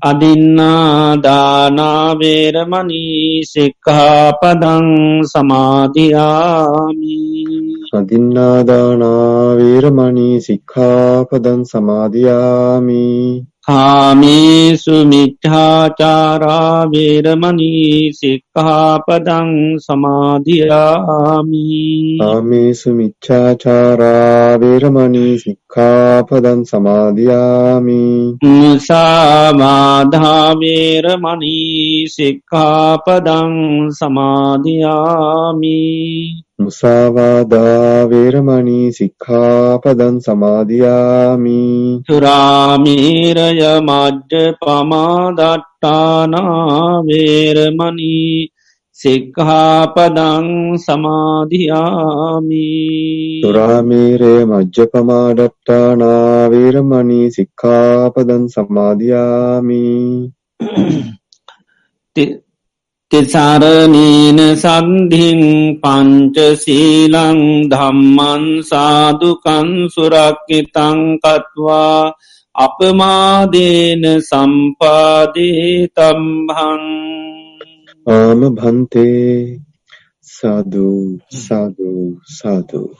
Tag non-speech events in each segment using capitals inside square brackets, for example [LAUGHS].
අදින්නාදානාවේරමනී සික්හාපදං සමාධයාමි අදින්නාදානාවේරමනී සික්ඛාපදං සමාධයාමි කාමේසු මිච්ඡාචාරාවේරමනී සික්ඛාපදං සමාධයාමි කාමේසු මිච්ඡාචාරාවේරමනී සික්ඛාපදං සමාධයාමි මුසාවාධාවේරමනී සික්ඛාපදං සමාධයාමි මුසාවාදාවේරමනී සික්ඛාපදං සමාධයාමි සුරාමීරය මජ්්‍ය පමාදට්ටානාවේරමනී සික්හාපදං සමාධයාමි තුරාමීරය මජ්්‍යපමාඩට්ටානාවේරමනී සික්ඛාපදන් සමාධයාමි තිසරණීන සන්ධින් පංචසීලං ධම්මන් සාදුකන් සුරක්කිතංකත්වා අපමාදේන සම්පාදේ තම්හං ආම භන්තේ සාධූ සාධූ සාධූ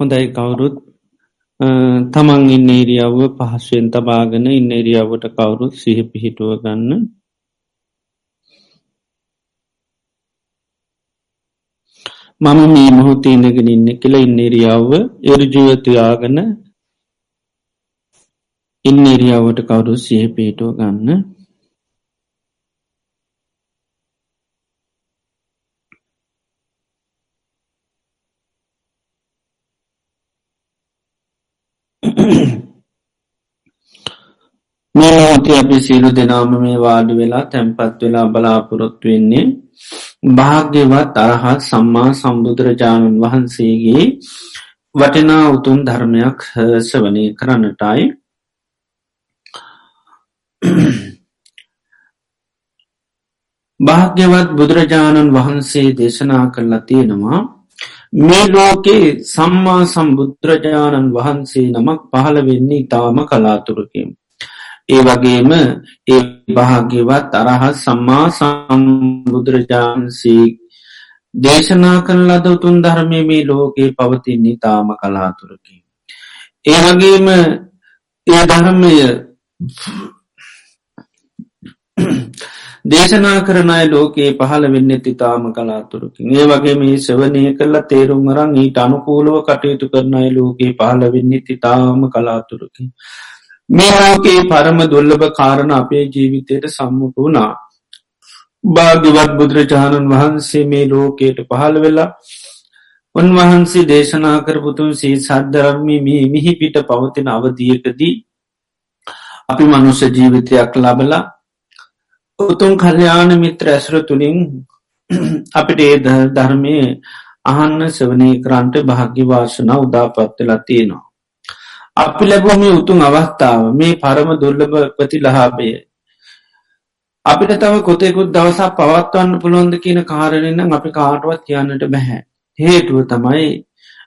හොඳයි කවුරුත් තමන් ඉන්න ඒරියාව පහසුවෙන් තබාගෙන ඉන්න ඒරියාවට කවුරුත් සිහ පිහිටුව ගන්න මම මේ මොහොතීනගෙන ඉන්න කියල ඉන්න ඒරියාව එරජුවතියාගන ඉන්න ඒරියාවට කවුරු සිහ පිහිටුව ගන්න [COUGHS] මේති අපි සියලු දෙනාම මේ වාඩ වෙලා තැන්පත් වෙලා බලාපොරොත්තු වෙන්නේ භාග්‍යවත් අරහත් සම්මා සම්බුදුරජාණන් වහන්සේගේ වටිනා උතුන් ධර්මයක් සවනය කරන්නටයි. [COUGHS] භාග්‍යවත් බුදුරජාණන් වහන්සේ දේශනා කරලා තියෙනවා මේ ලෝකේ සම්මා සම්බුදුරජාණන් වහන්සේ නමක් පහළ වෙන්නේ තාම කලාතුරකින්. ඒ වගේම ඒ භාග්‍යවත් අරහත් සම්මා සම්බුදුරජාන්සේ දේශනා කන ලද උතුන් ධර්මය මේ ලෝකයේ පවතින්නේ තාම කලාතුරකින්. ඒ වගේම ඒ ධර්මය [CLEARS THROAT] දේශනා කරනයි ලෝකයේ පහළ වෙන්න තිතාම කලාතුරකින් ඒ වගේ මේ සවනය කල්ල තේරුම් අරන් ඊට අනුකූලව කටයුතු කරනයි ලෝකයේ පහළ වෙන්න තිතාම කලාතුරකින්. මේ ලෝකයේ පරම දුල්ලභ කාරණ අපේ ජීවිතයට සම්මුඛ වුණා. භාග්‍යවත් බුදුරජාණන් වහන්සේ මේ ලෝකයට පහළ වෙලා උන්වහන්සේ දේශනා කරපුතුන් සේ සද්ධරම්මි මේ මිහි පිට පවතින අවදියකදී අපි මනුෂ්‍ය ජීවිතයක් ලබලා උතුන් කල්්‍යයාන මිත්‍ර ඇසුර තුළින් අපිට ඒ ධර්මය අහන්න සවනය කරන්ට භාග්‍ය වාශන උදාපත්වෙලා තියෙනවා. අපි ලැබුව මේ උතුන් අවස්ථාව මේ පරම දුර්ලභ ප්‍රති ලහාබය. අපිට තව කොතෙකුත් දවසක් පවත්වන්න පුළුවන්ද කියන කාරණෙන්නම් අපි කාටවත් කියන්නට බැහැ. හේතුව තමයි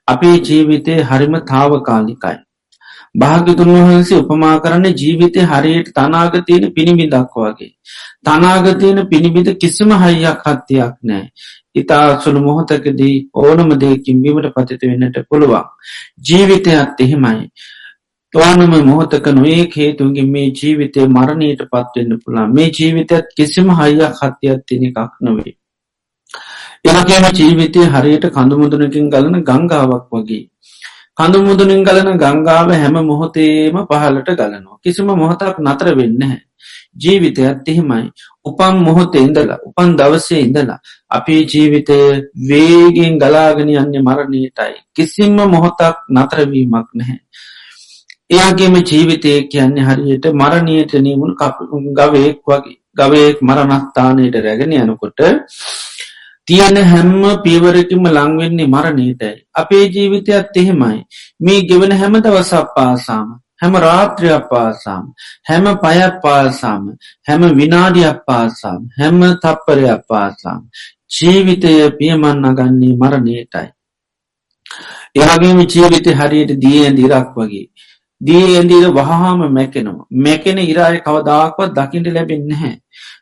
අපේ ජීවිතය හරිම තාවකාලිකයි. භාග්‍යතුන් වහන්සේ උපමා කරන්නේ ජීවිතය හරියට තනාගතයන පිණිබිදක් වගේ. තනාගතයන පිණිබිද කිසිම හයියක් හත්තියක් නෑ. ඉතා සුළු මොහොතකදී ඕනම දෙකින් බිමට පතිත වෙන්නට පුළුවන්. ජීවිතයත් එහෙමයි. ඕනම මොහොතක නොඒ හේතුන්ගේ මේ ජීවිතය මරණයට පත්වවෙන්න පුළා මේ ජීවිතයත් කිසිම හයියක් හත්තියක් තින එකක් නොවේ. එනගේම ජීවිතය හරියට කඳුමුදුනකින් ගලන ගංගාවක් වගේ. කඳුමුදුනින් ගලන ගංගාව හැම මොහොතේම පහලට ගලනවා. කිසිම මොහොතක් නතර වෙන්න හැ. ජීවිතයත් එහෙමයි. උපන් මොහොතේ ඉඳලා උපන් දවසේ ඉඳලා අපේ ජීවිතය වේගෙන් ගලාගෙන යන්නේ මරණයටයි. කිසිම්ම මොහොතක් නතරවීමක් නැහැ. එයාගේම ජීවිතය කියන්නේ හරියට මරණයට නීමුණ ගවයෙක් වගේ ගවයෙක් මරණස්ථානයට රැගෙන යනකොට තියන හැම්ම පියවරකිම ලංවෙන්නේ මරණීතයි. අපේ ජීවිතයත් එහෙමයි. මේ ගෙවන හැම දවසක් පාසාම හැම රාත්‍රයක් පාසාම හැම පයක් පාසාම හැම විනාඩියක් පාසාම හැම තප්පරයක් පාසාම ජීවිතය පියමන්න ගන්නේ මරණයටයි. එයාගේම ජීවිත හරියට දිය දිරක් වගේ දී ඇඳීද වහාම මැකෙනවා. මැකෙන ඉරාය කවදාක්වත් දකිට ලැබෙන්න හැ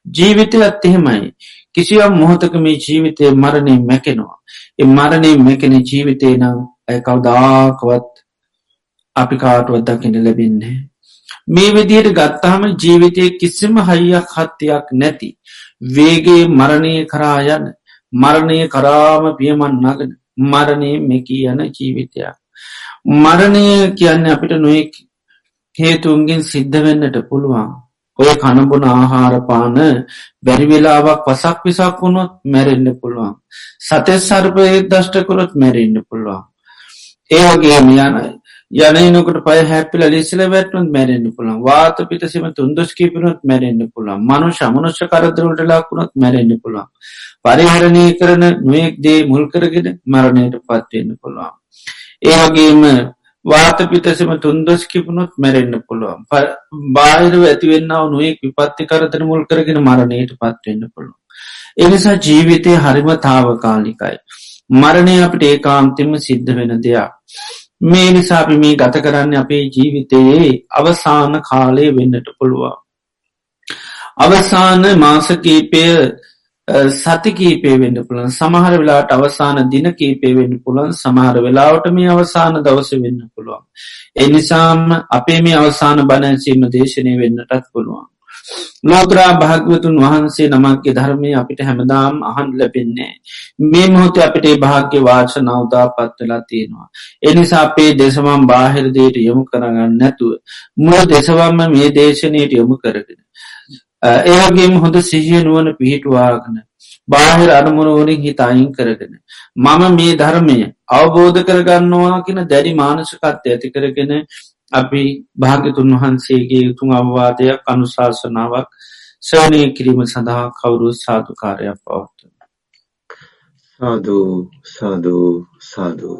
ජීවිතයත් එහෙමයි. කිසිවම් මොහොතක මේ ජීවිතය මරණය මැකෙනවා. එ මරණය මැකෙන ජීවිතය නම් ඇය කවදාකවත් අපි කාටුවත් දකිට ලැබෙන්නේ මේ විදියට ගත්තාම ජීවිතය කිසිම හයියක් හත්තියක් නැති වේගේ මරණය කරා යන මරණය කරාම පියමන් නගන මරණය මෙකී යන ජීවිතයක්. මරණය කියන්න අපිට නොයෙක් හේතුන්ගෙන් සිද්ධ වෙන්නට පුළුවන්. ඔය කණබුන ආහාරපාන බැරිවෙලාවක් පසක් විසක් වුණොත් මැරෙන්න්න පුළුවන්. සතෙස් සර්පය දෂ්ටකොරොත් මැරෙන්න්න පුළුවන්. ඒවගේම යන යනකට පය හැපිල ලිසිල වැටුන් මැරෙන්න්න පුළන් වාත පිටසිම තුන්දස්කිපිනුත් මැරෙන්න්න පුළන් මනු ශමනුෂ්‍ය කරදරට ලාකුණොත් මැරෙන්න්න පුළන් පරිහරණය කරන නොයෙක් දේ මුල් කරගෙන මරණයට පත්වන්න පුළුවන්. ඒවගේම වාත පිටසම තුන්දොස් කිපුණොත් මැරෙන්න්න පුළුවන් බාහිරව ඇතිවෙන්නාව නොයෙක් විපත්ති කරතර මුල් කරගෙන මරණයට පත්වවෙන්න පුළුවන්. එනිසා ජීවිතය හරිම තාවකාලිකයි. මරණය අපට ඒකාන්තිම සිද්ධ වෙන දෙයක්. මේ නිසාපි මේ ගත කරන්න අපේ ජීවිතයේ අවසාන කාලය වෙන්නට පුළුවන්. අවසාන මාසකීපය සති කීපේ වෙන්න පුළන් සමහර වෙලාට අවසාන දින කීපේ වෙන්න පුළන් සමහර වෙලාවට මේ අවසාන දවස වෙන්න පුළුවන්. එනිසාම අපේ මේ අවසාන බණැසීම දේශනය වෙන්නටත් පුළුවන්. ලෝතරා භාග්‍යවතුන් වහන්සේ නමක්ගේ ධර්මය අපිට හැමදාම් අහන් ලැබෙන්නේ. මේ මොහොත අපිට භාග්‍ය වාච නවදා පත්වෙලා තියෙනවා. එනිසා අපේ දෙසමම් බාහිරදයට යොමු කරගන්න නැතුව. මුව දෙසවම්ම මේ දේශනයට යොමු කරගෙන. ඒවගේම හොඳ සිහිය නුවන පිහිටවාගන බාහිර අරමුණුවනින් හිත අයින් කරගෙන. මම මේ ධර්මය අවබෝධ කරගන්නවා කියෙන දැඩි මානසකත්ය ඇති කරගෙන අපි භාගතුන් වහන්සේගේ උතුන් අවවාදයක් අනුශාසනාවක් සවනය කිරීම සඳහා කවුරු සාධකාරයක් පවත්ත. සාධූ සාධූ සාධූ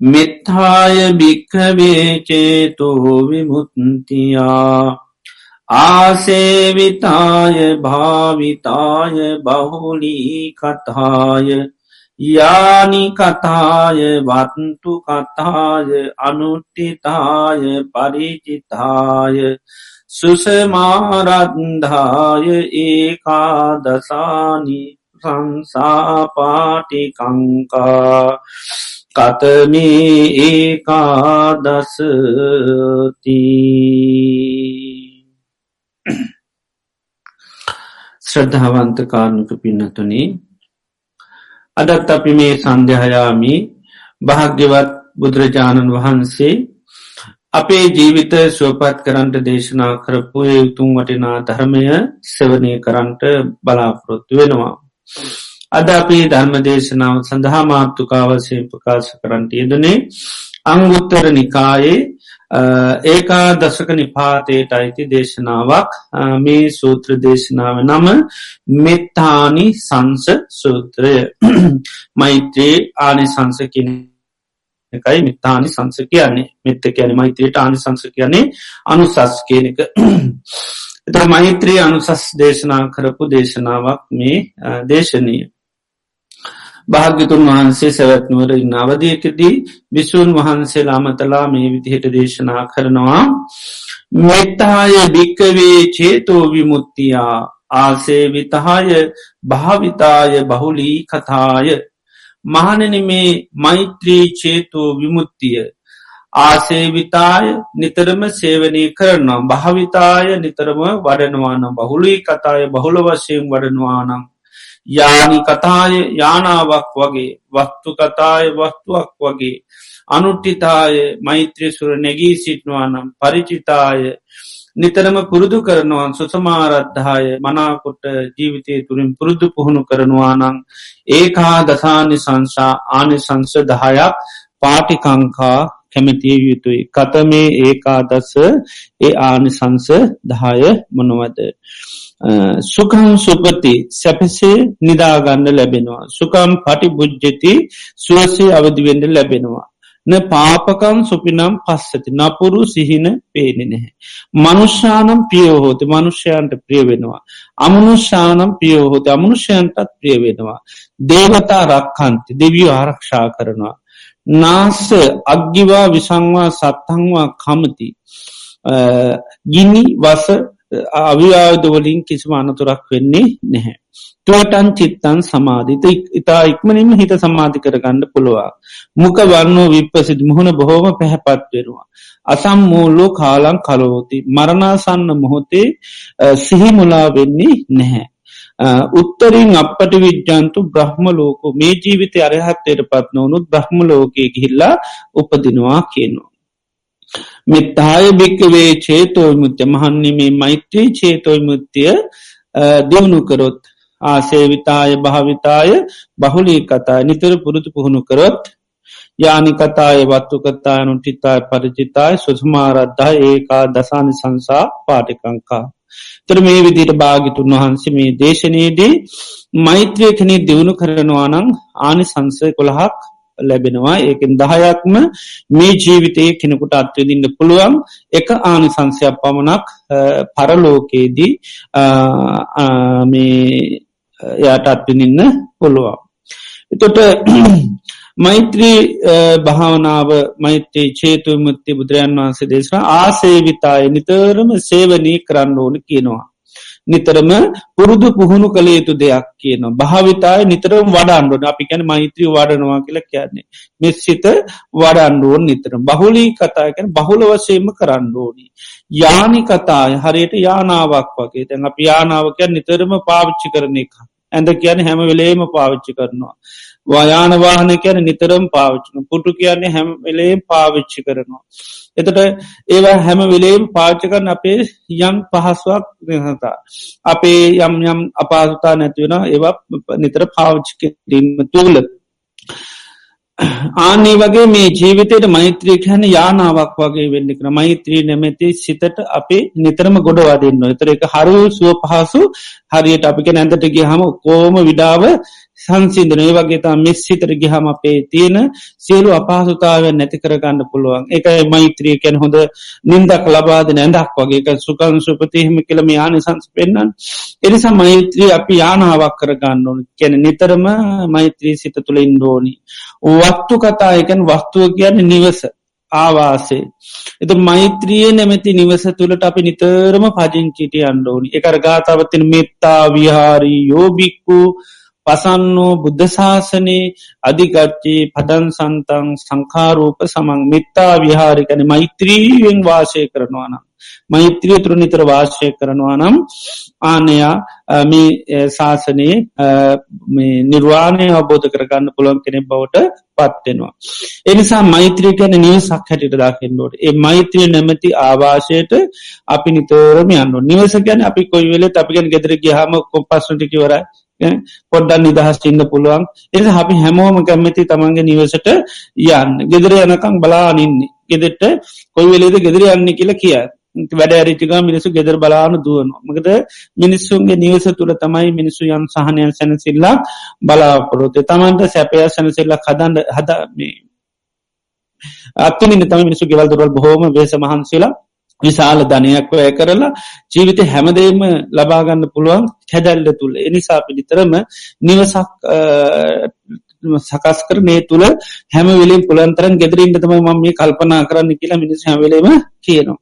මෙත්තාය භික්කවේචේතෝ විමුත්තියා ආසේවිතාය භාවිතාය බහුලී කතාය යානි කතාය වත්තු කතාය අනුට්ටිතාය පරිචිතාය සුසමාරද්ධාය ඒකාදසානි සංසාපාටිකංකා කතමේ ඒකාදසති ශ්‍රද්ධාවන්ත කාරණක පින්නතුනේ අදත් අපි මේ සන්ධ්‍යහයාමි භාග්‍යවත් බුදුරජාණන් වහන්සේ අපේ ජීවිත සුවපත් කරන්ට දේශනා කරපු යුතුන් වටිනා ධර්මය සෙවනය කරන්ට බලාපොරොත්තු වෙනවා. අද අපි ධර්ම දේශනාව සඳහා මාර්ථකාවසයෙන් ප්‍රකාශ කරන්නට යෙදනේ අංගුත්තර නිකායේ ඒකා දශක නිපාතයට අයිති දේශනාවක්. මේ සූත්‍ර දේශනාව නම මෙත්තානි සංස සූත්‍රය. [CLEARS THROAT] මෛත්‍රයේ ආනි සංසකින එකයි මිත්තානි සංස කියන්නේ. මෙත්ත කියන මෛත්‍රයට ආනි සංස කියන්නේ අනුසස් කියනක [CLEARS THROAT] එත මෛත්‍රී අනුසස් දේශනා කරපු දේශනාවක් මේ දේශනීය. භාග්‍යතුන් වහන්සේ සැවැත්නුවර ඉන්න අවධයකදී විසුන් වහන්සේ ලාමතලා මේ විදිහට දේශනා කරනවා. මෙත්තාය භික්කවේ චේතෝ විමුත්තියා ආසේ විතහාය භාවිතාය බහුලී කතාය. මහනන මේ මෛත්‍රී චේතෝ විමුත්තිය ආසේවිතාය නිතරම සේවනී කරනවා. භාවිතාය නිතරම වඩනවාන බහුලී කතාය බහුල වශයෙන් වඩනවානම් යානි කතාය යානාවක් වගේ වස්තු කතාය වස්තුවක් වගේ අනුට්ටිතාය මෛත්‍රසුර නැගී සිටනවා නම් පරිචිතාය නිතරම පුරුදු කරනවා සුසමාරද්ධාය මනාකොට ජීවිතය තුළින් පුරුදු පුහුණු කරනවා නං ඒකා දසානි සංසා ආනි සංස දහයක් පාටිකංකා කැමතිය යුතුයි. කතමේ ඒකාදස ඒ ආනිසංස දහය මොනවද. සුකම් සුපති සැපසේ නිදාගන්න ලැබෙනවා. සුකම් පටි බුද්ධති සුවසේ අවදිවෙන්ඩ ලැබෙනවා. න පාපකම් සුපිනම් පස්සති නපුරු සිහින පේනෙ නැහැ. මනුෂ්‍යානම් පියෝහෝති මනුෂ්‍යයන්ට ප්‍රිය වෙනවා. අමනුෂ්‍යානම් පියෝහෝති අමනුෂ්‍යයන්ටත් ප්‍රිය වෙනවා. දේවතා රක්කන්ති දෙවිය ආරක්ෂා කරනවා. නාස අග්ගිවා විසංවා සත්තංවා කමති ගිනි වස අවිවාදවලින් කිසිම අනතුරක් වෙන්නේ නැහැ. තුවටන් චිත්තන් සමාධිත ඉතා ඉක්මනින්ම හිත සමාධි කරගන්න පුළුවා. මුක වන්නෝ විප්පසිද මුහුණ බොහෝම පැහැපත්වෙනවා. අසම් මූල්ලෝ කාලං කලෝති මරණාසන්න මොහොතේ සිහිමුලා වෙන්නේ නැහැ. උත්තරින් අපට විද්ජන්තු බ්‍රහ්ම ලෝක මේ ජීවිත අරහත්තයට පත්නවනුත් බ්‍රහ්ම ලෝකය ගිහිල්ලා උපදිනවා කියනවා. මෙත්තාය භික්කවේ චේතෝයි මුත්‍ය මහන්නේ මේ මෛත්‍රී චේතෝයි මුත්තිය දියුණු කරොත් ආසේවිතාය භාවිතාය බහුලී කතා නිතර පුරුදු පුහුණු කරොත් යානි කතාය වත්තු කතායනු ටිතාය පරිචිතාය සුසමාරද්ධා ඒකා දසානි සංසා පාටිකංකා. තර මේ විදිට භාගිතුන් වහන්සේ මේ දේශනයේදී මෛත්‍රය කනේ දියුණු කරනවානං ආනි සංසය කොළහක් ලැබෙනවා ඒකෙන් දහයක්ම මේ ජීවිතයේ කෙනෙකුට අත්වදින්න පුළුවන් එක ආනි සංසයක් පමණක් පරලෝකයේදී මේ යාට අත්විනින්න පුළුවන්. එතොට [CLEARS THROAT] මෛත්‍රී භාවනාව මෛත්‍රී චේතු මුත්ති බුදුරජන් වහන්සේ දේශන ආසේවිතාය නිතරම සේවනී කරන්න ඕන කියනවා. නිතරම පුරුදු පුහුණු කළ යුතු දෙයක් කියන භාවිතාය නිතරම් වඩන්ඩුවන අපි කැන මෛත්‍රී වඩනවා කියලා කියන්නේ. මෙස්සිත වඩන්ඩුවන් නිතරම්. බහුලී කතායකැන බහුල වසේම කරන්න ඕනි. යානි කතාය හරියට යානාවක් වගේ. තැන් අප යානාවකැන් නිතරම පාවිච්චි කරන එක. ඇඳ කියන හැම වෙලේම පාවිච්චි කරනවා. වායාන වාහන කියන නිතරම් පාවිච්චින පුටු කියන්නේ හැම වෙලේ පාවිච්චි කරනවා. එතට ඒවා හැම වෙලේම් පාච්චකරන අපේ යම් පහස්වක් හතා. අපේ යම් යම් අපාසුතා නැතිවෙන ඒවා නිතර පාවිච්චි කිරීම තුූල. ආනේ වගේ මේ ජීවිතයට මෛත්‍රී හැන යානාවක් වගේ වෙන්න කන මෛත්‍රී නැමැති සිතට අපේ නිතරම ගොඩවාදන්න එතර එක හරු සුව පහසු හරියට අපික නැඳටගේ හම කෝම විඩාව සංසිදන ඒ වගේ තා මෙස්සිතර ගහම අපේ තියෙන සියලු අපහසුතාව නැති කරගන්න පුළුවන්. එකයි මෛත්‍රිය කැන හොඳ නින්දක් ලබාද නැඳක් වගේ. සුකන් සුපතිහෙම කියලම යාන සංස් පෙන්න්නන් එනිසා මෛත්‍රී අපි යානාවක් කරගන්න ඕන. කැන නිතරම මෛත්‍රී සිත තුළ ඉන්දෝනි වත්තු කතායකැන් වස්තුව කියන්න නිවස ආවාසේ. එත මෛත්‍රිය නැමැති නිවස තුළට අපි නිතරම පජංචිට අන්ඩෝනි එකර ගාතාවතින මෙත්තා විහාරී යෝබික්කු පසන්නෝ බුද්ධශාසනයේ අධිකච්චේ පදන් සන්තන් සංකාරූප සමං මෙත්තා විහාරිකන මෛත්‍රීවෙන් වාශය කරනවානම්. මෛත්‍රිය තුර නිතර වාශය කරනවා නම් ආනයා මේ ශාසනයේ නිර්වාණය අවබෝධ කරගන්න පුළුවන් කෙනෙ බවට පත්වෙනවා. එනිසා මෛත්‍රී කැන නිවසක් හැටිට දාකෙන්ඩෝට ඒ මෛත්‍රිය නැමති ආවාශයට අපි නිතරම යන්න නිවස ගැන අපි කොයි වෙල අපිගෙන් ගෙදර ගහම කොපස්සටිකිවරයි පොඩ්ඩන් නිදහස් ඉන්න පුළුවන්. එ අපි හැමෝම කැමති තමන්ගේ නිවසට යන්න. ගෙදර යනකං බලානින්නේ ගෙදෙට කොයි වෙලේද ගෙදර යන්න කියලා කිය. වැඩ ඇරිටික මිනිසු ගෙදර බලාන දුවනවා. මකද මිනිස්සුන්ගේ නිවස තුළ තමයි මිනිස්සු යම් සහනයන් සැනසිල්ලා බලාපොරොතේ තමන්ට සැපය සැනසිල්ලක් හදන්ඩ හදමේ අත්තුනින් තම මිනිසු ගෙවල් දුරල් බොහෝම වේස මහන්සේලා විශාල ධනයක් වැය කරලා ජීවිත හැමදේම ලබාගන්න පුළුවන් හැදැල්ල තුළ එනිසා පිළිතරම නිවසක් සකස් කර මේ තුළ හැම වෙලින් පුළන්තරන් ගෙදරින්ට තම ම මේ කල්පනා කරන්න කියලා මිනිස් හැවලේම කියනවා.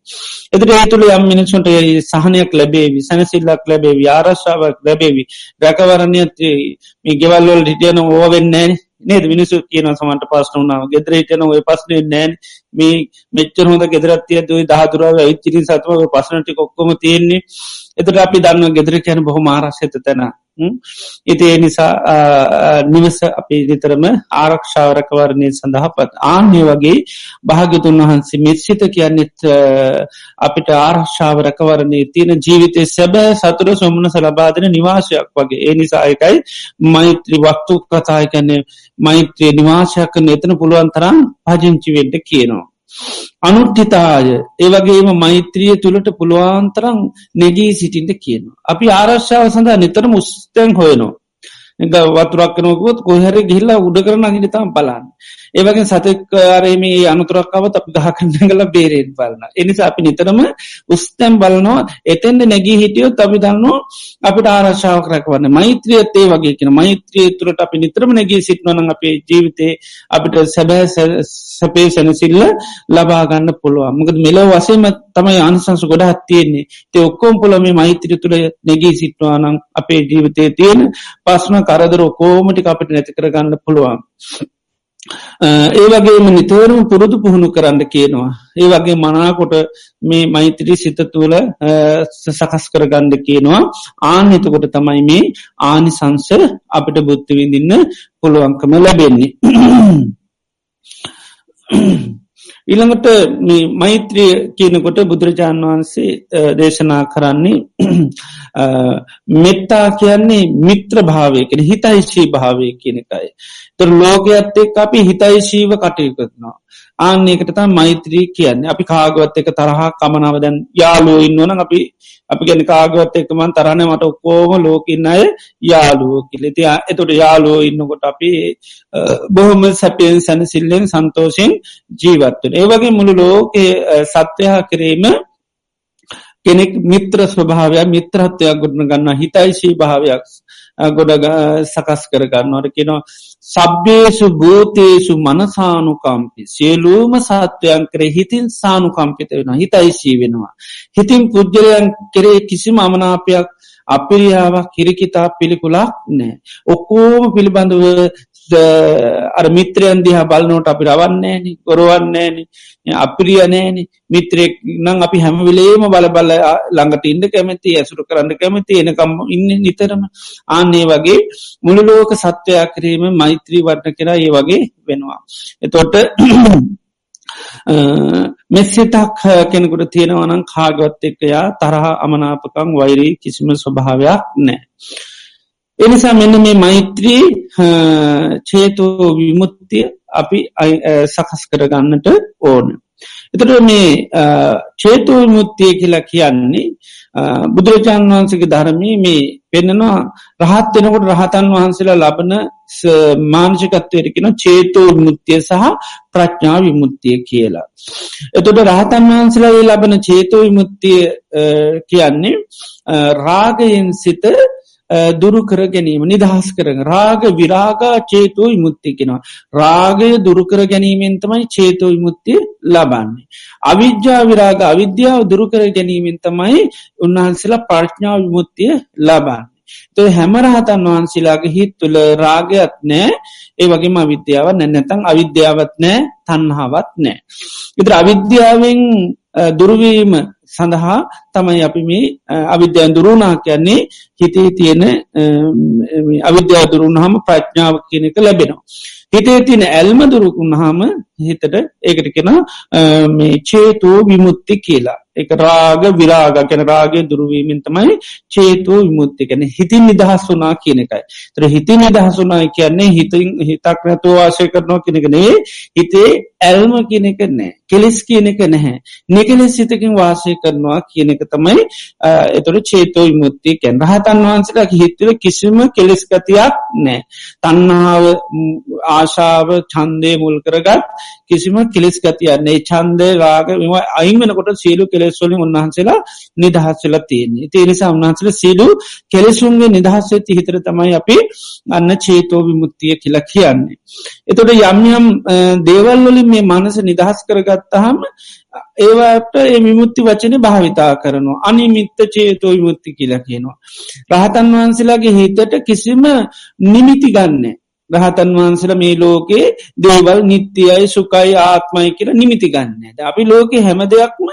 එතට ඒ තුළ යම් මිනිසුන්ට සහනයක් ලැබේවි සැනසිල්ලක් ලැබේවි ආරශ්ාවක් ලැබේවි රැකවරණය මේ ගෙවල්වල හිටියන ඕවෙන්නෑ නේද? මිනිසු කියන සමට පස්සන වනාව ගෙදරහිටන ඔය පස්සන නෑන් මේ මෙච්චර හොඳ ගෙදරත්තිය දුයි දහදුරාව ඉතිරි සතුව පසනටි කොක්කොම තියෙන්නේ. එතට අපි දන්න ගෙදර කියන බොහොම ආරශ්‍යත තැන ඉතිේ නිසා නිවස අපි නිතරම ආරක්ෂාවරකවරණය සඳහපත් ආන්‍ය වගේ භාගතුන් වහන්සේ මෙත්සිත කියන්නෙත් අපිට ආරක්ෂාවරකවරණය තියෙන ජීවිතය සැබෑ සතුර සොමන සලබාදන නිවාසයක් වගේ ඒ නිසා එකයි මෛත්‍රී වක්තු කතායකන්නේ මෛත්‍රයේ නිවාසයක් එතන පුළුවන් තරම් පජංචිවෙන්ට කියනවා. අනුට්ටිතාය ඒවගේම මෛත්‍රිය තුළට පුළුවන්තරම් නෙගී සිටින්ට කියනවා. අපි ආරශ්ාව සඳහා නිතර මුස්තැන් හොයනවා. වතුරක් කනකුත් කොහරි ගිල්ලා උඩ කරන අනිතම් බලන්න. ඒවගේ සතෙක් අරමේ අනුතුරක්කාවත් අප ගහකන්නගල බේරෙන් බලන්න. එනිසා අපි නිතරම උස්තැම් බලනවා එතෙන්ද නැගී හිටියොත් අපි දන්නවා අපිට ආරශාව කරකවන්න මෛත්‍රියත් ඒ වගේ කියෙන මෛත්‍රිය තුරට අපි නිතරම නැගී සිටනවන අපේ ජීවිතේ අපිට සැබෑ සැපේ සැනසිල්ල ලබාගන්න පුළුවන් මකද මෙලෝ වසේම තමයි අනිසංස ගොඩ හත්තියෙන්නේ තේ ඔක්කෝම් පුළ මේ මෛත්‍රිය තුළ නැගී සිටවානම් අපේ ජීවිතය තියෙන පස්න කරදර කෝමටි අපිට නැති කරගන්න පුළුවන්. ඒ වගේම නිතවරම පුරුදු පුහුණු කරන්න කියනවා. ඒ වගේ මනාකොට මේ මෛත්‍රී සිත තුළ සකස් කරගණ්ඩ කියනවා ආනෙතකොට තමයි මේ ආනි සංස අපිට බුද්ධවිඳන්න පුළුවන්කම ලැබෙන්නේ. ඊළඟට මෛත්‍රිය කියනකොට බුදුරජාණන් වහන්සේ දේශනා කරන්නේ මෙත්තා කියන්නේ මිත්‍ර භාවයකෙන හිතයිශී භාවය කියනකයි. තර ලෝකයත් එක් අපි හිතයිශීව කටයුකරනවා. ආන්නේකට තම මෛත්‍රී කියන්න අපි කාගවත් එක තරහා කමනාව දැන් යාලුව ඉන්නවන අපි අපි ගැන කාගවත් එකමන් තරණ මට ඔක්කෝම ලෝකන්න අය යාලුව කිලෙති එතොට යාලුව ඉන්නකොට අපි බොහොම සැපයෙන් සැන සිල්ලෙන් සන්තෝෂයෙන් ජීවත්වන ඒවගේ මුළු ලෝකයේ සත්‍යහා කිරීම කෙනෙක් මිත්‍ර ස්වභාවයක් මිත්‍රහත්වයක් ගොඩන ගන්න හිතයිශී භාවයක් ගොඩ සකස් කරගන්නවට කෙනවා සබ්‍යේසු භූතේසු මනසානුකම්පි සියලූම සත්වයන් කරේ හිතින් සානුකම්පිත වෙන හිතයිශී වෙනවා. හිතින් පුද්ගලයන් කරේ කිසිම අමනාපයක් අපිරියාවක් කිරිකිතා පිළිකුලක් නෑ. ඔක්කෝම පිළිබඳව අර මිත්‍රයන් දිහා බලනෝට අපි රවන්නේන ගොරුවන්නේන අපිරියනෑන මිත්‍රයෙක් නං අපි හැමවිලේම බලබල ළඟට ඉන්න කැමති ඇසුරු කරන්න කැමති එනකම් ඉන්න නිතරම ආන්නේ වගේ මුළුලෝක සත්වයා කිරීම මෛත්‍රී වටන කෙනා ඒ වගේ වෙනවා. එතොට මෙස්සිතක් කෙනෙකුට තියෙනවනං කාගවත් එක්කයා තරහ අමනාපකං වෛරී කිසිම ස්වභාවයක් නෑ. එනිසා මෙන්න මේ මෛත්‍රී චේතෝ විමුත්තිය අපි සකස් කරගන්නට ඕන. එතට මේ චේතෝ විමුත්තිය කියලා කියන්නේ බුදුරජාණන් වහන්සගේ ධර්මී මේ පෙන්නවා රහත් වෙනකොට රහතන් වහන්සේලා ලබන මානසිකත්වයටකෙන චේතෝ විමුත්තිය සහ ප්‍රඥා විමුත්තිය කියලා. එතොට රහතන් වහන්සලා ලබන චේතෝ විමුත්තිය කියන්නේ රාගයෙන් සිත දුරු කර ගැනීම නිදහස් කරන රාග විරාගා චේතෝ විමුත්ති කෙනවා. රාගය දුරුකර ගැනීමෙන් තමයි චේතෝ විමුත්තිය ලබන්නේ. අවිද්‍යා විරාග අවිද්‍යාව දුරුකර ගැනීමෙන් තමයි උන්වහන්සේලා ප්‍රඥා විමුත්තිය ලබන්නේ. තො හැමරහතන් වහන්සේලාගේ හිත් තුළ රාගයක් නෑ ඒ වගේම අවිද්‍යාව නැනැතන් අවිද්‍යාවත් නෑ තන්හාවත් නෑ. ඉදර අවිද්‍යාවෙන් දුරුවීම සඳහා තමයි අපි මේ අවිද්‍යයන් දුරුණා කියන්නේ හිතේ තියෙන අවිද්‍යා දුරුණ හම ප්‍රඥාව කියනක ලැබෙනවා. හිතේ තින ඇල්ම දුරුකුන් හාම හිතට ඒකට කෙන මේ චේතෝ විමුත්ති කියලා එක රාග විරාග කැන රාගේ දුරුවීමෙන් තමයි චේතෝ විමුත්ති කැන හිතින් නිදහස් වනා කියන එකයි. තර හිතින් නිදහසුනා කියන්නේ හිතින් හිතක් නැතුව වාසය කරනවා කෙනෙකනේ හිතේ ඇල්ම කියනෙක නෑ කෙලෙස් කියන එක නැහැ. නිකලෙස් සිතකින් වාසය කරනවා කියන එක තමයි එතොට චේතෝ විමුත්තිය කැන් රහතන් වහන්සලා හිත්තුව කිසිම කෙලෙස් ගතියක් නෑ තන්නාව ආශාව චන්දය මුල් කරගත් කිසිම කෙලෙස් ගතියන්නේ චන්දය රාග මෙම අයිමනකොට සීලු කෙලෙස්වලින් උන්වහන්සේලා නිදහස්සලා තියන්නේ තේනිසා උන්වහන්සල සීලු කෙලෙසුන්ගේ නිදහස්වෙති හිතර තමයි අපි අන්න චේතෝ විමුත්තිය කියලා කියන්නේ. එතොට යම්යම් දේවල්වලින් මේ මනස නිදහස් කරගත්තහම ඒවට ඒ විමුත්ති වචන භාවිතා කරනවා අනිමිත්ත චේතෝ විමුත්ති කියලා කියනවා. රහතන් වහන්සේලාගේ හිතට කිසිම නිමිති ගන්නේ රහතන් වහන්සල මේ ලෝකේ දේවල් නිත්‍යයයි සුකයි ආත්මයි කියල නිමිති ගන්න. අපි ලෝක හැම දෙයක්ම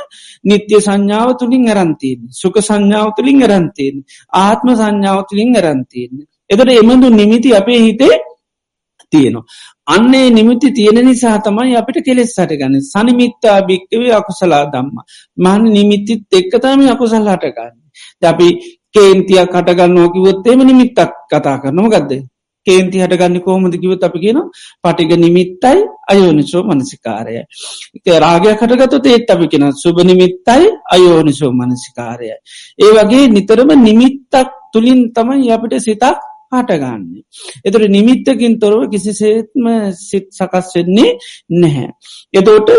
නිත්‍ය සංඥාව තුළින් ඇරන්තියෙන් සුක සංඥාව තුළින් ඇරන්තියෙන් ආත්ම සංඥාව තුළින් ඇරන්තියෙන් එතට එමඳු නිමිති අපේ හිතේ තියෙනවා. අන්නේ නිමිති තියෙන නිසා තමයි අපිට කෙලෙස් සට ගන්න සනිමිත්තා භික්කවේ අකුසලා දම්ම මහන නිමිතිත් එක්කතම අකුසල් හට ගන්න අපි කේන්තියක් කටගන්නවා කිවොත්තේම නිමිත්තක් කතා කරනම ගදද කේන්ති හටගන්න කෝමද කිවත් අපි කියන පටිග නිමිත්තයි අයෝනිසෝ මනසිකාරය රාගයක් කටගතොත් ඒත් අපි කියෙන සුභ නිමිත්තයි අයෝනිසෝ මනසිකාරය ඒ වගේ නිතරම නිමිත්තක් තුළින් තමයි අපිට සිතක් හටගන්නේ. එතුට නිමිත්තකින් තොරව කිසිසේත්ම සිත් සකස් වෙන්නේ නැහැ. එතෝට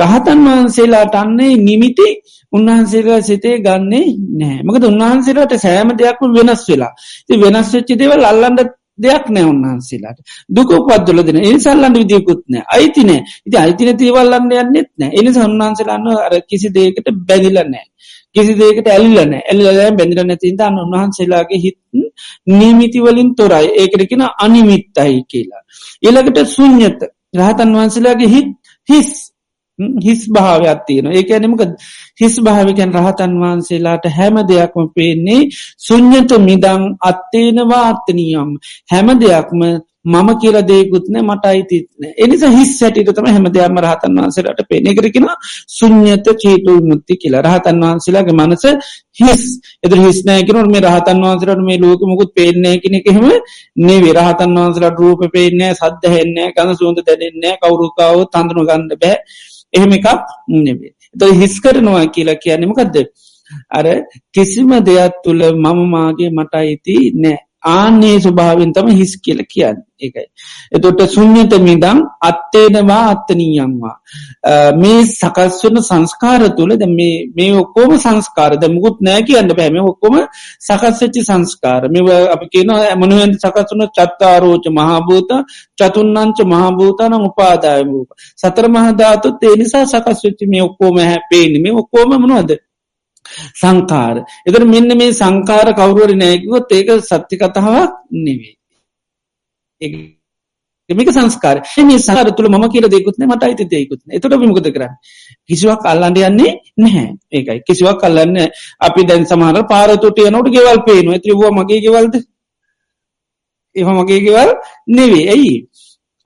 රහතන් වහන්සේලාට අන්නේ නිමිති උන්වහන්සේලා සිතේ ගන්නේ නෑ මකද උන්වහන්සේලාට සෑම දෙයක්ම වෙනස් වෙලා ති වෙනස් වෙච්චි දෙවල් අල්ලන්ඩ දෙයක් නෑ උන්වහන්සේලාට. දුක පත්දල දෙන ඒ සල්ලන්න විදියකුත්නෑ අයිතිනෑ ඉති අයිතින තේවල්ලන්න යන්නෙත් නෑ. එනි සන්වහන්සේලාන්න අර කිසි දේකට බැදිල නෑ. කිසි දේකට ඇල්ලන ඇල්ලෑ බැඳිල නැතින්ද අන්න උන්වහන්සේලාගේ හිත් නීමිතිවලින් තොරයි. ඒකරකෙන අනිමිත්තයි කියලා. එළකට සුඥත රහතන් වහන්සේලාගේ හිත් හිස්. හිස් භාවයක් තියෙන ඒක ඇනමක හිස් භාවිකන් රහතන් වහන්සේලාට හැම දෙයක්ම පේන්නේ සුඥත මිදං අත්තේනවා අත්තනියම් හැම දෙයක්ම මම කියල දේකුත්න මට අයිතිත්න එනිසා හිස් සැටිට තම හැම දෙයක්ම රහතන් වහන්සේලට පේනෙකරකෙන සුඥත චේතු මුත්ති කියලා. රහතන් වහන්සේලාගේ මනස හිස්. එද හිස්නෑකනට මේ රහතන් වහන්සරට මේ ලෝක මුකුත් පේනෑ කෙනෙකෙම නේ විරහතන් වහන්සලට රූප පේනෑ සද්ධහෙන්නේ ගඳ සුවඳ දැනෙන්නේ කවුරුකාව තඳනු ගන්න බෑ. එහෙම එකක් නෙවේ ද හිස් කරනවා කියලා කියන්නමකක්ද අර කිසිම දෙයක් තුළ මම මාගේ මට අයිති නෑ. ආන්නේ ස්වභාවෙන් තම හිස් කියල කියන්න එකයි. එතොට සුන්්‍යත මිදම් අත්තේනවා අත්තනීයම්වා. මේ සකස් වන සංස්කාර තුළ ද මේ ඔක්කෝම සංස්කාරද මුකුත් නෑ කියන්න බෑම ඔක්කොම සකස්වෙච්චි සංස්කාර මෙ අප කියන ඇමනුවෙන් සකස් වන චත්තාරෝච මහාභූත චතුන්නංච මහාභූතන උපාදාය වූ. සතර මහධාතුත් ඒ නිසා සකස් වෙච්චි මේ ඔක්කෝම හැපේනි මේ ඔක්කෝම මනුවද. සංකාර. එතර මෙන්න මේ සංකාර කවරුවරි නෑකිවොත් ඒක සත්‍ය කතාවක් නෙවේ. මේක සංස්කාර මේ සාර තුළ ම කියල දෙකුත්න මට අයිති දෙයකුත්න එතට විමකත කරන්න? කිසිවක් අල්ලන්ඩ යන්නේ නැහැ. ඒකයි. කිසිවක් කල්ලන්න අපි දැන් සමහර පාරතුට යනොට ගෙවල් පේන ත්‍රවා මගේ ගෙවල්ද? එහ මගේ ගෙවල් නෙවේ ඇයි?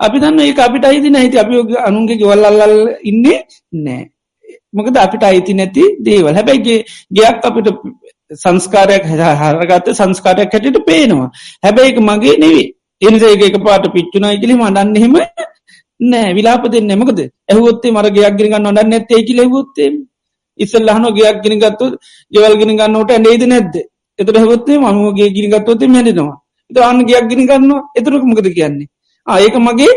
අපි දන්න ඒ අපිට අයිති නැහිති අපි අනුන්ගේ ගෙවල් අල්ලල් ඉන්නේ නෑ මොකද අපිට අයිති නැති දේවල්. හැබැයිගේ ගයක් අපිට සංස්කාරයක් හරගත්ත සංස්කාරයක් හැටට පේනවා. හැබැයික මගේ නෙවේ එනිසේක පාට පිච්චුනා ඉගලි මඩන්නෙහෙම නෑ. විලාප දෙන්න මොකද ඇහුවොත්තේ මර ගයක් ගෙන ගන්න ොඩන්න ඇත්තේ කියල හොත්තේ ඉස්සල්ලහන ගයක් ගෙන ගත්තු ගෙවල් ගෙන ගන්නට ඇනේද නැද්ද? එතර හොත්තේ මමගේ ගිරි ගත්තොත මැඩෙනවා එත අන්න ගයක් ගෙන ගන්න එතුරක මොකද කියන්නේ? ආයක මගේ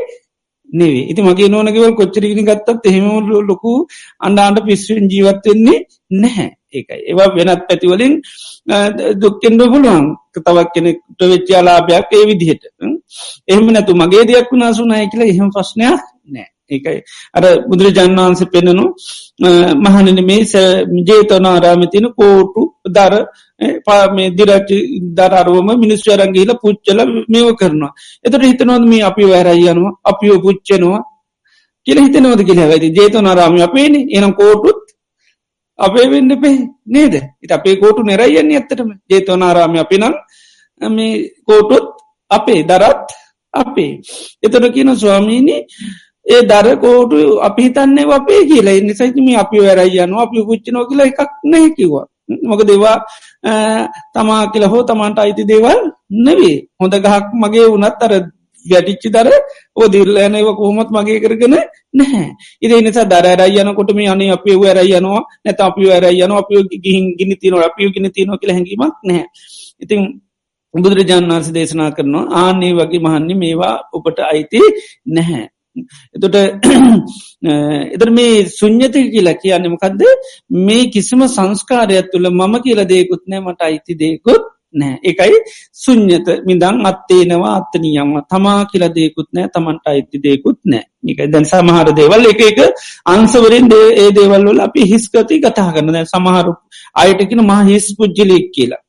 නෙවේ ඉති මගේ නොනකවල් කොච්චරගෙන ගත්තත් එහෙම ලොකු අන්ඩාන්ට පිස්සුවෙන් ජීවත්වෙන්නේ නැහැ. ඒකයි. ඒවා වෙනත් පැතිවලින් දුක්කෙන්ඩ පුළුවන්. තවක් කෙනෙක්ට වෙච්චාලාභයක් ඒ විදිහට. එහෙම නැතු මගේ දෙයක් වුණා සුනාය කියලා එහෙම ප්‍රශ්නයක් නෑ ඒකයි. අර බුදුරජාන් වහන්සේ පෙන්නනු මහනන මේ ජේතනාරාමතින කෝටු දර පාමේ දිරච්චි දරරුවම මිනිස් අරංගේල පුච්චල මේව කරනවා. එතට හිතනොද මේ අපි වැරයියනවා අපිෝ පුච්චනවා කියල හිතනවද කියල? ඇති ජේතනාරාම අපේන එනම් කෝටුත් අපේ වෙන්න පේ නේද? ඉත අපේ කෝටු නෙරයියන්නේ ඇත්තටම. ජේතනාරාම අපි නම් මේ කෝටුත් අපේ දරත් අපේ. එතට කියන ස්වාමීණී ඒ දරකෝටු අපි හිතන්නේ අපේ කියලා. නිසයිම අපි වැරයි යන අපි පුච්චනෝ කියලා එකක් නැකිවා මොක දෙවා තමා කියල හෝ තමන්ට අයිති දේවල් නෙවේ හොඳ ගහක් මගේ වනත් අර වැටිච්චි දර ඕදිල්ලනව කොහොමත් මගේ කරගෙන නැහැ. ඉද නිසා දරයි යනකොට මේ අනේ අපේ වැරයි යනවා නැත අපි වැරයි යන අපි ගිහින් ගිනි තින අපිය ගිනි තින කියල හැඟීමක් නැහැ. ඉතින් බුදුරජාණන් වන්ස දේශනා කරනවා ආනේ වගේ මහන්නේ මේවා ඔපට අයිති නැහැ. එතොට [CLEARS THROAT] එතර මේ සුඥත කියලා කියන්නමකක්ද මේ කිසිම සංස්කාරයක් තුළ මම කියල දේකුත් නෑ මට අයිති දේකුත් නෑ. එකයි සුඥත මිදං අත්තේනවා අත්තනියම්ම තමා කියල දේකුත් නෑ තමන්ට අයිති දේකුත් නෑ. එක දැන් සමහර දේවල් එක එක අන්සවරින් දේ ඒ දේවල්වල අපි හිස්කති කතා කරන සමහරු අයටකින මහ හිස් පුද්ජලික් කියලා.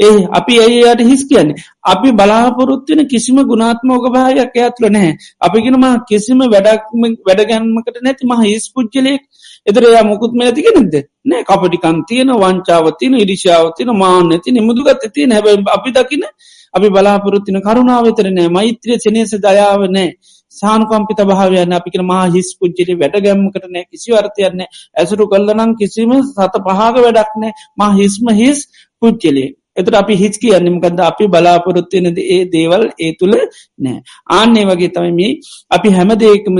ඒ අපි ඇයට හිස් කියන්නේ? අපි බලාපොරොත්වෙන කිසිම ගුණාත්මෝක භායක් ඇත්ල නෑ අපිගෙනම කිසිම වැඩක්ම වැඩගැන්මකට නැති මහ හිස් පුද්ජලයෙක් එතර එයා මුකුත් මේ ඇතිගෙනද නෑ. කපටිකන් තියෙන වංචාවතින ඉරිශාවතින මාන්න ඇති මුදුගත් ඇති හැබ අපි දකින අපි බලාපොරොත්තින කරුණාවතරනෑ මෛත්‍රිය සනේස දයාව නෑ. සානුකම්පිත භාවයන්න අපිකන මහා හිස් පුද්ජලි වැඩ ගැම්මකට නෑ. කිසි අර්ථයන්න ඇසුරු කල්ලනම් කිසිම සත පහක වැඩක් නෑ. මා හිස්ම හිස් පුද්ජලේ එතට අපි හිස් කියන්නමකද අපි බලාපොරොත්වයනද ඒ දේවල් ඒ තුළ නෑ. ආන්නේ වගේ තමයි මේ අපි හැම දෙකම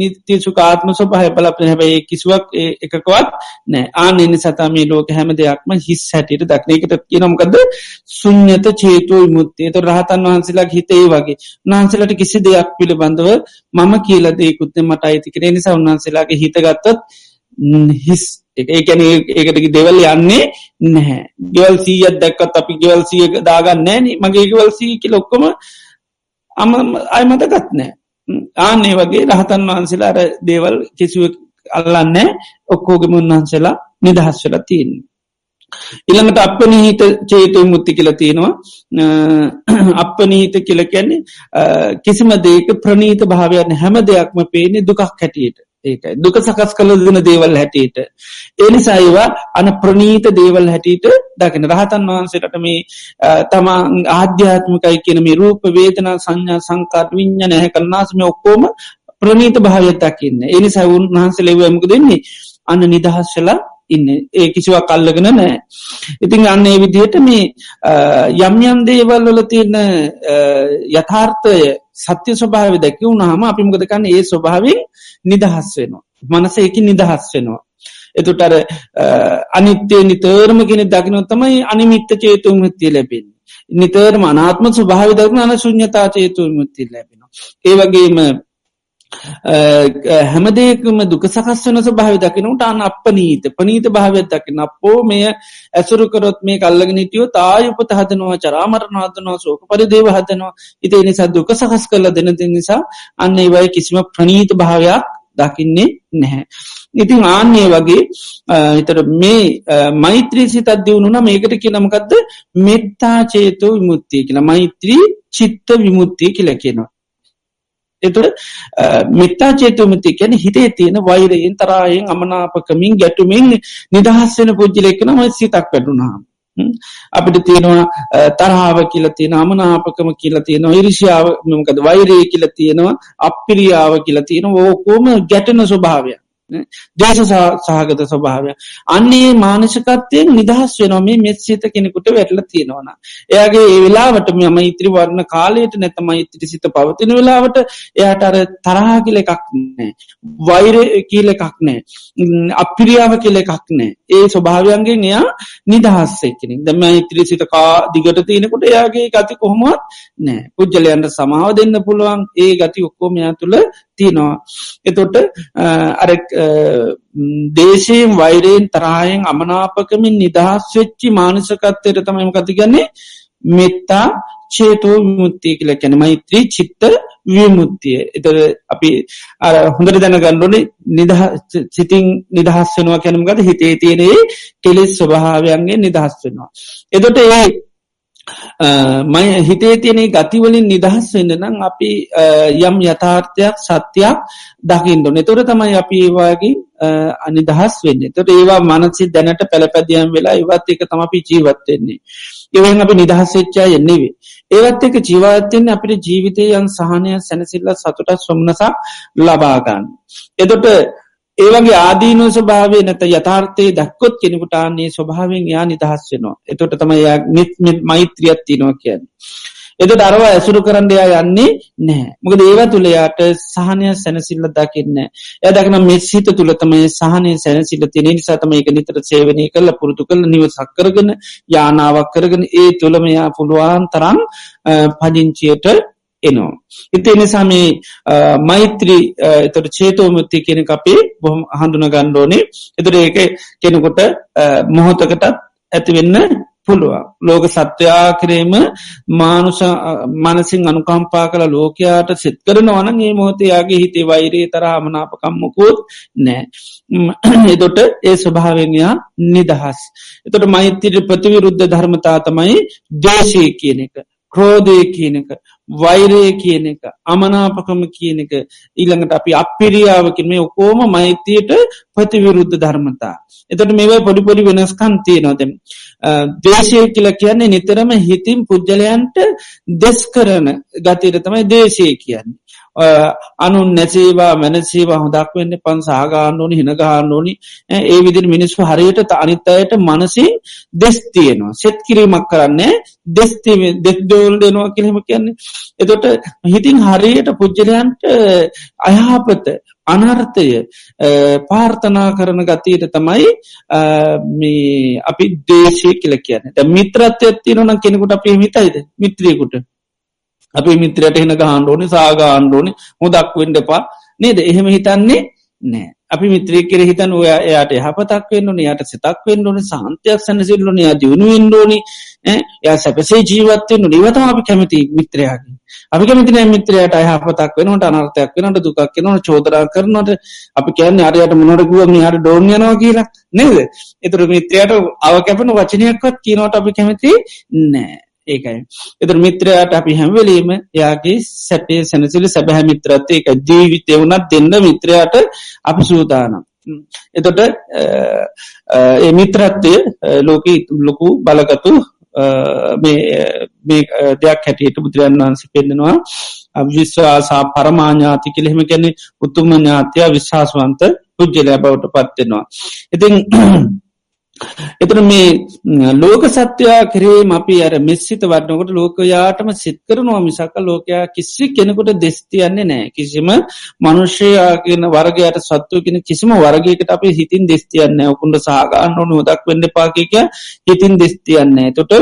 නිත්‍ය සුකාත්ම සොපහය පලප හැබයි කිසිවක් එකකවත් නෑ. ආනෙන සතමේ ලෝක හැම දෙයක්ම හිස් හැටියට දක්නයකට කියනමකද සුන්්‍යත චේතුව මුත්තේ ත රහතන් වහන්සේලා හිතේ වගේ. නාන්සලට කිසි දෙයක් පිළිබඳව මම කියල දේකුත්ත මට අයිති කරේ. නිසා උන්වහන්සේලාගේ හිතගත්තත් හිස් ඒකැන ඒකට දෙවල් යන්නේ නැහැ. ගෙවල් සීයත් දැක්කත් අපි ගෙවල් සිය දාගන්න නෑන මගේ ගෙවල් සී කියල ඔක්කොම අම අයමත ගත් නෑ ආනේ වගේ රහතන් වහන්සේලාර දේවල් කිසිුව අල්ලන්න ඔක්කෝගෙම උන්වහන්සේලා නිදහස් වෙලා තියන්නේ. ඉළඟට අප නීහිත චේතු මුත්ති කියල තියෙනවා. අප නීහිත කියල කැන්නේ කිසිම දේක ප්‍රනීත භාවයන්න හැම දෙයක්ම පේනෙ දුකක් හැටියට. ඒකයි. දුක සකස් කළ දෙන දේවල් හැටියට. එනිසායිවා අන ප්‍රනීත දේවල් හැටියට දකින රහතන් වහන්සේට මේ තමා ආධ්‍යාත්මකයි කියන මේ රූප වේදනා සංඥා සංකාට විඤ්ඥ නැහැ කරන්නාසම ඔක්කෝම ප්‍රනීත භාවයක් දකින්න. එනිසා උන් වහන්සේ ලෙවමක දෙන්නේ අන්න නිදහස්ශලා ඉන්න. ඒ කිසිවක් කල්ලගෙන නෑ ඉතින් අන්න ඒ විදිහට මේ යම් යම් දේවල් වල තියෙන යථාර්ථය සත්‍ය ස්වභාව දැකි වුණහම අපිමකදකන්න ඒ ස්වභාවෙන් නිදහස් වෙනවා. මනස එක නිදහස් වෙනවා. එතුටර අනිත්‍යය නිතරම කෙන දකිනොත්තමයි අනිමිත්ත චේතු මුත්තිය ලැබෙන් නිතරම අනාත්ම ස්වභාව දක්න අන ශුන්්‍යතා චේතු මුත්තිල් ලැබෙනවා ඒවගේම හැමදේකම දුක සකස් වන ස්වභාව දකිනට අන්න අප නීත පනීත භාවයක් දකින අපෝ මෙය ඇසුරුකරොත් මේ කල්ලගෙන නිටියෝ තාය උපත හදනවා චරාමරනාදනවා සෝක පරිදේව හදනවා ඉති නිසා දුක සකස් කරල දෙන දෙ නිසා අන්න ඒවයි කිසිම ප්‍රනීත භාවයක් දකින්නේ නැහැ. ඉතින් ආන්නේ වගේ හිතර මේ මෛත්‍රී සිතත් දියුණුන මේකට කියනමකක්ද මෙත්තා චේතෝ විමුත්තිය කියලා මෛත්‍රී චිත්ත විමුත්තිය කියලා කියනවා. එතුට මෙත්තා චේතුමති කැන හිතේ තියෙන වෛරයෙන් තරායෙන් අමනාපකමින් ගැටුමින් නිදහස් වෙන පුද්ජිලෙක්න ම සිතක් පැටුනාම්. අපිට තියෙනවා තරහාව කියල තියෙන අමනාපකම කියල තියෙන ඉරිෂාව මකද වෛරය කියල තියෙනවා අපිරියාව කියල තියෙන ඕකෝම ගැටන ස්වභාවයක් දේශ සහගත ස්වභාවය. අන්නේ මානසිකත්වයෙන් නිදහස් වෙනොමේ මෙත්සිත කෙනෙකුට වැටල තියෙනවන එයාගේ ඒ වෙලාවට මෙම ඉත්‍රි වරණ කාලයට නැතම ඉතිරි සිත පවතින වෙලාවට එයාට අර තරහා කියල එකක් නෑ වෛර කියල එකක් නෑ අපිරියාව කියල එකක් නෑ ඒ ස්වභාවයන්ගේ එයා නිදහස්සේ කෙනෙක්. දම ඉතිරි සිත කා දිගට තියෙනකොට එයාගේ ගති කොහොමත් නෑ පුද්ජලයන්ට සමාව දෙන්න පුළුවන්. ඒ ගති ඔක්කෝමයා තුළ තියනවා. එතොට අර දේශයෙන් වෛරයෙන් තරායෙන් අමනාපකමින් නිදහස් වෙච්චි මානසකත්තයට තමයිම කතිගන්නේ මෙත්තා චේතෝ විමුත්තිය කියල කැන මෛත්‍රී චිත්ත විමුත්තිය එත අපි අර හොඳට දැන ගණ්ඩුවන නිදහ සිතින් නිදහස් වෙනවා කැනමගත හිතේ තියනේ කෙලෙස් ස්වභාවයන්ගේ නිදහස් වෙනවා. එදොට ඒ මය හිතේ තියෙනෙ ගතිවලින් නිදහස් වෙන්න නම් අපි යම් යථාර්ථයක් සත්‍යයක් දකිින්ඩු නතොර තමයි අපි ඒවාගේ අනිදහස් වෙන්න. තොට ඒවා මනසි දැනට පැළපැදියම් වෙලා ඉවත් එක තම අපි ජීවත්වෙන්නේ එවන් අපි නිදහස් වෙච්චා එන්නෙවේ ඒවත් එක ජීවත්තයෙන් අපිට ජීවිතයන් සහනය සැනසිල්ල සතුට සොම්නසා ලබාගන්න එතොට ඒවගේ ආදීනෝ ස්වභාවය නැත යථාර්ථය දක්කොත් කෙනෙකුටාන්නේ ස්වභාවෙන් යා නිදහස් වෙනවා. එතොට තම නිත් මෛත්‍රියත් තිනවා කියන්න. එත අරව ඇසුරු කරන්නඩයා යන්නේ නෑ මොක දේව තුළයාට සහනය සැනසිල්ල දකින්න එය දකින මෙස්සිත තුළ තමයි සහනය සැනසිල්ල තින නිසාතම එක නිතර සේවනය කල පුරුතු කළ නිව සක්කරගෙන යානාවක් කරගෙන ඒ තුළමයා පුළුවන් තරම් පජිංචියට එනවා. ඉති එනිසා මේ මෛත්‍රී එතට චේතෝමුත්ති කෙනෙ අපේ බොහොම හඳුන ගණ්ඩෝනේ එතුර ඒක කෙනෙකොට මොහොතකටත් ඇතිවෙන්න පුළුවන්. ලෝක සත්‍යයා කරේම මානුෂ මනසින් අනුකම්පා කළ ලෝකයාට සිත් කරන වන [CLEARS THROAT] ඒ මෝතයාගේ හිතේ වෛරේ තර හමනාපකම්මකුත් නෑ එදොට ඒ ස්වභාවෙන්යා නිදහස්. එතොට මෛත්‍යට ප්‍රතිවිරුද්ධ ධර්මතා තමයි දේශය කියන එක ක්‍රෝධය කියන එක. වෛරය කියන එක අමනාපකම කියන එක ඊළඟට අපි අපිරියාවකින් මේ ඔකෝම මෛත්‍යයට ප්‍රතිවිරුද්ධ ධර්මතා. එතට මේවයි පොඩිපොඩි වෙනස්කන්තිය නොදෙම. දේශය කියල කියන්නේ නිතරම හිතින් පුද්ගලයන්ට දෙස් කරන ගතීර තමයි දේශය කියන්නේ. අනුන් නැසේවා මැනසේවා හොදක් වෙන්න පන් සාගාන්න ඕනි හිනගාන්න ඕනි. ඒ විදිර මිනිස්ු හරියට අනිත් අයට මනසින් දෙස් තියෙනවා. සෙත් කිරීමක් කරන්නේ දෙස්තිම දෙක්දෝල් දෙනවා කියෙම කියන්නේ. එතොට හිතින් හරියට පුද්ජලයන්ට අයහපත අනර්ථය පාර්ථනා කරන ගතීට තමයි මේ අපි දේශය කියල කියන්න. මිත්‍රත්ය තියනන කෙනෙකුට අපේ මිතයිද මිත්‍රියකුට. අපි මිත්‍රයට එන ගහන්ඩෝනි සාගාණ්ඩෝනි හොදක් වෙන්ඩපා නේද? එහෙම හිතන්නේ නෑ අපි මිත්‍රය කෙර හිතන් ඔය එයාට හපතක් වෙන්න යාට සිතක් වෙන්න ඕනි සාන්තයක් සැනසිල්ලන යා දියුණු වෙන්ඩෝනි ය සැපසේ ජීවත්තෙන් නිවතම අපි කැමති මිත්‍රයාගේ. අපි කැමතින මිත්‍රයට අයහපතක් වෙනට අනර්ථයක් වෙනට දුකක් වෙනට චෝදරා කරනට අපි කියන්න අරයට මොනටකුව හට ඩෝන්යනවා කියලා නේද? එතුර මිත්‍රයට අව කැපන වචනයක්වත් කියනවට අපි කැමති නෑ. ඒකයි. එතර මිත්‍රයාට අපි හැම්වලීම යාගේ සැපේ සැනසිලි සැබැහැ මිත්‍රත්ත එක ජීවිතය වුණත් දෙන්න මිත්‍රයාට අපි සූදානම්. එතොට ඒ මිත්‍රත්වය ලෝක ලොකු බලගතු දෙයක් හැටියට බුදුරන් වහන්සේ පෙන්නෙනවා විශ්වාසා පරමාඥාති කෙළෙහෙම කැනෙ උතුම ඥාතිය විශ්වාසවන්ත පුද්ජලය බවට පත්වෙනවා. ඉතින් එතන මේ ලෝක සත්‍යයා කරේ අපි අර මෙස්සිත වටනකොට ලෝකයාටම සිත් කරනවා මිසක ලෝකයා කිසි කෙනෙකුට දෙස්තියන්නේ නෑ කිසිම මනුෂ්‍යයාගෙන වර්ගයට සත්වය කෙන කිසිම වර්ගයකට අපි හිතින් දෙස්තියන්න ඔකුන්ට සාගන්න ඕනු ොදක් වෙන්න පාකික හිතින් දෙස්තියන්නේ තොට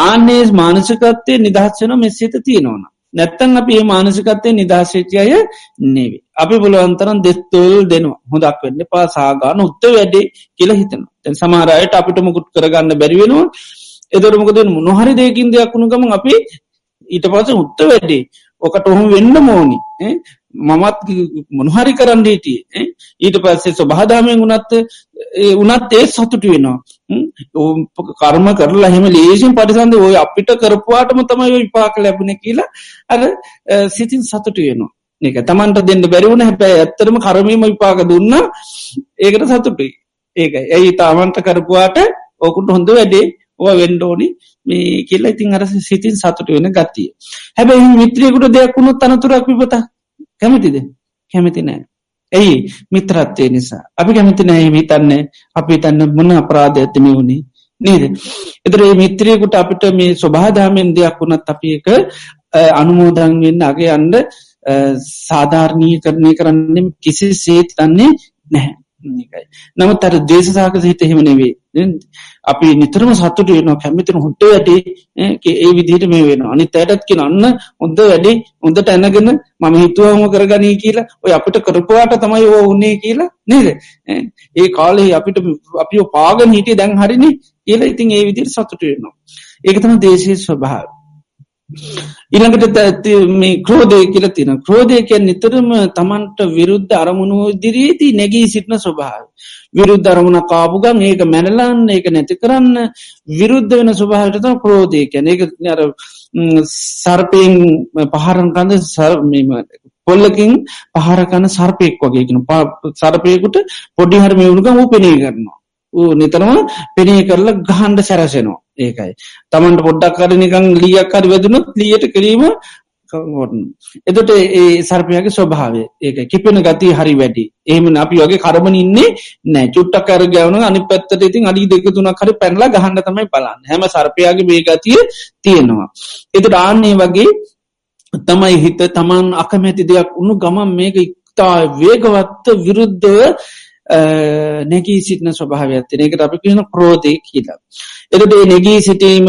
ආනේ මානසිකත්තේ නිදහස්සන මෙස්සිත තියෙනවන නැත්තන් අපි ඒ මානසිකත්තය නිදහශේචය නෙවේ. අපි බලුවන්තරන් දෙස්තුල් දෙනවා. හොදක් වෙන්න පා සාගාන උත්ත වැඩේ කියල හිතන තැන් සමාරයට අපිට මුකුත් කරගන්න බැරිවෙනවා එදරමකද මොහරි දෙකින් දෙයක් වුණු ගම අපි ඊට පස උත්ත වැඩේ. ඕකට ඔහු වෙන්න මෝනි මමත් මොනහරි කරන්න හිටිය. ඊට පස්සේ ස්වබාදාමයෙන් වනත් උනත් ඒ සතුට වෙනවා. කර්ම කරලා හෙම ලේසින් පටිසන්ද ඔය අපිට කරපුවාටම තමයි විපාක ලැබුණ කියලා අර සිතින් සතුට වෙනවා. එක. තමන්ට දෙන්න බැරිවුණ හැබැයි ඇත්තරම කරමීම විපාක දුන්න ඒකට සතුටුයි. ඒක ඇයි තාමන්ට කරපුවාට ඕකුට හොඳ වැඩේ ඕ වෙන්ඩෝනි මේ කියලා ඉතින් අර සිතින් සතුට වෙන ගත්තිය හැබැයි මිත්‍රියකුට දෙයක් වුණු තනතුරක් විපත කැමතිද? කැමති නෑ. ඇයි? මිත්‍රත්වය නිසා. අපි කැමති නෑ හිතන්නේ. අපි තන්න මොන අපරාධ ඇතම වුණේ නේද? එතර මිත්‍රයකුට අපිට මේ ස්වභාදාමෙන් දෙයක් වුණත් අපි එක අනුමෝදන් වෙන්න අගේ අන්ඩ සාධාරණී කරණය කරන්නම් කිසි සේත් තන්නේ නැහැ නිකයි. නමුත් අර දේශසාක හිත හෙමනෙවේ අපි නිතරම සතුට වෙන කැමිතන හොට වැඩේ ඒ විදිහට මේ වෙන අනි තැටත් කිය අන්න හොඳ වැඩේ හොඳට ඇනගෙන මම හිතුවම කරගනී කියලා ඔය අපිට කරපුවාට තමයි ඕ උන්නේ කියලා නේද? ඒ කාලේ අපිට අපි පාගන හිටිය දැන් හරිනි කියලා ඉතින් ඒ විදිර සතුට වෙනවා. ඒකතම දේශය ස්වභාව ඉළඟට මේ ක්‍රෝධය කියල තින ක්‍රෝධය කියන් නිතරම තමන්ට විරුද්ධ අරමුණු දිරේදී නැගී සිටින ස්වභාව. විරුද්ධ අරමුණ කාපුගම් ඒක මැනලන්න ඒක නැති කරන්න විරුද්ධ වෙන ස්වභාවටත ක්‍රෝධය කැන ඒක අර සර්පයෙන් පහරන්කන්ද සර්මීම පොල්ලකින් පහරකන්න සර්පයෙක් වගේගෙන සර්පයකුට පොඩිහරම වුණුගම උපනී කරනවා. නිතරම පෙනේ කරලා ගහන්ඩ සැරසෙනවා ඒකයි. තමන්ට පොඩ්ඩක් කර නිකං ලියක්කර වැදනුත් ලියට කිරීම එතට ඒ සර්පයගේ ස්වභාවය. ඒක කිපෙන ගති හරි වැඩි. ඒම අපි වගේ කරමන ඉන්නේ නෑ චුට්ටක් කර ගැවන අනි පැත්තට ඉතින් අඩි දෙක තුන කරි පැනලා ගහන්න තමයි බලන්න. හැම සර්පයාගේ මේ ගතිය තියෙනවා. එත ආන්නේ වගේ තමයි හිත තමන් අකමැති දෙයක් උුණු ගමන් මේක ඉක්තා වේගවත්ත විරුද්ධව නැගී සිටින ස්වභාවයක්ත්තින එකට අපි කියන ක්‍රෝධය කියලා. එතට නැගී සිටීම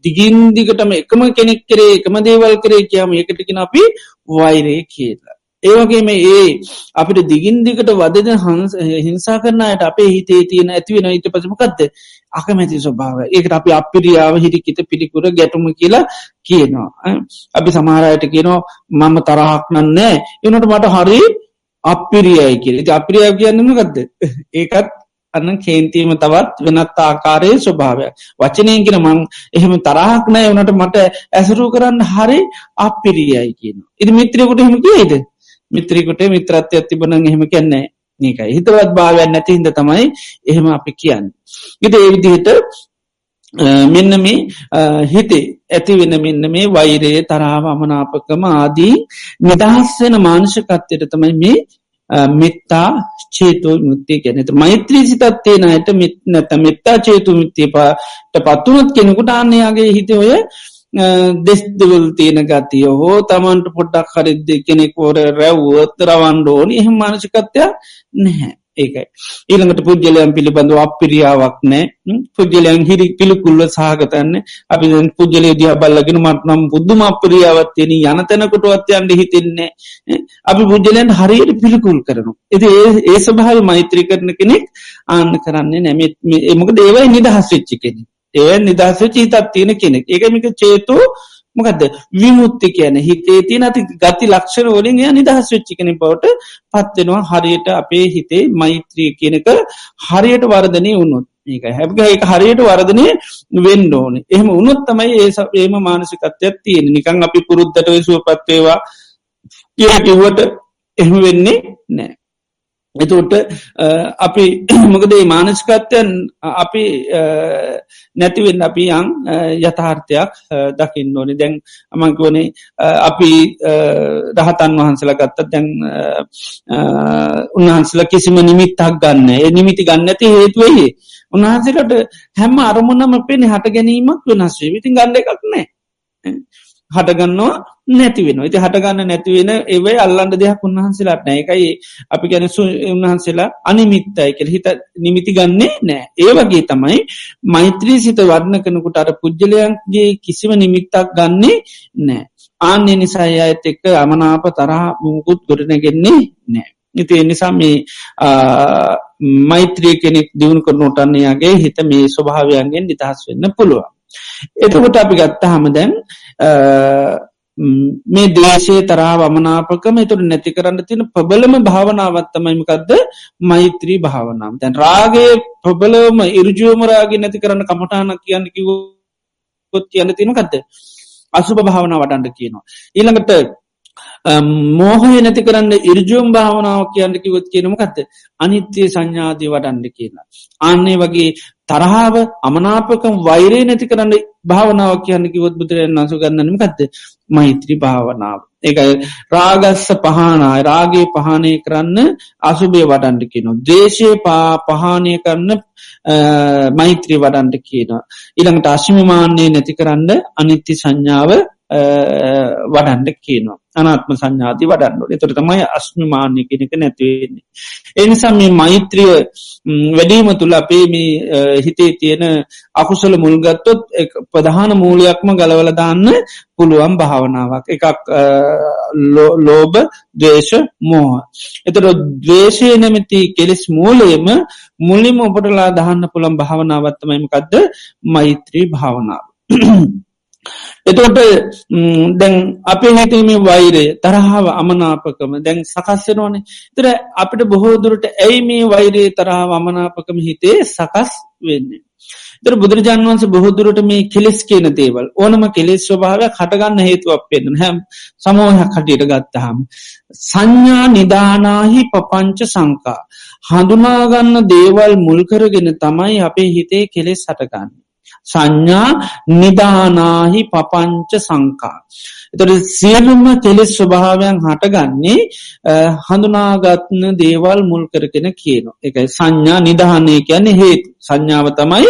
දිගින් දිගටම එකම කෙනෙක් කරේ එකම දේවල් කරේ කියම එකටකින අපි වෛරය කියලා. ඒවගේම ඒ අපිට දිගින් දිකට වදන හංස හිංසා කරන්නයට අපේ හිතේ තියෙන ඇතිවෙන ඊට පසමකක්ද අකමැති ස්වභාව ඒකට අපි අපිරියාව හිරිකිත පිළිකුර ගැටුම කියලා කියනවා. අපි සමහරයට කියනවා මම තරහක් නන්නේ එනට මට හරි අපිරියයි කියල. අපිරියාව කියන්නම ගත්ද [LAUGHS] ඒකත් අන්න කේන්තීම තවත් වෙනත් ආකාරයේ ස්වභාවය වචනයගෙන මං එහෙම තරහක් නෑ වනට මට ඇසරු කරන්න හරි අපිරියයි කියන ඉදි මිත්‍රයකුට හෙම කියේද මිත්‍රිකුට මිත්‍රත්ය තිබන එහෙම කැන්නේ ඒකයි. හිතවත් භාවයන් නැති හිද තමයි එහෙම අපි කියන්න. ඉට ඒවිදිහට මෙන්න මේ හිතේ ඇති වෙන මෙන්න මේ වෛරයේ තරාව අමනාපකම ආදී නිදහස් වෙන මාංශකත්වයට තමයි මේ මෙත්තා චේතෝ මුත්තිය ගැනත මෛත්‍රී සිතත්තිය නයට මෙත් නැත මෙත්තා චේතු මිත්තිය පාට පත්තුනත් කෙනෙකුට අන්නයාගේ හිත ඔය දෙස්දවල් තියෙන ගතිය හෝ තමන්ට පොඩ්ඩක් හරිද්ද කෙනෙක් ෝර රැව්ුවත් රවන්ඩෝනි එහෙම මානසිකත්වයක් නැහැ ඒකයි. ඊළඟට පුද්ගලයන් පිළිබඳව අපිරියාවක් නෑ. පුද්ගලයන් හිරි පිළිකුල්ල සහගතන්න. අපි පුද්ගලය දිහ බල්ලගෙන මටනම් බුද්ධම අපිරියාවත්තියන යන තැනකොටුවත්යන්ට හිතෙන්නේ අපි පුද්ගලයන් හරියට පිළිකුල් කරනු එති ඒ සභාව මෛත්‍රී කරන කෙනෙක් ආන්න කරන්නේ නැමත් එමක දේවයි නිදහස් වෙච්චි කෙනෙ ඒ නිදහස චීතත් තියෙන කෙනෙක්. ඒකමික චේතු මොකද විමුත්ති කියන හිතේ තිය නති ගති ලක්ෂණ වලින් ය නිදහස් වෙච්චි කෙන බවට පත්වෙනවා හරියට අපේ හිතේ මෛත්‍රිය කියනක හරියට වර්ධනය වුණොත්. ඒක හැබ ඒක හරියට වර්ධනය වෙන්න ඕන. එහෙම උනොත් තමයි ඒ ඒම මානසිකත්වයක් තියෙන නිකං අපි පුරුද්ධට සුව පත්වේවා කිය කිව්වට එහෙම වෙන්නේ නෑ එතුට අපි [CLEARS THROAT] මොකදේ මානස්කත්වයන් අපි නැතිවෙන්න අපි යං යථාර්ථයක් දකින්න ඕනෙ. දැන් අමංකවනේ අපි රහතන් වහන්සල ගත්ත දැන් උන්වහන්සල කිසිම නිමිත්තක් ගන්න ඒ නිමිති ගන්න ඇති හේතුවයේ උන්වහන්සේකට හැම අරමුණම පෙන හට ගැනීමක් වෙනස්වේ විතින් ගන්න එකක් නෑ හටගන්නවා නැතිවෙන ඉති හටගන්න නැතිවෙන ඒවයි අල්ලන්ඩ දෙයක් උන්වහන්සේලාට නෑකයි අපි ගැන උන්වහන්සේලා අනිමිත්තයි කෙල් හිත නිමිති ගන්නේ නෑ ඒ වගේ තමයි මෛත්‍රී සිත වර්ණ කනකුට අර පුද්ගලයන්ගේ කිසිම නිමිත්තක් ගන්නේ නෑ ආන්‍ය නිසා අයත් එක්ක අමනාප තරහ මුකුත් ගොඩනගෙන්නේ නෑ ඉති එනිසා මේ මෛත්‍රී කෙනෙක් දියුණු කරනොටන්නේයාගේ හිත මේ ස්වභාවයන්ගෙන් නිදහස් වෙන්න පුළුවන්. එතකොට අපි ගත්තා හම දැන් මේ දේශය තරා වමනාපකම එතුට නැති කරන්න තියෙන ප්‍රබලම භාවනාවත්තමයිමකක්ද මෛත්‍රී භාවනාව. තැන් රාගේ ප්‍රබලවම ඉරජුවමරාගේ නැති කරන්න කමටානක් කියන්න කිවොත් කියන්න තියෙනකක්ද අසුභ භාවනා වඩන්ඩ කියනවා. ඊළඟට මෝහය නැති කරන්න ඉරජුම් භාවනාව කියන්න කිවොත් කියනමකක්ද අනිත්‍යය සංඥාදී වඩන්ඩ කියලා. අන්නේ වගේ තරහාාව අමනාපකම් වෛරේ නැති කරන්න භාවනාව කියන්න කිවොත් බුදුරයන් අසු ගන්නනම ගත්ද මෛත්‍රී භාවනාව. ඒකයි රාගස්ස පහනායි රාගේ පහනය කරන්න අසුබේ වඩන්ඩ කියන. දේශය පා පහනය කරන්න මෛත්‍රී වඩන්ඩ කියන. ඉළඟට අශිමමාන්‍යය නැති කරන්න අනිත්‍ය සංඥාව වඩන්ඩ කියනවා අනාත්ම සංඥාති වඩන්නට එතොට තමයි අස්මිමාන්‍ය කෙනෙක නැතිවෙන්නේ. එනිසා මේ මෛත්‍රිය වැඩීම තුළ අපේ මේ හිතේ තියෙන අකුසල මුල්ගත්තොත් ප්‍රධාන මූලයක්ම ගලවල දාන්න පුළුවන් භාවනාවක් එකක් ලෝබ දේශ මෝහ. එතට දවේශය නැමති කෙලෙස් මූලයම මුලිම ඔබටලා දහන්න පුළන් භාවනාවත්තමයිමකක්ද මෛත්‍රී භාවනාව. එතකොට දැන් අපේ හැතීමේ වෛරය තරහාව අමනාපකම දැන් සකස්සෙනවානේ තර අපිට බොහෝදුරට ඇයි මේ වෛරයේ තරහාව අමනාපකම හිතේ සකස් වෙන්නේ. තර බුදුරජාන් වන්ස බොහෝදුරට මේ කෙලෙස් කියන දේවල් ඕනම කෙලෙස් ස්වභාවයක් හටගන්න හේතුවක් පෙන්න්න හැම් සමෝහයක් කටියට ගත්තහම. සංඥා නිධානාහි පපංච සංකා. හඳුනාගන්න දේවල් මුල්කරගෙන තමයි අපේ හිතේ කෙලෙස් හටගන්න. සංඥා නිධානාහි පපංච සංකා. එතොට සියලුම කෙලෙස් ස්වභාවයන් හටගන්නේ හඳුනාගත්න දේවල් මුල් කරගෙන කියන එකයි සංඥා නිධානය කියන හේතු සංඥාව තමයි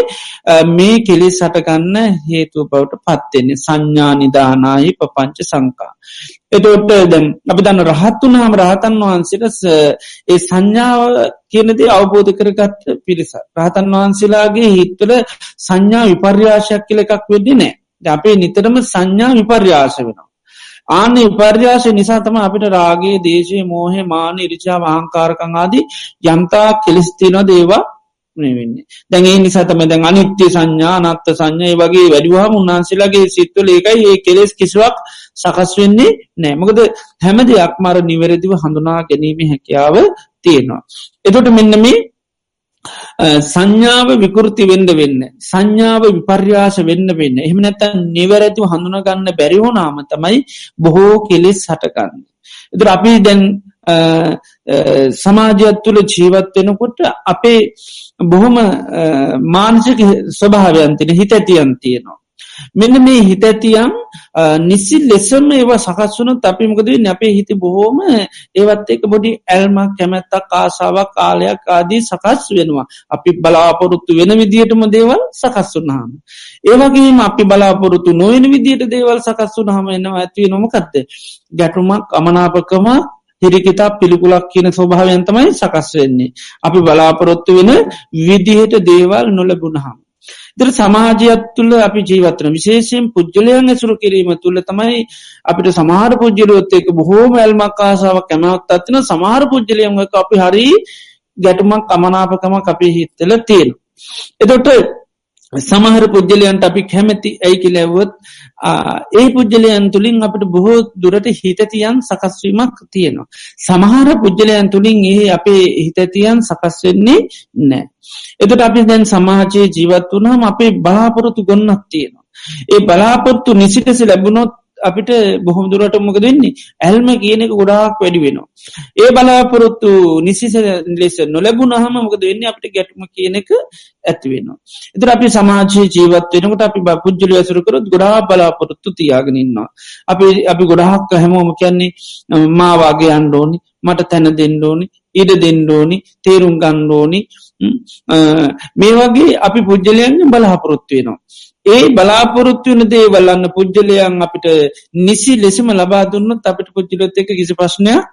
මේ කෙලෙස් සටගන්න හේතුව බවට පත්වෙන්නේ සංඥා නිධානාහි පපංච සංකා. එතොට දැන් අපි දන්න රහත්තුනාම රහතන් වහන්සේට ඒ සංඥාව කියනදේ අවබෝධ කරගත් පිරිස. රහතන් වහන්සේලාගේ හිත්වල සංඥා විපර්යාශයක් කියල එකක් වෙදදි නෑ අපේ නිතරම සංඥා විපර්යාශ වෙනවා. ආන විපර්යාශය නිසා තම අපිට රාගේ දේශය මෝහය මාන ඉරිචා වහංකාරකං ආදී යම්තා කෙලෙස්තින දේවා වෙන්නේ දැන්ඒ නිසාතම දැන් අනිත්‍ය සංඥා නත්ත සංඥය වගේ වැඩිවාම උන්හන්සේලාගේ සිත්තුල ඒකයි ඒ කෙලෙස් කිසිවක් සකස් වෙන්නේ නෑමකද හැම දෙයක් මර නිවැරදිව හඳුනා ගැනීම හැකියාව තියෙනවා. එතොට මෙන්න මේ සංඥාව විකෘති වෙන්ඩ වෙන්න සංඥාව විපර්යාශ වෙන්න වෙන්න එහම නැත නිවැරැතිව හඳුනගන්න බැරිහෝනාම තමයි බොහෝ කෙලෙස් හටකන්න. එතුර අපි දැන් සමාජයක් තුළ ජීවත්වෙනකොට අපේ බොහොම මානසික ස්වභාවයන්තින හිත ඇතියන් තියෙනවා. මෙන්න මේ හිත ඇතියම් නිසි ලෙසම ඒවා සකස්වන අපිමකද අපේ හිති බොහෝම ඒවත් එක බොඩි ඇල්මක් කැමැත්තක් කාසාාවක් කාලයක් ආදී සකස් වෙනවා. අපි බලාපොරොත්තු වෙන විදිහටම දේවල් සකස් වුනහම ඒවගේම අපි බලාපොරොත්තු නොවෙන විදියට දේවල් සකස් වුනහම එනවා ඇතිව නොමකක්ද ගැටුමක් අමනාපකම හිරිකිතා පිළිකුලක් කියන ස්වභාවයන්තමයි සකස් වෙන්නේ අපි බලාපොරොත්තු වෙන විදිහට දේවල් නොලබුණහම දර සමාජයක් තුළ අපි ජීවත්වන විශේෂයෙන් පුද්ජලයන් ඇසුරු කිරීම තුළ තමයි අපිට සමහර පුද්ජලුවොත් එක බොහෝම ඇල්මක් ආසාාව කැමවත් අත්වන සමහර පුද්ජලයන්ක අපි හරි ගැටුමක් කමනාපකම අපි හිත්තල තියෙන. එතොට සමහර පුද්ජලයන්ට අපි කැමැති ඇයි කිලැවොත් ඒ පුද්ජලයන් තුළින් අපට බොහෝ දුරට හිතතියන් සකස්වීමක් තියෙනවා. සමහර පුද්ජලයන් තුළින් ඒ අපේ හිතතියන් සකස්වෙන්නේ නෑ. එතට අපි දැන් සමාජයේ ජීවත් වනාම අපේ බලාපොරොතු ගොන්නක් තියෙනවා. ඒ බලාපොරත්තු නිසිටසි ලැබුණොත් අපිට බොහොම දුරට මොක දෙන්නේ ඇල්ම කියන එක ගොඩාක් වැඩි වෙනවා. ඒ බලාපොරොත්තු නිසිස ලෙස නොලැබුණ හම මොකද වෙන්න අපිට ගැටම කියන එක ඇති වෙනවා. එතර අපි සමාජයේ ජීවත් වෙනකට අපි පුද්ජලි ඇසුරකරත් ගොඩා බලාපොරොත්තු තියාගෙනන්නවා. අපි අපි ගොඩාක් හැමෝම කියන්නේ මාවාගේ අන්ඩෝනි මට තැන දෙන්නඩෝනි ඉඩ දෙන්නඩෝනි තේරුම් ගණ්ඩෝනි මේ වගේ අපි පුද්ජලයන් බලාපොරොත්තු වෙනවා. ඒ බලාපොරොත්තු වන දේ වලන්න පුද්ජලයන් අපිට නිසි ලෙසම ලබා දුන්නත් අපිට පුද්ජලොත් එක කිසි ප්‍රශ්නයක්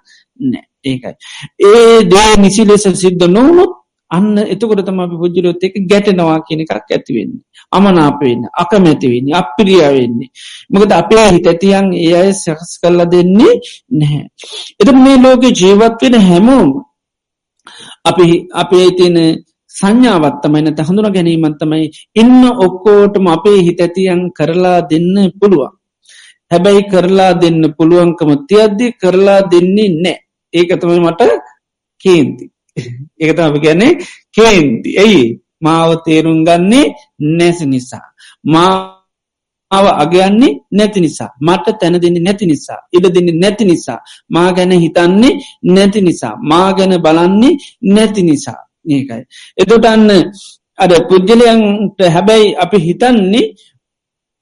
නෑ ඒකයි. ඒ දේ නිසි ලෙස සිද්ධ නොවනොත් අන්න එතකොට තම අපි පුද්ජලොත් එක ගැටනවා කියන එකක් ඇතිවෙන්න. අමනාපවෙන්න අකමැතිවෙන්න අපිරිය වෙන්නේ. මොකද අපේ හිත ඇතියන් ඒ අය සැකස් කරලා දෙන්නේ නැහැ. එත මේ ලෝක ජීවත් වෙන හැමෝම අපි අපේ තින සංඥාවත්තමයි නැත හඳුන ගැනීමත්තමයි ඉන්න ඔක්කෝටම අපේ හිත ඇතියන් කරලා දෙන්න පුළුවන්. හැබැයි කරලා දෙන්න පුළුවන්කම තියද්දි කරලා දෙන්නේ නෑ ඒකතමයි මට කේන්ති. ඒකත අපි ගැන්නේ කේන්ති. ඇයි මාව තේරුම් ගන්නේ නැසි. නිසා මාව අගයන්නේ නැති නිසා. මට තැන දෙන්නේ නැති නිසා. ඉඩ දෙන්නේ නැති නිසා. මා ගැන හිතන්නේ නැති නිසා. මා ගැන බලන්නේ නැති නිසා. ඒකයි. එතොටන්න අද පුද්ගලයන්ට හැබැයි අපි හිතන්නේ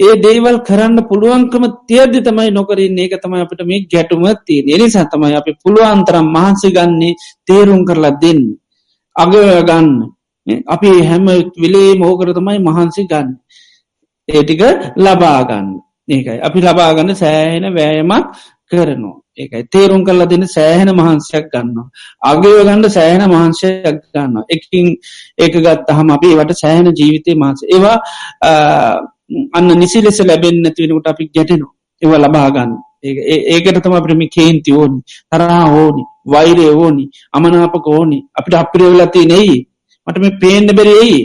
ඒ දේවල් කරන්න පුළුවන්කම තියද්දි තමයි නොකරින් ඒක තමයි අපට මේ ගැටුම තිය එනිසා තමයි අපි පුළුවන්තරම් මහන්සි ගන්නේ තේරුම් කරලා දෙන්න. අග ගන්න. අපි හැම විලේ මෝකර තමයි මහන්සි ගන්න. ඒටික ලබාගන්න ඒකයි අපි ලබාගන්න සෑහෙන වෑයමක් කරනවා. ඒකයි තේරුම් කරලා දෙන්න සෑහෙන මහන්සයක් ගන්නවා. අගය ගණඩ සෑහෙන මහන්සයක් ගන්න. එකින් ඒක ගත් අහම අපි වට සෑහෙන ජීවිතය මහන්ස. ඒවා අන්න නිසි ලෙස ලැබෙන්න්න තිවෙනකට අපි ගැටෙනවා. ඒව ලබාගන්න. ඒකට තම ප්‍රමි කේන්ති ඕනි තරහා ඕනි වෛරය ඕනි අමනාපක ඕනි අපිට අපිරවෙලති නෙයි මට මේ පේන්ඩ බෙරෙයි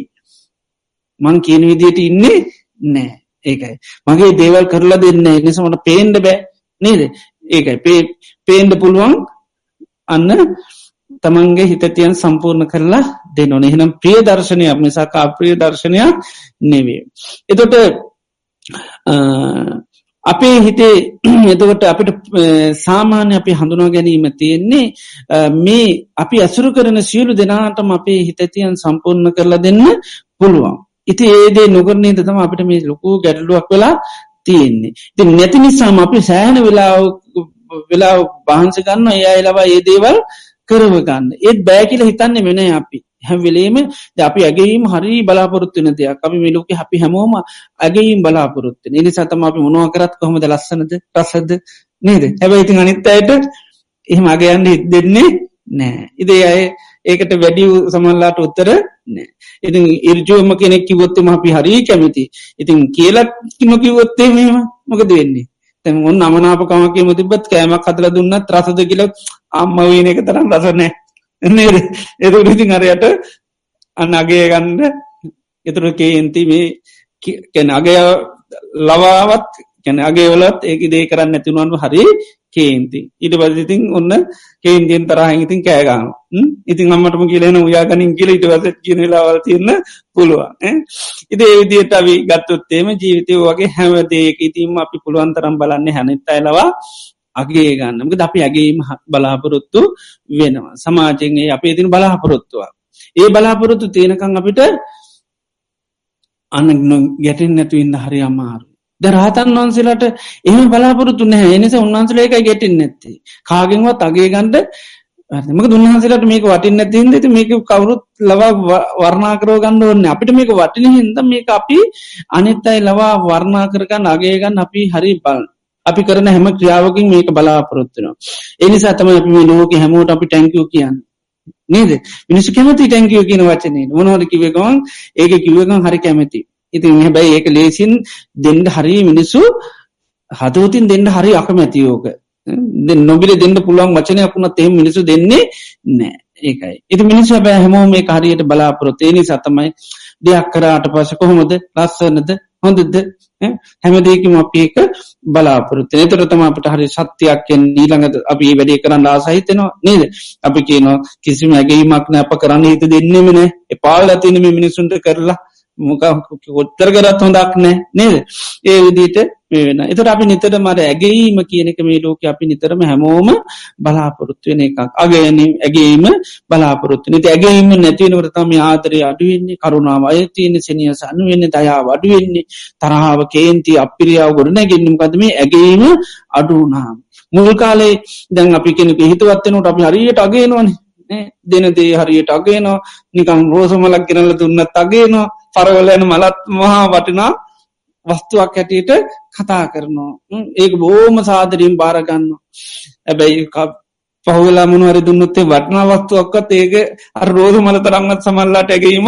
මං කියන විදියට ඉන්නේ නෑ. ඒකයි. මගේ දේවල් කරලා දෙන්න නිසමට පේන්ඩ බෑ නේද? ඒකයි. පේ පේන්ඩ පුළුවන් අන්න තමන්ගේ හිතතියන් සම්පූර්ණ කරලා දෙනොන එහෙනම් ප්‍රිය දර්ශනයක් නිසා කාප්‍රිය දර්ශනයක් නෙවේ. එතොට අපේ හිතේ [CLEARS THROAT] එතකොට අපිට සාමාන්‍ය අපි හඳුනා ගැනීම තියෙන්නේ මේ අපි ඇසුරු කරන සියලු දෙනාටම අපේ හිතතියන් සම්පූර්ණ කරලා දෙන්න පුළුවන්. ඉති ඒදේ නොකරන්නේ තම අපිට මේ ලොකු ගැටලුවක් වෙලා තියෙන්නේ. ති නැති නිසාම අපි සෑහන වෙලාව වෙලා බහන්ස ගන්න ඒ අයිලවා ඒ දේවල් කරව ගන්න. ඒත් බෑකිල හිතන්නේ වෙන අපි. හැවෙලේම අපි ඇගේීම හරි බලාපොරත්තුන දෙයක්. අපි මිලෝක අපි හැමෝම ඇගේීම් බලාපොරොත්තු නිනි සතම අපි මොනවා කරත් කොහොමද ලස්සනද ප්‍රසද්ද නේද? හැබැයි ඉතින් අනිත් අයට එහෙම අගයන්න හිත් දෙන්නේ නෑ. ඉදේ අය ඒකට වැඩි සමල්ලාට උත්තර නෑ. ඉතින් ඉර්ජුවම කෙනෙක් කිවොත්තම අපි හරි කැමති. ඉතින් කියලත් නොකිවොත්තේ මෙම මොකද වෙන්නේ? තැන් ඔන්න අමනාපකමකම තිබත් කෑමක් හතර දුන්නත් රසද කියල අම්ම වීන එක තරම් රසනෑ නේද? එතු ඉතින් අරයට අන්න අගේ ගන්න එතුර කේන්ති මේ කැන අගේ ලවාවත් කැන අගේවලත් ඒක දේ කරන්න නැතිවුණු හරි කේන්ති. ඉට පසිතින් ඔන්න කේන්තියෙන් තරහන් ඉතින් කෑගාම ඉතින් අම්මටම කියලෙන උයාගනින් කියල ඉට වස කියනලාවල තියන්න පුළුවන් ඉති ඒවිදියට අවි ගත්තොත්තේම ජීවිතය වගේ හැමදේක ඉතින් අපි පුළුවන් තරම් බලන්න හැනත් අයිලවා අගේ ගන්නමක අපි අගේම බලාපොරොත්තු වෙනවා. සමාජෙන්ගේ අපේ ඉතින් බලාපොරොත්තුවක්. ඒ බලාපොරොත්තු තියෙනකං අපිට අන්න ගැටෙන් නැතු ඉන්න හරි අමාරු ද රහතන් වහන්සේලාට එහම බලාපොරොත්තු නැහැ. එනිස උන්වහන්සල එකයි ගැටින් නැත්තේ. කාගෙන්වත් අගේ ගන්ඩ මක දුන්හන්සලට මේක වටින්න තින්ද ති මේක කවුරුත් ලවා වර්ණා කරෝ ගන්න ඕන්න අපිට මේක වටින හින්ද මේක අපි අනිත්තයි ලවා වර්ණා කරගන්න අගේගන්න අපි හරි බල අපි කරන හැම ක්‍රියාවකින් මේක බලාපොරොත්තුනවා එනිසා තම අපි මේ ලෝක හැමෝට අපි ටැංකෝ කියන්න. නේද? මිනිස්සු කැමති ටැංකියෝ කියන වචනේ මොනවද කිවගවන් ඒක කිවගන් හරි කැමති. ඉතින් හැබැයි ඒක ලේසින් දෙන්ඩ හරි මිනිස්සු හදවතින් දෙන්න හරි අකමැතියෝක නොබිල දෙන්න පුළුවන් වචනයක් වුණත් එහම මිනිසු දෙන්නේ නෑ. ඒකයි. ඉති මිනිස් බෑ හැමෝ මේ කාරයට බලාපොරොත්තේනි සතමයි දෙයක් කරාට පස කොහොමද? ලස්සනද? හොඳද? හැමදේකම අපි එක බලාපොරත්ත එතර තම අපට හරි සත්‍යයක්ෙන් ඊළඟද අපි වැඩේ කරන්න ආසහිතනවා නේද? අපි කියනවා කිසිම ඇගේීමක් නෑ. අප කරන්න හිත දෙන්නෙමන එපාල් ඇතිනම මිනිසුන්ට කරලා මොක කොත්තර කරත් හොඳක් නෑ නේද? ඒ විදිට වෙන එතට අපි නිතර මට ඇගේීම කියනක මේ ලෝක අපි නිතරම හැමෝම බලාපොරොත්තුවෙන එකක්. අගයන ඇගේීම බලාපොරොත්තු නති ඇගේීම නැතිවනවරතම ආදරය අඩුවෙන්නේ කරුණාව අයතියන සනිය සන්න වෙන්න දයා වඩුවෙන්නේ තරහාාව කේන්ති අපිරියාව ගොඩ නැගෙන්නම් කදම ඇගේීම අඩුනාම් මුල් කාලේ දැන් අපි කෙනෙක හිතවත්වනට අපි හරියට අගේනවනේ දෙනදේ හරියට අගේනවා නිකම් රෝසමලක් ගෙනල දුන්නත් අගේනවා පරවලයන මලත් මහා වටිනා වස්තුවක් හැටියට කතා කරනවා. ඒක බෝම සාදරීම් බාරගන්න ඇබැයි පහුවෙලා මුණහරි දුන්නත්තේ වටනා වස්තුවක්කත් ඒක අර රෝධ මල තරංගත් සමල්ලාට ඇගීමක්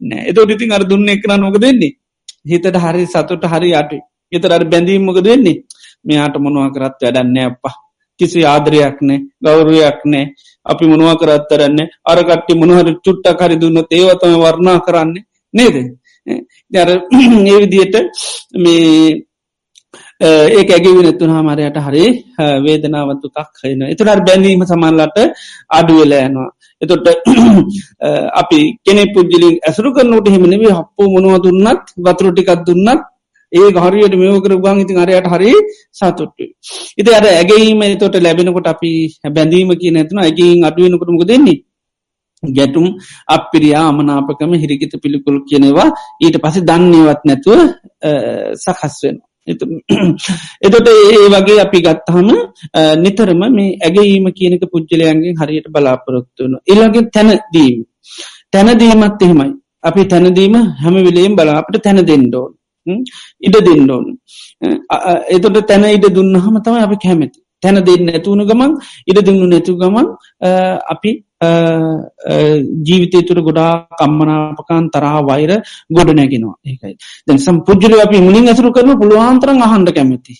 නෑ. එත ඉතින් අර දුන්න එකන නොක දෙන්නේ හිතට හරි සතුට හරි අටු එතර අර බැඳීමක දෙන්නේ මෙයාට මොනවා කරත් වැඩන්න අප්පා. කිසි ආදරයක් නෑ ගෞරුවයක් නෑ. අපි මොනවා කරත්තරන්න අරකට්ටි මොනහරි චුට්ට කරි දුන්න ඒවතම වර්ණා කරන්නේ. නේද? දර [CLEARS THROAT] ඒ විදියට මේ ඒ ඇගේ නැතුන හමරයට හරි වේදනාවත්තුකක් හයන එතුරට බැඳීම සමල්ලට අඩුවලෑනවා එතොට [CLEARS THROAT] අපි කෙනෙ පුද්ජලින් ඇසරු කරනට හෙමනවේ හප්පෝ මොනව දුන්නත් වතුරටිකක් දුන්නත් ඒ හරියට මේකර ගන් ඉතින් අරයට හරි සතුට්ට ඉති අර ඇගේීම තොට ලැබෙනකොට අපි බැඳීම කිය නැතුන ඇගේින් අඩුවෙනකොටමක දෙන්නේ ගැටුම් අපිරියා අමනාපකම හිරිකිත පිළිකුල් කියනවා ඊට පස දන්නේවත් නැතුව සකස් වෙන. එතොට [CLEARS THROAT] ඒ වගේ අපි ගත්තහම නිතරම මේ ඇගේීම කියනක පුද්ජලයන්ගේ හරියට බලාපොරොත්තුවන. එලගේ තැනදීම. තැනදීමත් එහෙමයි. අපි තැනදීම හැම විලේම් බලාපට තැන දෙන්නඩෝන්. ඉඩ දෙන්නඩෝන්. එතොට තැන ඉඩ දුන්නහම තම අපි කැමැති. තැන දෙන්න ඇතුුණු ගමන් ඉඩ දුන්නු නැතු ගමන් අපි ජීවිතය තුර ගොඩා කම්මනාපකන් තරහ වෛර ගොඩ නැගෙනවා. ඒකයි. දැන් සම් පුද්ජල අපි මුලින් ඇසරු කරන පුළුවන්තරන් අහන්ඩ කැමති.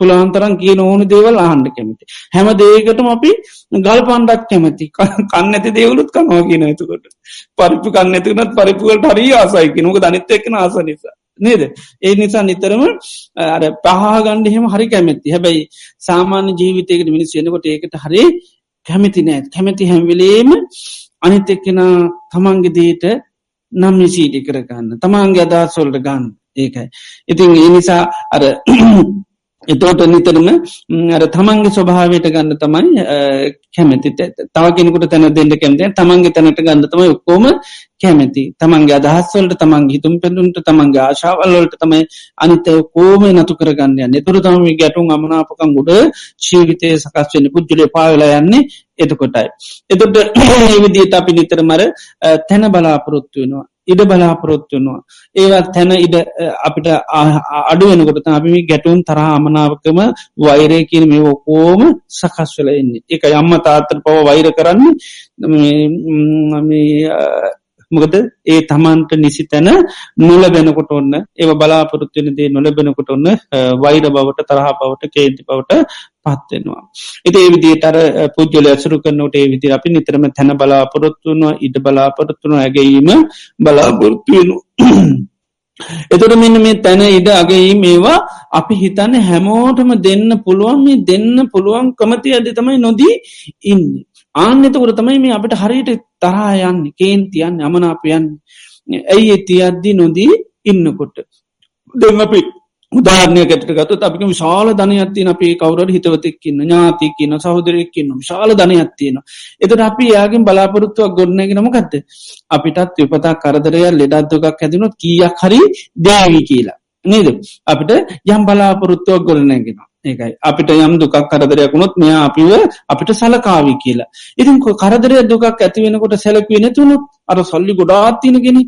පුළහන්තරන් කියන ඕන දේවල් අහන්ඩ කැමති. හැම දේකටම අපි ගල් පන්ඩක් කැමති. කන්න ඇති දේවලුත් කනවා කියන ඇතුකොට පරිපු කන්න ඇතිනත් පරිපුුවට හරි ආසයිකි නොක දනිත්ත එක්න ආස නිසා. නේද? ඒ නිසා නිතරම අර පහගණ්ඩ හෙම හරි කැමැති. හැබැයි සාමාන්‍ය ජීවිතයකට මිනිස් වෙනකොට ඒකට හරි කැමති නෑ. කැමැති හැම්වෙලේම අනිත එක්කෙන තමන්ගේ දේට නම් විසීටි කරගන්න. තමාන්ගේ අදා සොල්ට ගන්න. ඒකයි. ඉතින් ඒ නිසා අර එතෝට නිතරම අර තමන්ගේ ස්වභාවයට ගන්න තමයි කැමැති. තව කෙනෙකුට තැන දෙන්න කැමති තමන්ගේ තැනට ගන්න තමයි ඔක්කෝම කැමැති. තමන්ගේ අදහස්වලට තමන් හිතුම් පැඳුන්ට තමන්ගේ ආශාවල්ලට තමයි අනිතය කෝම නතු කරගන්න එතුර තම ගැටුම් අමනාපකං ගොඩ ජීවිතය සකස්වෙන පුද්ජලය පාවෙලා යන්නේ එතකොටයි. එතොට ඒවිදිට අපි නිතරමර තැන බලාපොරොත්තු වෙනවා ඉඩ බලාපොරොත්තුනවා ඒවත් තැන ඉඩ අපිට අඩුවෙනකොට අපි ගැටුම් තරහ අමනාවකම වෛරය කියන මේ ඔකෝම සකස් වෙල එන්නේ එක යම්ම තාත්තර පව වෛර කරන්නේ මොකද ඒ තමන්ට නිසි තැන නොලබෙනකොට ඔන්න ඒ බලාපොරොත්තුවනදේ නොලබෙනකොට ඔන්න වෛර බවට තරහ පවට කේන්ති පවට පත්වෙනවා. එති ඒ විදිට අර පුද්ගල ඇසුරු කරනට ඒ විදි අපි නිතරම තැන බලාපොරොත්තුවන ඉඩ බලාපොරොත්තුන ඇගීම බලාපොරොත්තුවනු. [CLEARS THROAT] එතොට මෙන්න මේ තැන ඉඩ අගේ මේවා අපි හිතන්න හැමෝටම දෙන්න පුළුවන් මේ දෙන්න පුළුවන් කමති ඇද තමයි නොදී ඉන්න. ආන්න එතකොට තමයි මේ අපට හරියට තරහයන්න කේන්තියන් යමනාපයන් ඇයි ඇති අද්දි නොදී ඉන්නකොට. දෙන්න අපි උදාරණයකට ගත් අපික විශාල ධනයත්තින අපේ කවුරට හිතවතෙක්කින්න ඥාතිකන්න සහෝදරයක්කින්න විශාල ධනයත්තියෙන එතට අපි යාගෙන් බලාපොරොත්තුවක් ගොඩනගෙනම ගත්ත අපිටත් විපතා කරදරය ලෙඩත්දුකක් ඇතිනොත් කියක් හරි දෑවි කියලා. නේද? අපිට යම් බලාපොරොත්තුවක් ගොඩනැගෙන ඒකයි. අපිට යම් දුකක් කරදරයක් වුණොත් මෙයා අපිව අපිට සලකාවි කියලා. ඉතින් කරදරය දුකක් ඇතිවෙනකොට සැලක්වේ නැතුුණොත් අර සල්ලි ගොඩාත්තිනගෙන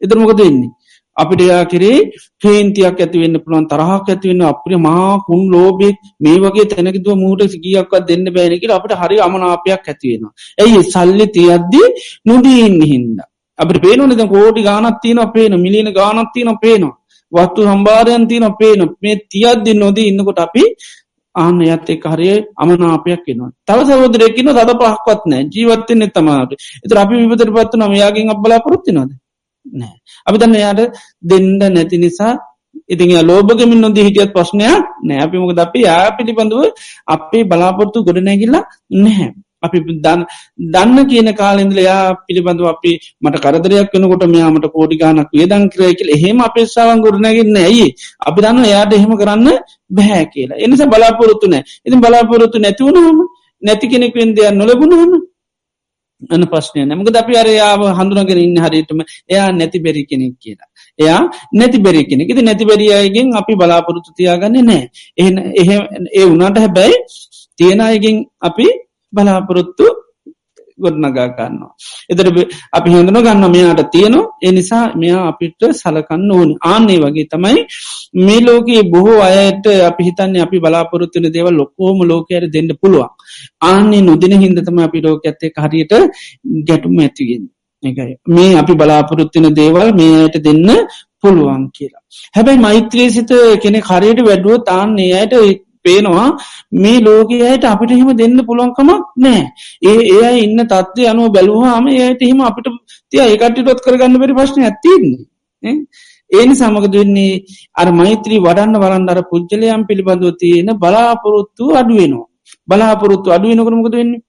එතරමකද වෙන්නේ? අපිට එයා කරේ කේන්තියක් ඇතිවෙන්න පුළුවන් තරහක් ඇතිවෙන්න අපිට මහා කුන් ලෝබෙක් මේ වගේ තැනකිතුව මූට සිගියක්වත් දෙන්න බෑනකට අපට හරි අමනාපයක් ඇතිවෙනවා. ඇයි සල්ලි තියද්දී නොදීන්න හින්ද. අපට පේනොනද කෝටි ගානත්තියන පේන. මිලින ගානත්තියන පේනවා. වත්තු සම්බාරයන් තියන පේන. මේ තියද්දි නොදී ඉන්නකොට අපි ආන්න යත් එක් හරය අමනාපයක් වෙනවා. තව සහෝදරයකින්න තද පහක්වත් නෑ ජීවත්තෙන් එත්තමාට එත අපි විපතර පත්තු නම යාගෙන් අබලා පොරත්තිනොද නෑ. අපි දන්න යාට දෙන්ඩ නැති නිසා ඉතින් ලෝබගමින් නොදී හිටියත් ප්‍රශ්නයක් නෑ. අපිමක අපි යා පිළිබඳුව අපේ බලාපොරත්තු ගොඩ නැගිල්ලා නැහැ. අපි දන්න දන්න කියන කාලෙන්දල යා පිළිබඳව අපි මට කරදරයක් වනකොට මෙයාමට කෝඩි ගානක් වේදන් කරය කියල එහෙම අපේස්සාවන් ගොඩනැගන්න ඇයි අපි දන්න එයාට එහෙම කරන්න බැහැ කියලා. එනිසා බලාපොරොත්තු නෑ. ඉතින් බලාපොරොත්තු නැතිවුණහම නැති කෙනෙකුෙන් දෙයක් නොලබුණහම අන ප්‍රශ්නය නමක අපි අරයාව හඳුනගෙන ඉන්න හරිටම එයා නැති බැරි කෙනෙක් කියලා. එයා නැති බැරි කෙනෙ ති නැති බැරියයගෙන් අපි බලාපොරොත්තු තියාගන්න නෑ එහ එහ ඒ වනාට හැබැයි තියෙන අයගෙන් අපි බලාපොරොත්තු ගොඩනගා ගන්නවා. එතර අපි හොඳන ගන්න මෙයාට තියෙනවා. ඒ නිසා මෙයා අපිට සලකන්න ඕනි. ආන්නේ වගේ තමයි මේ ලෝකයේ බොහෝ අයට අපි හිතන්නේ අපි බලාපොරොත්තුන දේව ලොකෝම ලෝකයට දෙන්න පුළුවන්. ආන්නේ නොදින හින්දතම අපි ලෝක ඇත්තේ හරියට ගැටුම් ඇතිගෙන් එකයි මේ අපි බලාපොරොත්තින දේවල් මේ අයට දෙන්න පුළුවන් කියලා. හැබැයි මෛත්‍රයේ සිත කෙනෙ හරියට වැඩුව තාන්නේ අයට පේනවා මේ ලෝකයට අපිට හිම දෙන්න පුළුවන්කමක් නෑ ඒ ඒ ඉන්න තත්වය අනුව බැලූහාම ඒයට හිම අපිට තිය ඒකටටොත් කරගන්න බැරි ප්‍රශ්න ඇතින්නේ ඒනි සමග දෙන්නේ අර මෛත්‍රී වඩන්න වරන්න අර පුද්ජලයම් පිළිබඳව තියෙන බලාපොරොත්තු අඩුවෙනවා බලාපොරොත්තු අඩුවෙනකරමකද වෙන්නේ?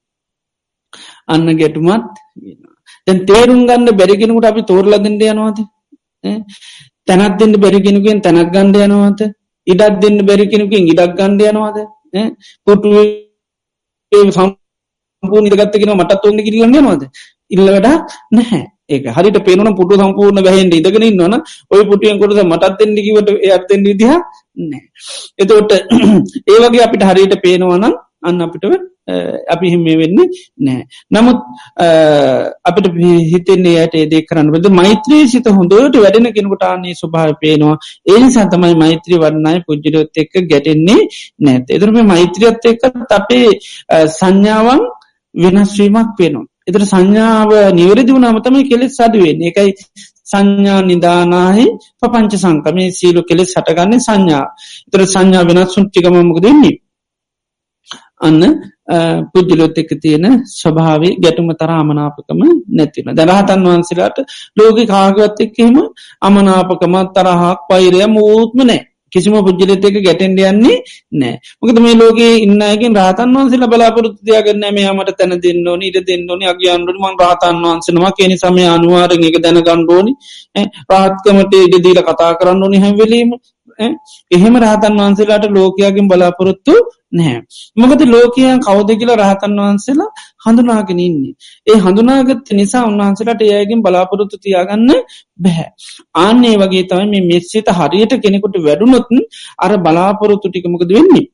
අන්න ගැටුමත් දැන් තේරුම් ගන්න බැරිගෙනකුට අපි තෝරලදෙන්ට යනවාද? තැනත් දෙන්න බැරිගෙනකුෙන් තැනක් ගණ්ඩ යනවාද? ඉඩක් දෙන්න බැරි කෙනකින් ඉඩක් ගණ්ඩ යනවාද? පොටු සම්පූ නිගත්තගෙන මටත් ඔන්න කිරලන්න යනවාද? ඉල්ල වැඩක් නැහැ. ඒක හරිට පේන පුටු සම්පූර්ණ බැහෙන්ට ඉදගෙන ඉන්නවන ඔය පුටියෙන් කොටස මටත් එෙන්ඩිකිවට ඇත්තෙන් දිහ නෑ එතකොට [CLEARS THROAT] ඒවගේ අපිට හරියට පේනවනම් අන්න අපිට අපි හිම වෙන්නේ නෑ නමුත් අපිට හිතෙන්නේ යට ඒදේ කරන්න බද මෛත්‍රී සිත හොඳට වැඩෙන කෙනකුට අන්නේ ස්වභාව පේනවා. ඒ සතමයි මෛත්‍රී වන්නයි පුද්ජිරොත් එක්ක ගැටෙන්නේ නැත එතරම මෛත්‍රියත් එක්ක අපේ සංඥාවන් වෙනස්වීමක් පේනවා එතර සංඥාව නිවරදි වුණාම තමයි කෙලෙස් සඩුවෙන් එකයි සංඥා නිදානාහි පපංච සංකමේ සීලු කෙලෙස් සටගන්න සංඥා. එතර සංඥා වෙනස් සුන්ටිකමමක දෙන්නේ අන්න පුද්ජලොත් එක තියෙන ස්වභාවේ ගැටුම තර අමනාපකම නැතින දැරහතන් වහන්සේලාට ලෝක කාගවත් එක්කෙම අමනාපකමත් තරහක් පෛරය මූත්ම නෑ කිසිම පුද්ජලත එක ගැටෙන්ඩ යන්නේ නෑ මොකද මේ ලෝකේ ඉන්නයගෙන් රාතන් වන්සේල බලාපොරත්තු තියගන්න මේයාමට තැන දෙන්න ඕන ඉට දෙන්න ඕනි අගියන්ඩුම රාතන් වන්සනවා කියන සමය අනුවාරෙන් එක දැන ගණ්ඩෝනි රාත්කමට ඉඩදීල කතා කරන්න ඕනි හැවලීම එහෙම රහතන් වහන්සේලාට ලෝකයාගෙන් බලාපොරොත්තු නැහැ. මොකද ලෝකයන් කවද කියලා රහතන් වහන්සේලා හඳුනාගෙන ඉන්නේ. ඒ හඳුනාගත්ත නිසා උන්වහන්සේලාට ඒයගෙන් බලාපොරොත්තු තියාගන්න බැහැ. ආන්නේ වගේ තමයි මේ මෙස්සිත හරියට කෙනෙකුට වැඩුනොත්න් අර බලාපොරොත්තු ටිකමකද වෙන්නේ.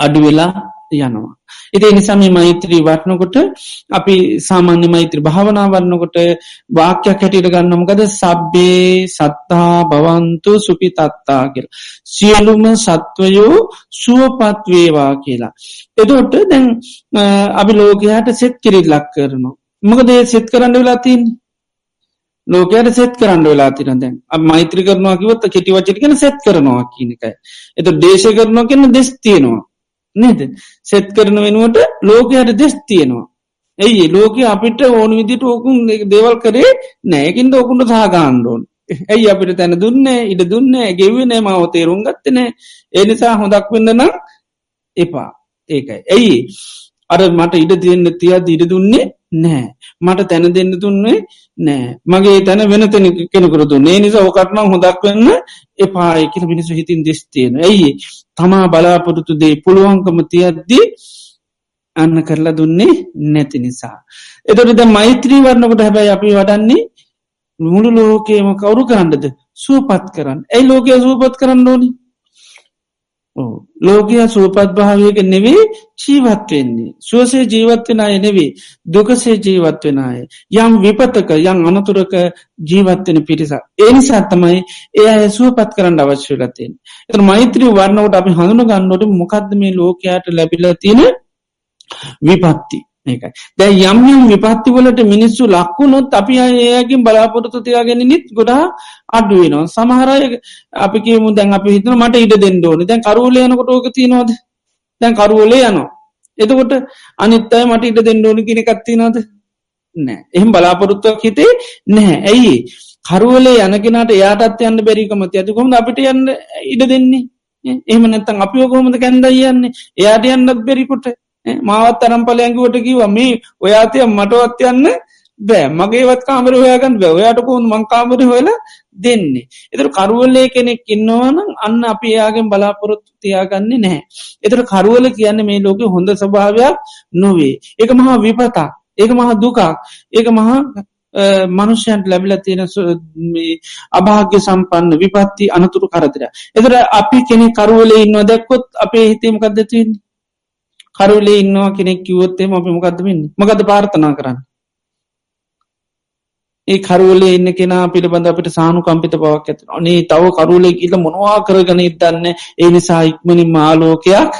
අඩු වෙලා යනවා. ඉති නිසාම මෛත්‍රී වටනකොට අපි සාමාන්‍ය මෛත්‍රී භාවනා වන්නකොට වාක්‍යයක් හැටියට ගන්නමකද සබ්බේ සත්තා බවන්තු සුපි තත්තා කියල. සියලුම සත්වයෝ සුවපත්වේවා කියලා. එදොට දැන් අපි ලෝකයාට සෙත් කිරිත් ලක් කරනවා. මොකදේ සෙත් කරන්න වෙලාතින් ලෝකයට සෙත් කරන්න වෙලා තින දැන් මෛත්‍රි කරනවා කිවොත් කෙටි වචටිකන සෙත් කරනවා කියනකයි. එත දේශ කරනවා කියන්න දෙස් තියෙනවා. නේද? සෙත් කරන වෙනුවට ලෝකයට දෙස් තියෙනවා. ඇයි ලෝක අපිට ඕන විදිට ඕකුන් දේවල් කරේ නෑකින්ද ඕකුන්ට සහගාණ්ඩෝන් ඇයි අපිට තැන දුන්නේ ඉඩ දුන්න ගෙවනේ මව තේරුම් ගත්තනෑ එනිසා හොඳක් වෙන්න නම් එපා. ඒකයි. ඇයි? අර මට ඉඩ තියෙන්න්න තියද ඉඩ දුන්නේ නෑ. මට තැන දෙන්න දුන්නේ නෑ. මගේ තැන වෙන තැන කෙනකර දුන්නේ. නිසා ඕකටනම් හොදක් වෙන්න එපාය කියල මිනිසු හිතින් දෙස්තියෙන ඇයි? තමා බලාපොරොතු දේ පුළුවන්කම තියද්දී අන්න කරලා දුන්නේ නැති නිසා. එතොටද මෛත්‍රී වරණකොට හැබැයි අපි වඩන්නේ මුළු ලෝකේම කවුරු කරන්නද? සූපත් කරන්න. ඇයි ලෝකය සූපත් කරන්න ඕනිි? ලෝකයා සුවපත් භාවයක නෙවේ ජීවත්වෙන්නේ. සුවසේ ජීවත්වෙන අය නෙවේ දුකසේ ජීවත්වෙන අය. යම් විපතක යම් අනතුරක ජීවත්වෙන පිරිස. ඒනිසා තමයි ඒ අය සුවපත් කරන්න අවශ්‍යලතින්. එත මෛත්‍රී වර්ණවට අපි හඳුන ගන්නට මොකක්ද මේ ලෝකයාට ලැබිල තියෙන විපත්ති. ඒකයි. දැ යම් යම් විපත්තිවලට මිනිස්සු ලක්වුණොත් අපි අයකින් බලාපොරොත්තු තියාගෙන නිත් ගොඩා අඩුවනවා සමහරය අපි කියමු දැන් අපි හිතන මට ඉඩ දෙන්න ඕන. දැන් කරුවලයනකොට ඕක තියනවාද? දැන් කරුවලේ යනවා. එතකොට අනිත්තයි මට ඉඩ දෙන්න ඕන කියෙන කත්තිනවාද නෑ. එහෙම බලාපොරොත්තුවක් හිතේ නැහැ. ඇයි? කරුවලේ යනගෙනට යාටත් යන්න බැරිකමති ඇතිකොම අපිට යන්න ඉඩ දෙන්නේ? එහම නැත්තන් අපි ඔකොමද කැන්ද යන්නේ? එයාට යන්නත් බැරිකොට මාවත් තරම්පල ඇංගුවට කිව මේ ඔයාතය මටවත් යන්න බෑ මගේවත් කාමර හොයාගන්න බෑ ඔයාට කෝන් මංකාමර හොලා දෙන්නේ. එතර කරුවල්ලේ කෙනෙක් ඉන්නවානම් අන්න අපි එයාගෙන් බලාපොරොත්තු තියාගන්නේ නැහැ. එතර කරුවල කියන්න මේ ලෝක හොඳ ස්වභාවයක් නොවේ. එක මහා විපතා ඒක මහා දුකක් ඒක මහා මනුෂ්‍යයන්ට ලැබිල තියෙන අභාග්‍ය සම්පන්න විපත්ති අනතුරු කරදර. එතර අපි කෙනෙ කරුවලේ ඉන්නවා දැක්කොත් අපේ හිතීමකක්ද තියන්නේ. කරුලේ ඉන්නවා කෙනෙක් කිවොත්තේ අපි මොකක්දමින් මකද පාර්ථනා කරන්න? ඒ කරුවලේ ඉන්න කෙනා පිළිබඳ අපට සානු කම්පිත පවක් ඇත අනේ තව කරුලේ කියල මොනවා කරගන ඉදන්න ඒ නිසා ඉක්මනින් මාලෝකයක්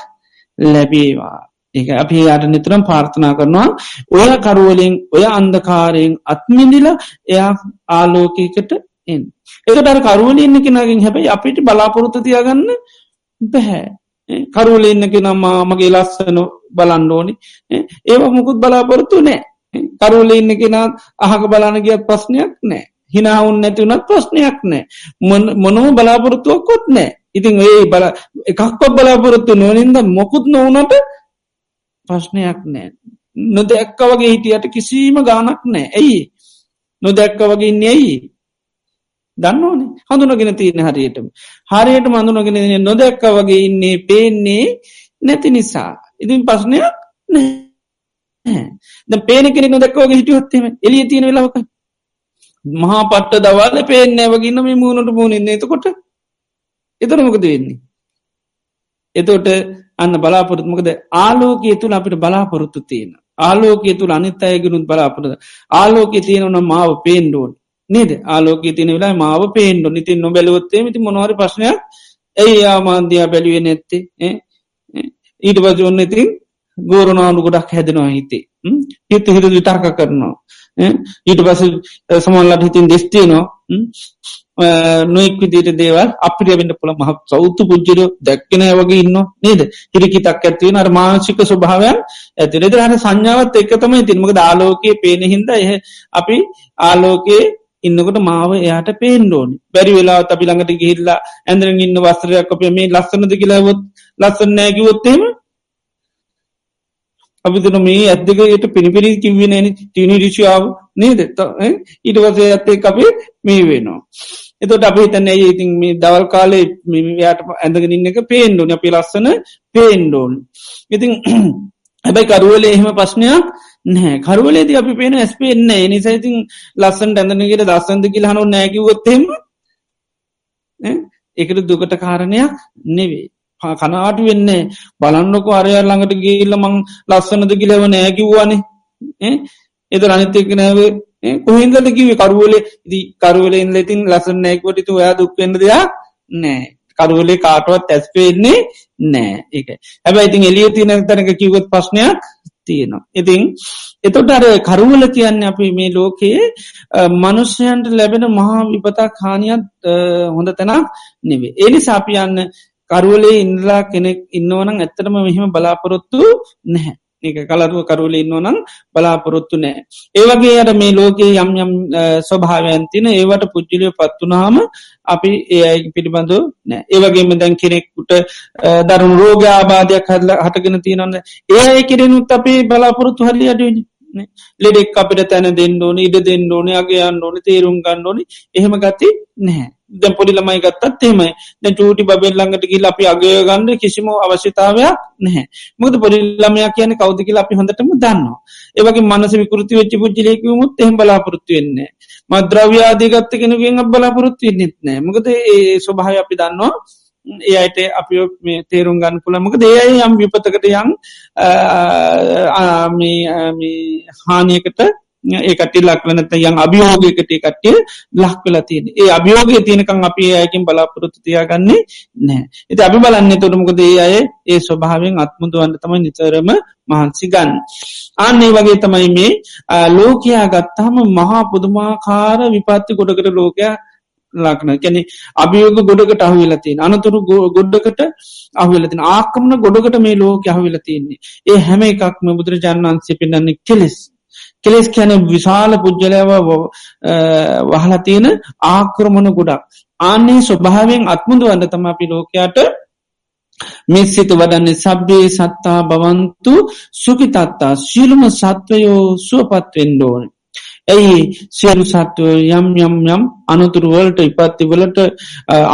ලැබේවා. ඒ අපි යට නිතරම් පාර්ථනා කරනවා. ඔය කරුවලින් ඔය අන්දකාරයෙන් අත්මිදිල එයා ආලෝකයකට එන් එකට අර කරුවල ඉන්න කෙනගින් හැබැයි අපිට බලාපොරොත්තු තියාගන්න බැහැ. කරුවල ඉන්නක නම්මා මගේ ලස්සන බලන්ඩෝනි ඒවා මුකුත් බලාපොරොත්තු නෑ. කරුවල ඉන්න කෙනත් අහක බලාන ගියත් ප්‍රශ්නයක් නෑ. හිනාවුන් නැතිවුණත් ප්‍රශ්නයක් නෑ. මොනම බලාපොරොත්තුවක්කොත් නෑ. ඉතින් ඒ බල එකක්කොත් බලාපොරොත්තු නොනින්ද මොකුත් නොවනට ප්‍රශ්නයක් නෑ. නොදැක්ක වගේ හිටියට කිසිීම ගානක් නෑ. ඇයි? නොදැක්ක වගේ ඉන්න ඇයි දන්න ඕනේ හඳුනගෙන තියන හරියටම. හරියට මඳුනගෙන නොදැක්ක වගේ ඉන්නේ පේන්නේ නැති නිසා. ඉතින් පස්නයක් ද පේන කෙනෙ නොදැක්වගේ හිටියොත්තෙම එලිය තියෙන වෙලාවක මහා පට්ට දවල්ල පේනෑ වගන්න මේ මූුණට මූුණන්නේ එතකොට එතරමකද වෙන්නේ? එතෝට අන්න බලාපොරත්මකද ආලෝකය තුළ අපිට බලාපොරොත්තු තියෙන ආලෝකය තුළ අනිත් අයගෙනුත් බලාපොරද ආලෝකය තියෙනවන මාව පේන්ඩෝන් නේද? ආලෝක තින වෙලා මාව පේන්ඩු නිතින් නො බැලවොත්තේ මති මොනවර ප්‍රශ්නයක්? ඇයි ආමාන්දයා බැලුවේ නැත්තේ? ඊට පස ඔන්න ඉතින් ගෝරනානු ගොඩක් හැදෙනවා හිතේ. හිත හිත විතර්ක කරනවා. ඊට පස සමල්ලට හිතින් දෙස්තියනවා නොෙක් විදිට දේවල් අපිට වෙන්න පුළ මහ සෞතු පුද්ජරෝ දැක්කෙන වගේ ඉන්න නේද? හිරිකිතක් ඇත්වෙන අර මාංශික ස්වභාවයන් ඇතිරෙද හන සංඥාවත් එක්ක තමයි තින්මක ආලෝකයේ පේන හින්ද එහ අපි ආලෝකයේ ඉන්නකොට මාව එයාට පේන්ඩෝනි බැරි වෙලා අපි ළඟට ගිහිල්ලා ඇඳරෙන් ඉන්න වස්ත්‍රයක් අපේ මේ ලස්සනද කියලාවොත් ලස්සන නෑකිවොත්තේම අපිතන මේ ඇත්දකට පිණිපිරි කිව්වෙන තිනි රිෂාව නේද ඊට වසේ ඇත්තේ අපේ මේ වෙනවා. එතොට අපි තැන ඉතින් මේ දවල් කාලේ යට ඇඳගෙන ඉන්න එක පේන්ඩෝන අපි ලස්සන පේන්ඩෝන්. ඉතින් [CLEARS THROAT] හැබැයි කරුවල එහෙම ප්‍රශ්නයක් නෑ කරුවලේද අපි පේන ඇස් පේන්නේ නිසයිතින් ලස්සන් ඇඳනකට දස්සන්ද කියල හනු නෑකිවොත්තෙම එකට දුකට කාරණයක් නෙවේ කනාට වෙන්නේ බලන්නක අරය ළඟට ගේල්ල මං ලස්සනද කියලව නෑකිව්වානේ එද අනිතක නෑව. කොහින්දද කිව කරුවල? දී කරුවලෙන් ලෙතින් ලසන් නෑකවටතු ඔයා දුක්වෙන්න දෙයක් නෑ කරුවලේ කාටුවත් ඇස් පේන්නේ නෑ ඒක. හැබැයි ඉතින් එලිය තියන තැනක කිවත් ප්‍රශ්නයක් තියෙනවා. ඉතිං එතොට අර කරුවල කියන්න අපි මේ ලෝකයේ මනුෂ්‍යයන්ට ලැබෙන මහා විපතා කානියත් හොඳ තැනක් නෙවේ. එනි සාපියන්න කරුවලේ ඉන්දලා කෙනෙක් ඉන්නවනම් ඇත්තටම මෙහෙම බලාපොරොත්තු නැහැ ඒක කලරුව කරුවල ඉන්නවනම් බලාපොරොත්තු නෑ. ඒවගේ අර මේ ලෝකයේ යම් යම් ස්වභාවයන්තින ඒවට පුද්ජලිය පත්වනාම අපි ඒ පිළිබඳු නෑ. ඒවගේම දැන් කෙනෙක්කුට දරුණු රෝග ආබාධයක් හදල හටගෙන තියනන්න ඒ කෙරෙනුත් අපේ බලාපොරොත්තු හරි අඩුවනි ලෙඩෙක් අපිට තැන දෙන්න ඕන ඉඩ දෙන්න ඕන අගේ අන්න ඕන තේරුම් ගන්න ඕනි. එහෙම ගති නැහැ දැ පොඩි ළමයි ගත්තත් එෙමයි දැ චූටි බෙල් ළඟට ගිල් අපි අගය ගන්න කිසිම අවශ්‍යතාවයක් නැහැ. මුද පොඩි ළමයක් කියන කෞදකිල අපි හොඳටම දන්නවා. ඒවගේ මනස විකෘති වෙච්චි පුද්ජලයකුමුත් එහම බලාපොරොත්තු වෙන්නේ මද්‍රව්‍යාධිගත්ත කෙනගෙන් බලාපොරොත්තු වෙන්නෙත් නෑ මොකද ඒ ස්වභාව අපි දන්නවා. ඒ අයට අපි මේ තේරුම් ගන්න පුළමක දේයි යම් විපතකට යම් හානියකට ඒකට ලක්වනත යම් අභියෝගයකට කට්ටිය ලක් වෙලා තියෙන ඒ අභියෝගය තියෙනකං අපි අයකින් බලාපොරොත්තු තියාගන්නේ නෑ එති අපි බලන්න තොටමක දේ අය ඒ ස්වභාවෙන් අත්මුදුවන්න තමයි නිතරම මහන්සි ගන්න. අන්නේ වගේ තමයි මේ ලෝකයා ගත්තාම මහා පුදුමාකාර විපත්ති ගොඩකට ලෝකයා ලක්න කැනෙ අභියෝග ගොඩකට අහවෙලතින් අනතුරු ගොඩ්ඩකට අහවෙලතින ආකමන ගොඩකට මේ ලෝක අහවෙලතින්නේ ඒ හැම එකක්ම බුදුරජාණන් වන්සේ පෙන්න්නේ කෙලෙස්. කෙලෙස් කැන විශාල පුද්ජලයව වහලා තියෙන ආක්‍රමණ ගොඩක්. ආන්නේ ස්වභාවෙන් අත්මුදු වන්න තම අපි ලෝකයාට මිස්සිත වඩන්නේ. සබ්බේ සත්තා බවන්තු සුකිතත්තා සියලුම සත්වයෝ සුවපත්වෙන්ඩෝන ඇයි සියලු සත්ව යම් යම් යම් අනතුරුවලට ඉපත්තිවලට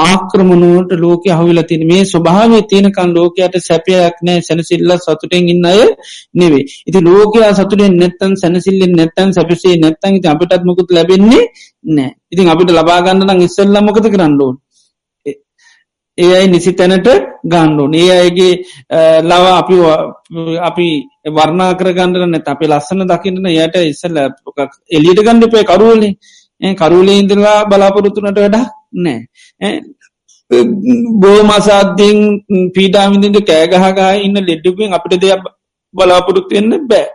ආක්‍රමණුවට ලෝක අහවිල තින මේ ස්වභාවේ තියෙනකන් ලෝකයට සැපයක් නෑ සැනසිල්ල සතුටෙන් ඉන්න අය නෙවේ ඉති ලෝකයා සතුරෙන් නැත්තන් සැනසිල්ලෙන් නැත්තන් සැපිසේ නැත්තන් අපිටත් මොකුත් ලැබෙන්නේ නෑ ඉතින් අපිට ලබාගන්නන ඉස්සල්ල මොකද කරන්නඩුවන් ඒ අයි නිසි තැනට ගණ්ඩුන් ඒ අයගේ ලව අපි අපි වර්ණා කර ගණඩන නැත අපි ලස්සන දකින්න යට ඉස්සල්ල එලියට ගණ්ඩපේ කරුවලේ කරුලේ ඉඳලා බලාපොරොත්තුනට වැඩ නෑ බෝ මසාධ්‍යෙන් පීඩාමිදිට කෑගහගා ඉන්න ලෙඩ්ඩුපෙන් අපිට දෙයක් බලාපොරොත්තු වෙන්න බෑ.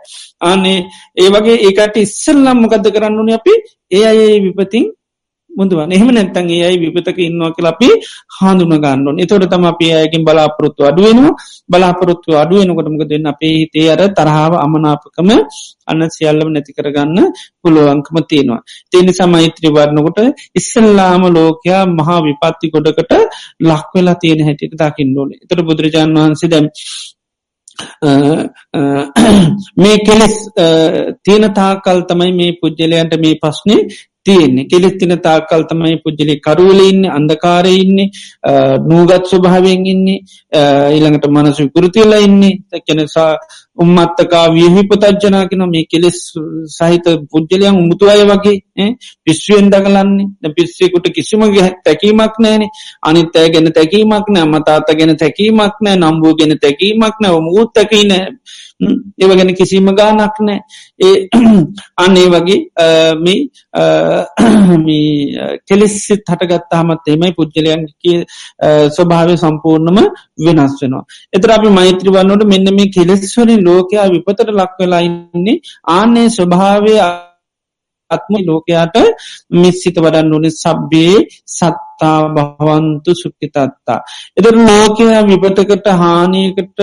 අනේ ඒ වගේ ඒකට ඉස්සල්ලම් මොකද කරන්නන අපි? ඒ අය විපතින් මුදුවන් එහෙම නැත්තන්ගේ අයි විපතක ඉන්නවා කියලා අපි හාඳුන ගන්නඩුවන් එතොට තම අපේ අයකින් බලාපොරොත්තු අඩුවෙනවා බලාපොරොත්තු අඩුවෙනකොටමක දෙන්න අපේ හිතේ අර තරහාව අමනාපකම අන්න සියල්ලම නැති කරගන්න පුළුවන්කම තියෙනවා. තියෙන සමෛත්‍රී වරණකොට ඉස්සල්ලාම ලෝකයා මහා විපත්ති ගොඩකට ලක්වෙලා තියෙන හැටියට දකින්න ඕනේ. එතට බුදුරජාණන් වහන්සේ දැම් මේ කෙලෙස් තියෙන තාකල් තමයි මේ පුද්ජලයන්ට මේ පස්්නේ තියෙන්නේ. කෙලෙස් තින තාකල් තමයි පුද්ජලි කරුවලඉන්න අන්දකාරඉන්නේ නූගත් ස්වභාවෙන් ඉන්නේ ඊළඟට මනසු විකෘතිවෙලා ඉන්නේ. තැකෙනසා උම්මත්තකා වියහිපතජ්ජනා කෙන මේ කෙලෙස් සහිත පුද්ජලයන් උමුතු අය වගේ පිස්්ුවෙන් දකලන්නේ පිස්සෙකුට කිසිමගේ තැකීමක් නෑනේ අනිත් ඇය ගැන තැකීමක් නෑ මතාත ගැන තැකීමක් නෑ නම්බූ ගැන තැකීමක් නෑ මුූත් තැකී නෑ ඒව ගැන කිසිීම ගානක් නෑ. ඒ [CLEARS THROAT] අන්නේ වගේ මේ [CLEARS THROAT] කෙලෙස්සිත් හටගත්තාමත් එමයි පුද්ගලයන්ගේ ස්වභාවය සම්පූර්ණම වෙනස් වෙනවා. එතර අපි මෛත්‍රී වන්නට මෙන්න මේ කෙලෙස්වරින් ලෝකයා විපතට ලක් වෙලා ඉන්නේ. ආනේ ස්වභාවය අත්ම ලෝකයාට මිස්සිත වඩන්න ඕනේ සබ්බේ සත්තා භවන්තු සුක්කිතත්තා. එදර ලෝකයා විපතකට හානියකට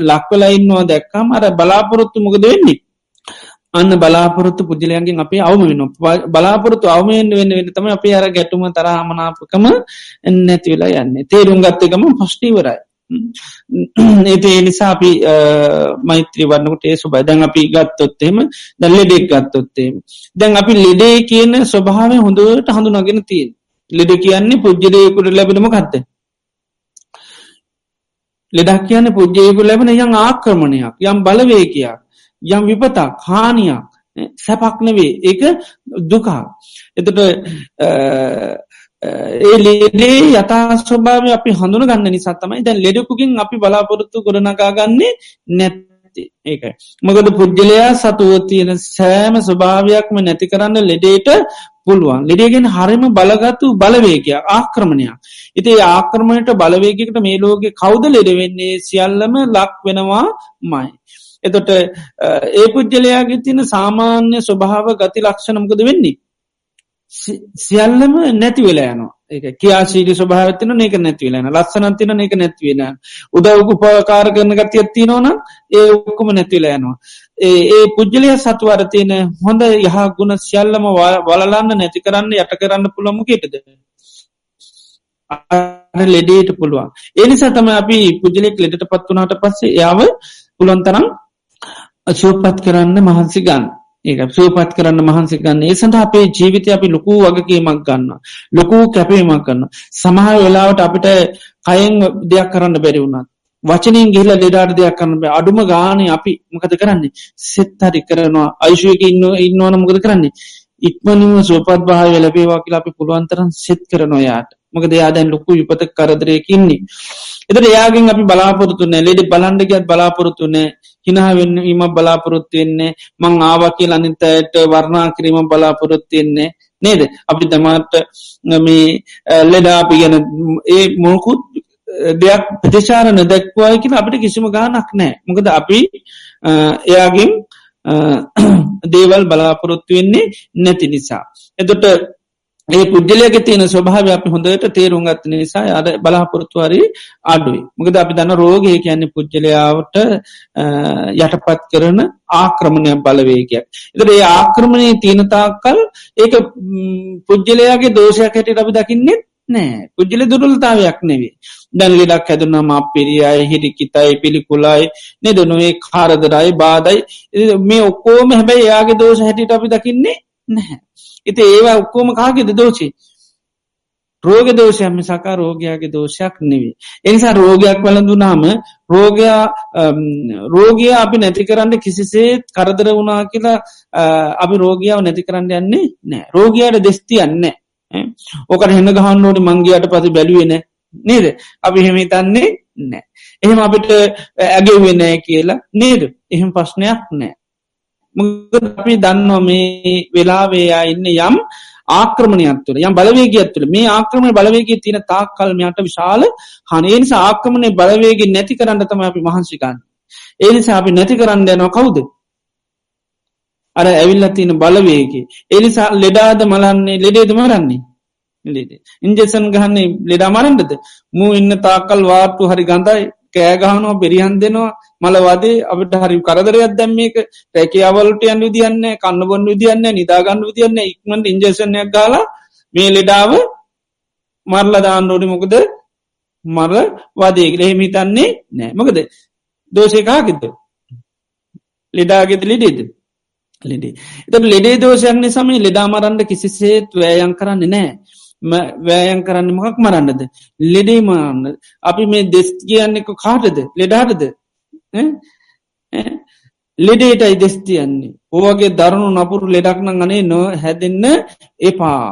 ලක්වලා ඉන්නවා දැක්කම් අර බලාපොරොත්තු මොකද වෙන්නේ. අන්න බලාපොරොත්තු පුද්ජලයන්ගෙන් අපේ අවම වෙන බලාපොරොත්තු අවමයෙන් වෙන්න වෙන තම අපේ අර ගැටුම තරහමනාපකම නැති වෙලා යන්නේ තේරුම් ගත්තකම පස්්ටිවරයි ඒති නිසා අපි මෛත්‍රී වන්නකට ඒ සුබයි දැන් අපි ගත්තොත්තේම දැන් ලෙඩෙක් ගත්තොත්තේම දැන් අපි ලෙඩේ කියන ස්වභාවය හොඳට හඳුනගෙන තියෙන් ලෙඩ කියන්නේ පුද්ජදයකුට ලැබෙනම කත්ත ලෙඩක් කියන්න පුද්ජයකු ලැබෙන යම් ආක්‍රමණයක් යම් බලවේකයක් යම් විපතක් හානියක් සැපක් නෙවේ ඒක දුකා එතට ඒ ලෙඩේ යතා ස්වභාව අපි හඳුන ගන්න නිසාත්තමයි දැන් ලෙඩකුකින් අපි බලාපොරොත්තු ගොඩනකා ගන්නේ නැත්ති ඒකයි. මකද පුද්ගලයා සතුව තියෙන සෑම ස්වභාවයක්ම නැති කරන්න ලෙඩේට පුළුවන් ලෙඩේගෙන් හරිම බලගත්තු බලවේකයක් ආක්‍රමණයක්. ඉති ආක්‍රමණයට බලවේගකට මේ ලෝක කෞද ලෙඩවෙන්නේ සියල්ලම ලක් වෙනවා මයි. එතොට ඒ පුද්ගලයාගේ තින සාමාන්‍ය ස්වභාව ගති ලක්ෂණමකද වෙන්නේ. සියල්ලම නැති වෙලා යනවා. ඒක කියාශීලි ස්වභාවතින ඒක නැතිවෙලන ලස්සනන්තින ඒක නැතිවෙන උදව්ගු පකාර කරන ගතියත්ති නොන ඒ ඔක්කුම නැතිවලයනවා ඒ ඒ පුද්ජලිය සතුවරතියන හොඳ යහ ගුණ සියල්ලම වලලන්න නැති කරන්න යට කරන්න පුළොමකෙටද ලෙඩේට පුළුවන්. එනිසා තම අපි පුද්ජලෙක් ලෙඩට පත් වනාට පස්සේ යාව පුළොන්තරම් අශෝපත් කරන්න මහන්සි ගන්න. ඒක සූපත් කරන්න මහන්සි ගන්න. ඒ සඳ අපේ ජීවිතය අපි ලොකූ වගකීමක් ගන්න ලොකූ කැපීමක් කරන්න සමහ වෙලාවට අපිට කයෙන් දෙයක් කරන්න බැරි වුණත් වචනින් ගිහිල ලෙඩාට දෙයක් කරන්න අඩුම ගානය අපි මකද කරන්නේ? සෙත් හරි කරනවා. අයිශයක ඉන්න ඉන්නවන මොකද කරන්නේ? ඉක්මනිම සුවපත් භාව ලැබේවා කියලා අපි පුළුවන්තරන් සෙත් කරනවා යාට. මොකද යා දැන් ලොකු විපත කරදරයකින්නේ එතට එයාගෙන් අපි බලාපොරතුන්න ලෙඩි බලන්ඩගත් බලාපොරතුනේ හිනාවෙන්න ීම බලාපොරොත්තුවෙන්නේ මං ආවකිල් අනිතයට වර්ණා කිරීම බලාපොරොත්තියෙන්නේ නේද අපි දමට මේ ලෙඩාපි ගැන ඒ මොකුත් දෙයක් ප්‍රතිශාරණ දැක්වාය කියල අපිට කිසිම ගානක් නෑ මොකද අපි එයාගින් දේවල් බලාපොරොත්තු වෙන්නේ නැති නිසා එතොට ඒ පුද්ගලයක තියෙන ස්වභාව අපි හොඳට තේරුම් ගත්ත නිසා අද බලාපොරොත්තුවරි අඩුයි මොකද අපි දන්න රෝගය කියන්නේ පුද්ගලයාවට යටපත් කරන ආක්‍රමණයක් බලවේගයක්. එතට ඒ ආක්‍රමණය තියනතාකල් ඒක පුද්ගලයාගේ දෝෂයක් හැට අපි දකින්නෙත් නෑ පුද්ජල දුරුල්තාවයක් නෙවේ දැන් ලෙඩක් හැදුනම පිරියයි හිරිකිතයි පිළිකුලයි නෙදනුවේ කාරදරයි බාදයි මේ ඔක්කෝම හැබැයි යාගේ දෝෂ හැටිට අපි දකින්නේ නැහැ. ඉති ඒවා ඔක්කෝම කාගෙද දෝෂි? රෝග දෝෂයම සකා රෝගයාගේ දෝෂයක් නෙවේ. එනිසා රෝගයක් වලඳුනාම රෝගයා රෝගය අපි නැති කරන්න කිසිසේ කරදර වුණා කියලා අපි රෝගියාව නැති කරන්න යන්නේ නෑ රෝගයාට දෙස්ති යන්න ඕකට හෙන්න ගහන්නෝට මංගේයට පති බැලුවෙන නේද? අපි හෙමිතන්නේ නෑ එහෙම අපිට ඇගෙවෙනෑ කියලා නේද? එහෙම ප්‍රශ්නයක් නෑ මොකද අපි දන්නවා මේ වෙලාවේයා ඉන්න යම් ආක්‍රමණයක් තුළ යම් බලවේගයක් තුළ මේ ආක්‍රමණ බලවේගේ තියෙන තාක් කල්මයට විශාල හනේනිස ආක්‍රමණය බලවේගේ නැති කරන්න තම අපි මහන්සිකන්න. ඒනිසා අපි නැති කරන්න යනවා කවුද. අර ඇවිල්ල තියෙන බලවේගේ. එනිසා ලෙඩාද මලන්නේ ලෙඩේද මරන්නේ. ඉන්ජෙසන් ගහන්නේ ලෙඩා මරන්ඩද මූ ඉන්න තාකල් වාට්ටු හරි ගඳයි කෑගහනවා පෙරිහන් දෙනවා මලවදේ අපට හරි කරදරයක් දැම්මේක රැකයාවලට යන්න විදින්න කන්න බොන්න විදින්න නිදාගන්න විදින්න ඉක්මට ඉන්ජසනයක් ගාලා මේ ලෙඩාව මරල දාන්නෝඩි මොකද මර වදේකට එහෙමිතන්නේ නෑ. මොකද දෝෂයකාගෙද ලෙඩාගෙත ලෙඩේද? ලෙඩේ. එත ලෙඩේ දෝෂයන්නේ සමයි ලෙඩාමරන්ඩ කිසිසේත් වෑයන් කරන්න නෑ. වෑයන් කරන්න මොකක් මරන්නද? ලෙඩේ මරන්න. අපි මේ දෙස් කියන්නෙක කාටද? ලෙඩාටද? ලෙඩේටයි දෙස්තියන්නේ ඕවගේ දරුණු නපුරු ලෙඩක්න අනේ නො හැදෙන්න එපා.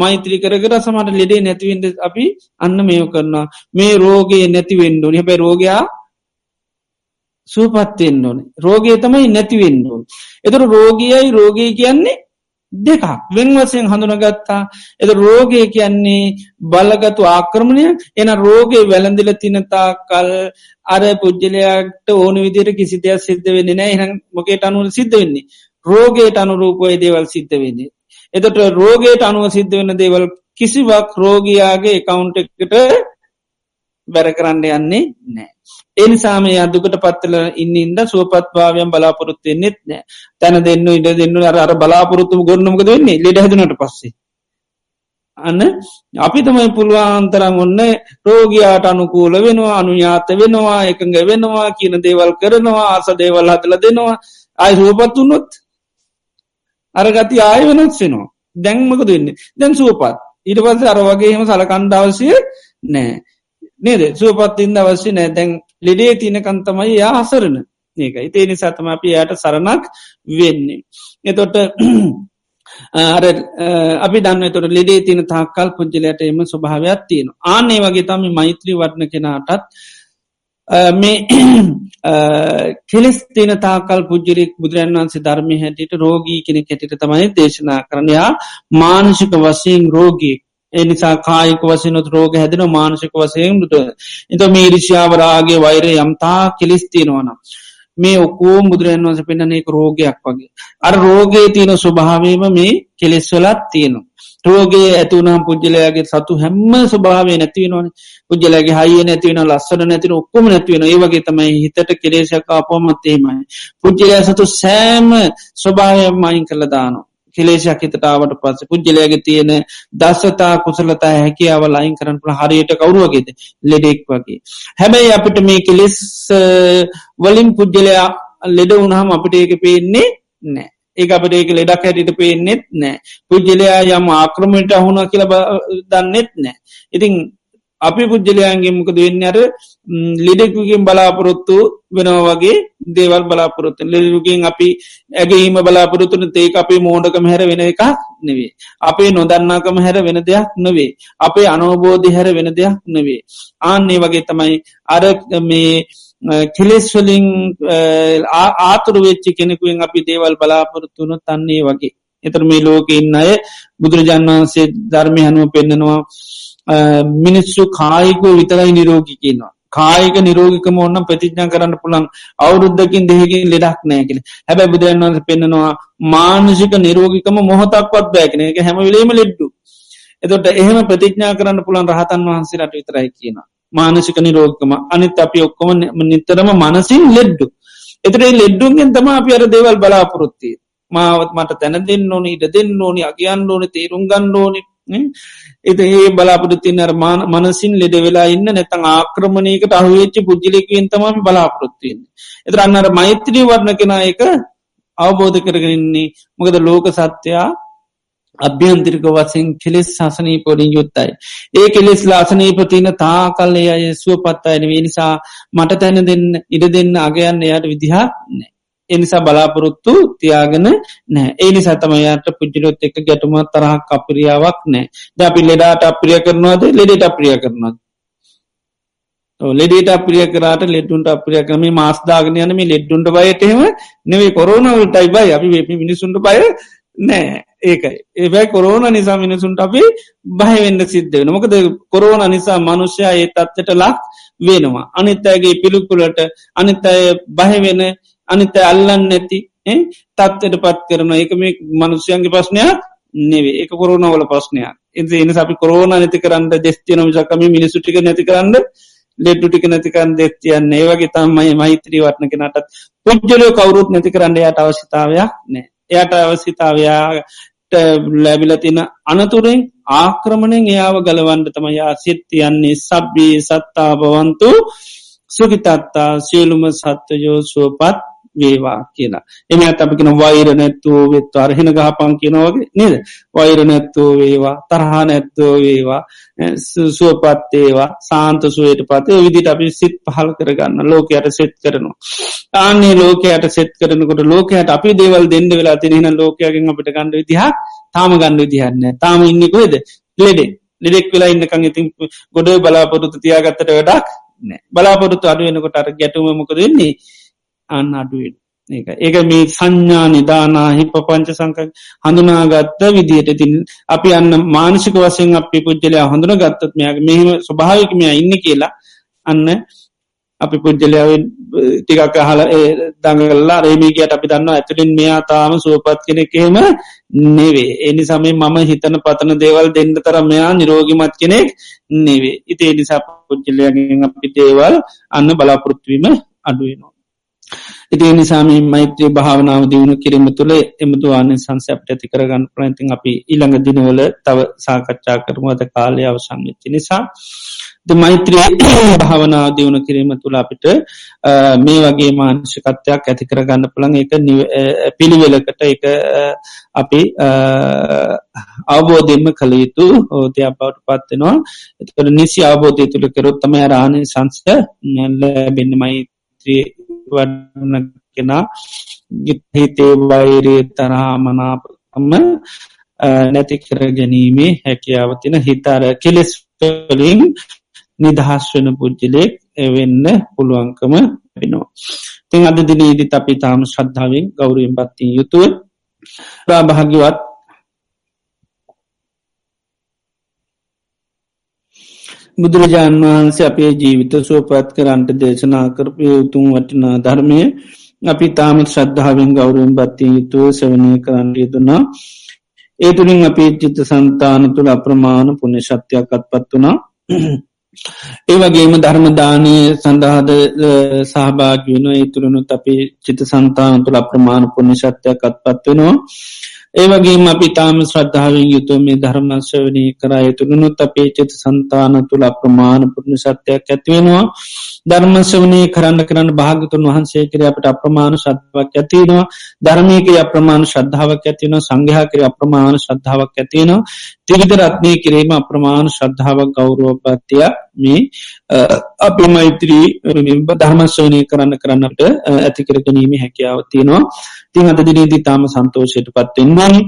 මෛත්‍රී කරගර සමට ලෙඩේ නැතිවෙන්ද අපි අන්න මේෝ කරන්නා මේ රෝගයේ නැතිවෙන්ඩු හැබැ රෝගයා සූපත්වෙන්න ඕන. රෝගය තමයි නැතිවෙන්ඩුවන් එතර රෝගයයි රෝගය කියන්නේ දෙකක්. වෙන් වසයෙන් හඳුනගත්තා. එද රෝගය කියන්නේ බලගතු ආක්‍රමණයක්. එන රෝගය වැළඳිල තිනතා කල් අර පුද්ජලයාට ඕන විදිර කිසි දෙයක් සිද්ධ වෙන්න නෑ එහන් මොකේට අනුව සිද්ධ වෙන්නේ? රෝගයට අනුරූපය දේවල් සිද්ධ වෙන්නේ. එතට රෝගයට අනුව සිද්ධ වෙන්න දේවල් කිසිවක් රෝගයාගේ එකකවුන්් එකට බැර කරන්න යන්නේ නෑ එනිසාම අදුකට පත්තල ඉන්න ඉද සුවපත්භාවයන් බලාපොරොත්තුවෙන්නෙත් නෑ තැන දෙන්න ඉඩ දෙන්න අර අර බලාපොරොත්තුම ගොන්නමක වෙන්නේ? ලෙඩ හැදනට පස්සේ. අන්න අපි තමයි පුළුවන්තරම් ඔන්න රෝගයාට අනුකූල වෙනවා අනුඥාත වෙනවා එකඟ වෙනවා කියන දේවල් කරනවා ආස දේවල් හතල දෙනවා. අයි සුවපත් වන්නොත් අරගති ආය වෙනත් වෙනවා. දැන්මක දෙන්නේ දැන් සුවපත්. ඊට පස්ස අර වගේහෙම සලකණ්ඩවසය නෑ නේද? සුවපත් ඉන්න අවශ්‍ය නෑ. දැන් ලෙඩේ තියනකන්තමයි යා හසරන. ඒක ඉතේ නිසාතම අපි යට සරණක් වෙන්නේ. එතොට [CLEARS THROAT] අර අපි දන්න තොට ලෙඩේ තින තාකල් පුද්ජලයට එම ස්වභාවයක් තියෙන ආනේ වගේ තම මෛත්‍රී වටන කෙනාටත් මේ [CLEARS THROAT] කෙලෙස් තින තාකල් පුද්ජරෙක් බුදුරන් වන්සේ ධර්මය හැටියට රෝගී කෙනෙ හැටිට තමයි දේශනා කරනයා මානසික වසයෙන් රෝගී එනිසා කායික වසනොත් රෝග හැදෙන මානසික වසයෙන් දුට එත මේ රිෂාවරාගේ වෛරය යම්තා කෙලෙස් තියෙනවනම් මේ ඔකෝ බුදුරන් වස පෙන්න්න එක රෝගයක් වගේ. අර රෝගයේ තියෙන ස්වභාවීම මේ කෙලෙස්වලත් තියෙනවා. රෝගේ ඇතුනම් පුද්ජලයාගේ සතු හැම්ම ස්වභාවේ නැතිවෙනවන පුද්ජලගේ හයිය නැතිවෙන ලස්සන නැතින ඔක්කොම නැතිවෙන ඒවගේ තමයි හිතට කෙලේශක අපොමත්තේමයි. පුද්ජලයා සතු සෑම ස්වභාවයම මයින් කළ දානවා. කෙලේශයක් හිතටාවට පස්ස පුද්ජලයාගේ තියෙන දස්සතා කුසලතා හැකියාව ලයින් කරන්න පුළ හරියට කවරුවගේද ලෙඩෙක් වගේ. හැබැයි අපිට මේ කෙලෙස් වලින් පුද්ජලයා ලෙඩ වුණහම අපිට ඒක පේන්නේ නෑ. ඒ අපට ඒක ලෙඩක් හැටිට පේනෙත් නෑ පුද්ජලයා යම් ආක්‍රමට අහුණ කියල දන්නෙත් නෑ ඉතිං අපි පුද්ජලයන්ගේ මොකද වෙන්න? අර ලිඩෙකුකින් බලාපොරොත්තු වෙනවා වගේ දේවල් බලාපොරොත්තු ලෙඩුකින් අපි ඇගේීම බලාපොරොත්තුන ඒක අපේ මෝඩකම හැර වෙන එකක් නෙවේ අපේ නොදන්නාකම හැර වෙන දෙයක් නොවේ අපේ අනෝබෝධි හැර වෙන දෙයක් නොවේ ආන්නේ වගේ තමයි අර මේ කෙලෙස්වලින් ආතුර වෙච්චි කෙනෙකුවෙන් අපි දේවල් බලාපොරොත්තුන තන්නේ වගේ. එතර මේ ලෝක ඉන්න අය බුදුරජාන් වහන්සේ ධර්මය හනුව පෙන්න්නනවා මිනිස්සු කායිකෝ විතරයි නිරෝගි කියනවා. කායික නිරෝගිකම ඔන්න ප්‍රතිඥා කරන්න පුළන් අවුරුද්ධකින් දෙහකින් ලෙඩක් නෑකෙන හැබැ බුදුරන් වන්ස පෙන්න්නනවා මානුෂික නිරෝගිකම මොහොතක්වත් බෑකන එක හැමවිලේම ලෙඩ්ඩු. එතොට එහෙම ප්‍රතිඥා කරන්න පුළන් රහතන් වහන්සේට විතරයි කියනවා. මානසික නිරෝගකම අනිත් අපි ඔක්කොම නිතරම මනසින් ලෙඩ්ඩු. එතරේ ලෙඩ්ඩුන්ගෙන් තම අපි අර දේවල් බලාපොරොත්තිය මාවත් මට තැන දෙන්න ඕනි ඉඩ දෙන්න ඕනි අගියන් ඕනි තේරුම් ගන්න ඕනි. එත ඒ බලාපොරත්තින අර්මාන මනසින් ලෙඩ වෙලා ඉන්න නැතං ආක්‍රමණයකට අහුවෙච්චි පුද්ජිලෙක්වෙන් තමම බලාපොරොත්තියන්නේ. එතර අන්නර මෛත්‍රී වර්ණ කෙන එක අවබෝධ කරගරන්නේ මොකද ලෝක සත්‍යයා අභ්‍යන්තිරික වසෙන් කෙලෙස් සසනී පොඩින් යුත්තයි. ඒ කෙලෙස් ලාසනීපතින තා කල්ලේ අය සුවපත් අයන වේ නිසා මට තැන දෙන්න ඉඩ දෙන්න අගයන්න එයට විදිහා නෑ. එනිසා බලාපොරොත්තු තියාගෙන නෑ ඒනි සතමයට පුද්ජිලොත් එක ගැටුම තරහක් අපිරියාවක් නෑ ද අපි ලෙඩාට අප්‍රිය කරනවාද? ලෙඩට අප්‍රිය කරනවාද? ලෙඩට අප්‍රිය කරට ලෙඩුන්ට අප්‍රිය කරම මාස්දාගන යනම ලෙඩ්ඩුන්ට බයටහෙම නෙවේ කොරෝනවලටයි බයි අපි වෙපි මිනිසුන්ට බය නෑ ඒකයි. ඒබැයි කොරෝන නිසා මිනිසුන්ට අපි බහවෙන්න සිද්ධ වෙන මොකද කොරෝන නිසා මනුෂ්‍යයා ඒ තත්වට ලක් වෙනවා. අනිත්තයගේ පිළිකුලට අනිත අය බහවෙන අනිත අල්ලන්න නැති තත්වට පත් කරන එක මේ මනුෂ්‍යයන්ගේ ප්‍රශ්නයක් නෙවේ එක කොරෝනවල ප්‍රශ්නයක්. එ එන අපි කොරෝන නැති කරන්න දෙස්තියන මිසකම මිනිසුටික නැති කරන්න ලෙඩ්ඩු ටික නැතිකරන්න දෙතියන්න ඒවගේ තමයි මෛත්‍රී වටන කෙනටත් පුද්ජලෝ කවරුත් නැති කරන්න යට අවශ්‍යතාවයක් නෑ එයට අවසිතාවයාට ලැබිලතින අනතුරෙන් ආක්‍රමණෙන් එයාව ගලවන්ඩ තමයා සිත්තියන්නේ සබ්බී සත්තා බවන්තු සුගිතත්තා සියලුම සත්්‍යයෝ සුවපත් වේවා කියලා. එම අපිකෙන වෛර නැත්තුව වෙත්ව අරහෙන ගහපන් කියනවගේ නේද? වෛර නැත්තෝ වේවා තරහා නැත්තෝ වේවා සුවපත්තේවා සාන්ත සුවයට පතේ විදිට අපි සිත් පහල් කරගන්න ලෝකයට සෙත් කරනවා. ආන්නේ ලෝකයට සෙත් කරනකොට ලෝකයට අපි දේවල් දෙන්න වෙලා තිනෙන ලෝකයගෙන් අපට ගණඩ විදිහ තාම ගණඩ විදිහන්න තාම ඉන්නෙකුවද ලෙඩේ. ලෙඩෙක් වෙලා ඉන්නකං ඉතින් ගොඩ බලාපොරොත්තු තියාගත්තට වැඩක් නෑ. බලාපොරොත්තු අඩුවෙනකොට අර ගැටුම මොකද වෙන්නේ? අන්න අඩුවෙන් ඒක. ඒක මේ සංඥා නිදානා හිප පංච සංක හඳුනාගත්ත විදියට තින් අපි අන්න මානසික වසයෙන් අපි පුද්ජලයා හඳුන ගත්තත් මෙයාගේ මෙහෙම ස්වභාවිකමය ඉන්න කියලා අන්න අපි පුද්ජලයාව ටිකක් හල දඟල්ලා රේමීගයට අපි දන්න ඇතුළින් මෙයා තාම සුවපත් කෙනෙකෙම නෙවේ. එනි සමේ මම හිතන පතන දේවල් දෙන්න තර මෙයා නිරෝගිමත් කෙනෙක් නෙවේ. ඉති එනිසා පුද්ජලයගෙන් අපි දේවල් අන්න බලාපොරොත්වීම අඩුවනවා ඉති නිසාම මෛත්‍රී භාවනාව දියුණු කිරීම තුළ එමතුවාන සංසැප්ට ඇති කරගන්න ප්‍රයිතින් අපි ඉළඟ දිනවල තව සාකච්ඡා කරමුවද කාලය අවසංගච්චි නිසා. මෛත්‍රී භාවනාව දියුණු කිරීම තුළ අපිට මේ වගේ මාංශකත්වයක් ඇති කරගන්න පුළන් එක පිළිවෙලකට එක අපි අවබෝධයෙන්ම කළ යුතු ඕතයක් බවට පත්වෙනවා එතකට නිසි අවබෝධය තුළ කරොත්තම රාණය සංස්ක ලැබෙන්න. මෛත්‍රී වඩන කෙනා හිතේ වෛරේ තරහා මනාපම නැති කර ගැනීමේ හැකියාවතින හිතාර කෙලෙස්වලින් නිදහස් වන පුද්ජලෙක් එවෙන්න පුළුවන්කම වෙනවා. තින් අද දිනීදි අපි තාම ශ්‍රද්ධාවෙන් ගෞරුවෙන් පත්තිී යුතුව භාග්‍යවත් බුදුරජාණන් වහන්සේ අපේ ජීවිත සුවපත් කරන්ට දේශනා කරපය උතුම් වටිනා ධර්මය අපි තාමත් ශ්‍රද්ධාවෙන් ගෞරුවෙන් බත්තිය යුතුව සවනය කරන්න යෙදුනා ඒ තුළින් අපි චිත්ත සන්තාන තුළ අප්‍රමාණ පුුණ ශක්තියක් අත්පත් වනා ඒ වගේම ධර්මදානය සඳහාද සහභාග වෙන ඒ තුළනුත් අපේ චිත සන්තාන තුළ අප්‍රමාණ පුුණ ශක්තියක් අත්පත් වෙනවා. ඒවගේ අපි තාම ශ්‍රද්ධාවෙන් යුතු මේ ධර්මශ්‍රවනය කරය තුළුණුත් අපේ චිත සන්තාන තුළ අප්‍රමාණ පුුණ සත්‍යයක් ඇතිවෙනවා ධර්මශ්‍රවනය කරන්න කරන්න භාගතුන් වහන්සේ කර අපට අප්‍රමාණ ශද්ධාවක් ඇතිනවා ධර්මයක අප්‍රමාණ ශද්ධාවක් ඇතින සංඝයා කර අප්‍රමාණ ශද්ධාවක් ඇතිනවා තිවිධ රත්නය කිරීම අප්‍රමාණ ශ්‍රද්ධාවක් ගෞරුවපත්තිය මේ අපි මෛත්‍රී ධර්මශ්‍රවනය කරන්න කරන්නට ඇතිකර ගැනීම හැකියාව තියෙනවා. තිං අද දිනීදී තාම සන්තෝෂයට පත්වෙෙන්වානි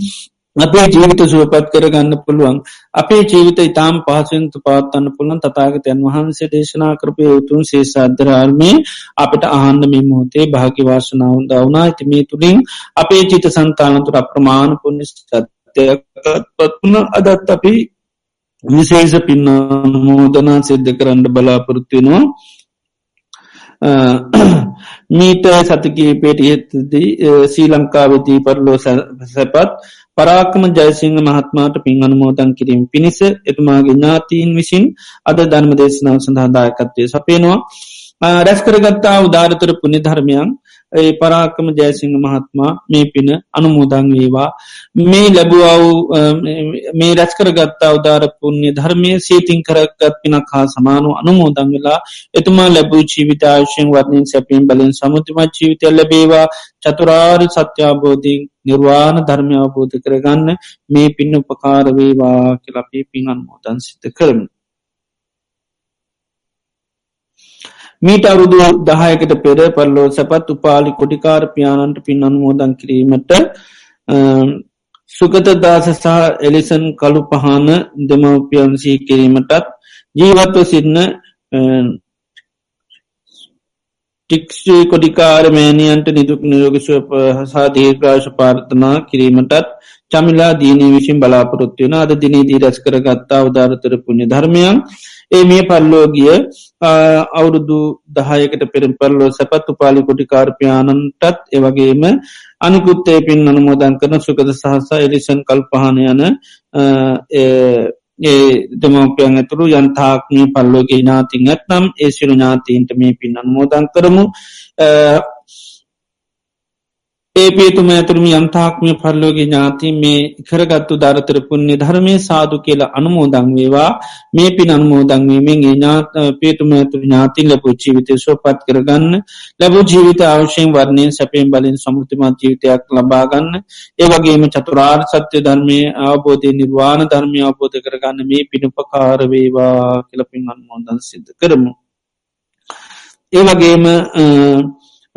අපේ ජීවිත සුවපත් කරගන්න පුළුවන් අපේ ජීවිත ඉතාම් පහසුන්තු පාත්තන්න පුළන් තතාගතයන් වහන්සේ දේශනා කරපය උතුන් සේසාධරාර්මය අපට ආහන්ඩ මේ මොහොතේ භාගිවාශනාවන් දවනා ඇති මේ තුළින් අපේ චිත සන්තානතුර අප්‍රමාණ පුුණ සත්‍යයක්පත්වන අදත් අපි විශේෂ පින්නමෝදනා සිද්ධ කරන්න බලාපොරොත්තිනවා මීට සතිකීපේට ඒත්දී සී ලංකාවෙදී පරලෝ සැපත් පරාකම ජයසිංහ මහත්මාට පින් අනුමෝදන් කිරීම පිණිස එතුමාගේ ඥාතීන් විසින් අද ධර්ම දේශනාව සඳහාදායකත්වය සපේනවා රැස්කරගත්තා උදාරතර පුුණි ධර්මයන් ඒ පරාකම ජයසිංහ මහත්මා මේ පින අනුමෝදං වේවා. මේ ලැබුවව් මේ රැස්කරගත්තා උදාර පුුණ්‍ය ධර්මය සීතින් කරගත් පිනක් හා සමානු අනුමෝදං වෙලා එතුමා ලැබූ ජීවිතාශයෙන් වර්ණින් සැපීම් බලින් සමුතිමත් ජීවිතය ලැබේවා. චතුරාර් සත්‍යාබෝධීන් නිර්වාණ ධර්මය අවබෝධ කරගන්න මේ පින්න උපකාරවේවා කියලපී පින් අන්මෝදන් සිත කරමු. මීට අවුරුදු දහයකට පෙර පල්ලෝ සැපත් උපාලි කොටිකාර පියාණන්ට පින් අනුමෝදන් කිරීමට සුගතදාසසා එලිසන් කළු පහන දෙමවපියන්සී කිරීමටත් ජීවත්ව සින්න ටික්ෂී කොඩිකාර මෑණියන්ට නිදුක් නිරෝගිසුව හසා දීර්ගාශ පාර්ථනා කිරීමටත් චමිලා දීනී විසින් බලාපොරොත්වයන අද දිනීදී රැස් කරගත්තා උදාරතර පුුණ්‍ය ධර්මයන් ඒ මේ පල්ලෝගිය අවුරුදු දහයකට පෙරම් පල්ලෝ සැපත්තු පාලි කොටිකාර්පයාණන්ටත් එවගේම අනිකුත්තේ පින් අනුමෝදන් කරන සුකද සහසා එලිසන් කල්පහන යන ඒ දෙමෝපයන් ඇතුරු යන්තාක්නී පල්ලෝගේ නාතින් ඇත්නම් ඒ සිරු ඥාතීන්ට මේ පින් අනුමෝදන් කරමු. ඒ පේතුම ඇතුරම යන්තාක්මය පරලෝගේ ඥාති මේ කරගත්තු දරතර පුුණ්‍ය ධර්මය සාදු කියලා අනුමෝදං වේවා. මේ පින් අනුමෝදංවීමෙන් ඥාත පේතුම ඇතුර ඥාතින් ලැබූ ජීවිතය සෝපත් කරගන්න ලැබූ ජීවිත අවශයෙන් වර්ණය සැපෙන් බලින් සමුතිමත් ජීවිතයක් ලබාගන්න ඒවගේම චතුරාර් සත්‍ය ධර්මය අවබෝධය නිර්වාණ ධර්මය අවබෝධ කරගන්න මේ පිණුපකාරවේවා කියලපින් අන්මෝදන් සිද්ධ කරමු. ඒවගේම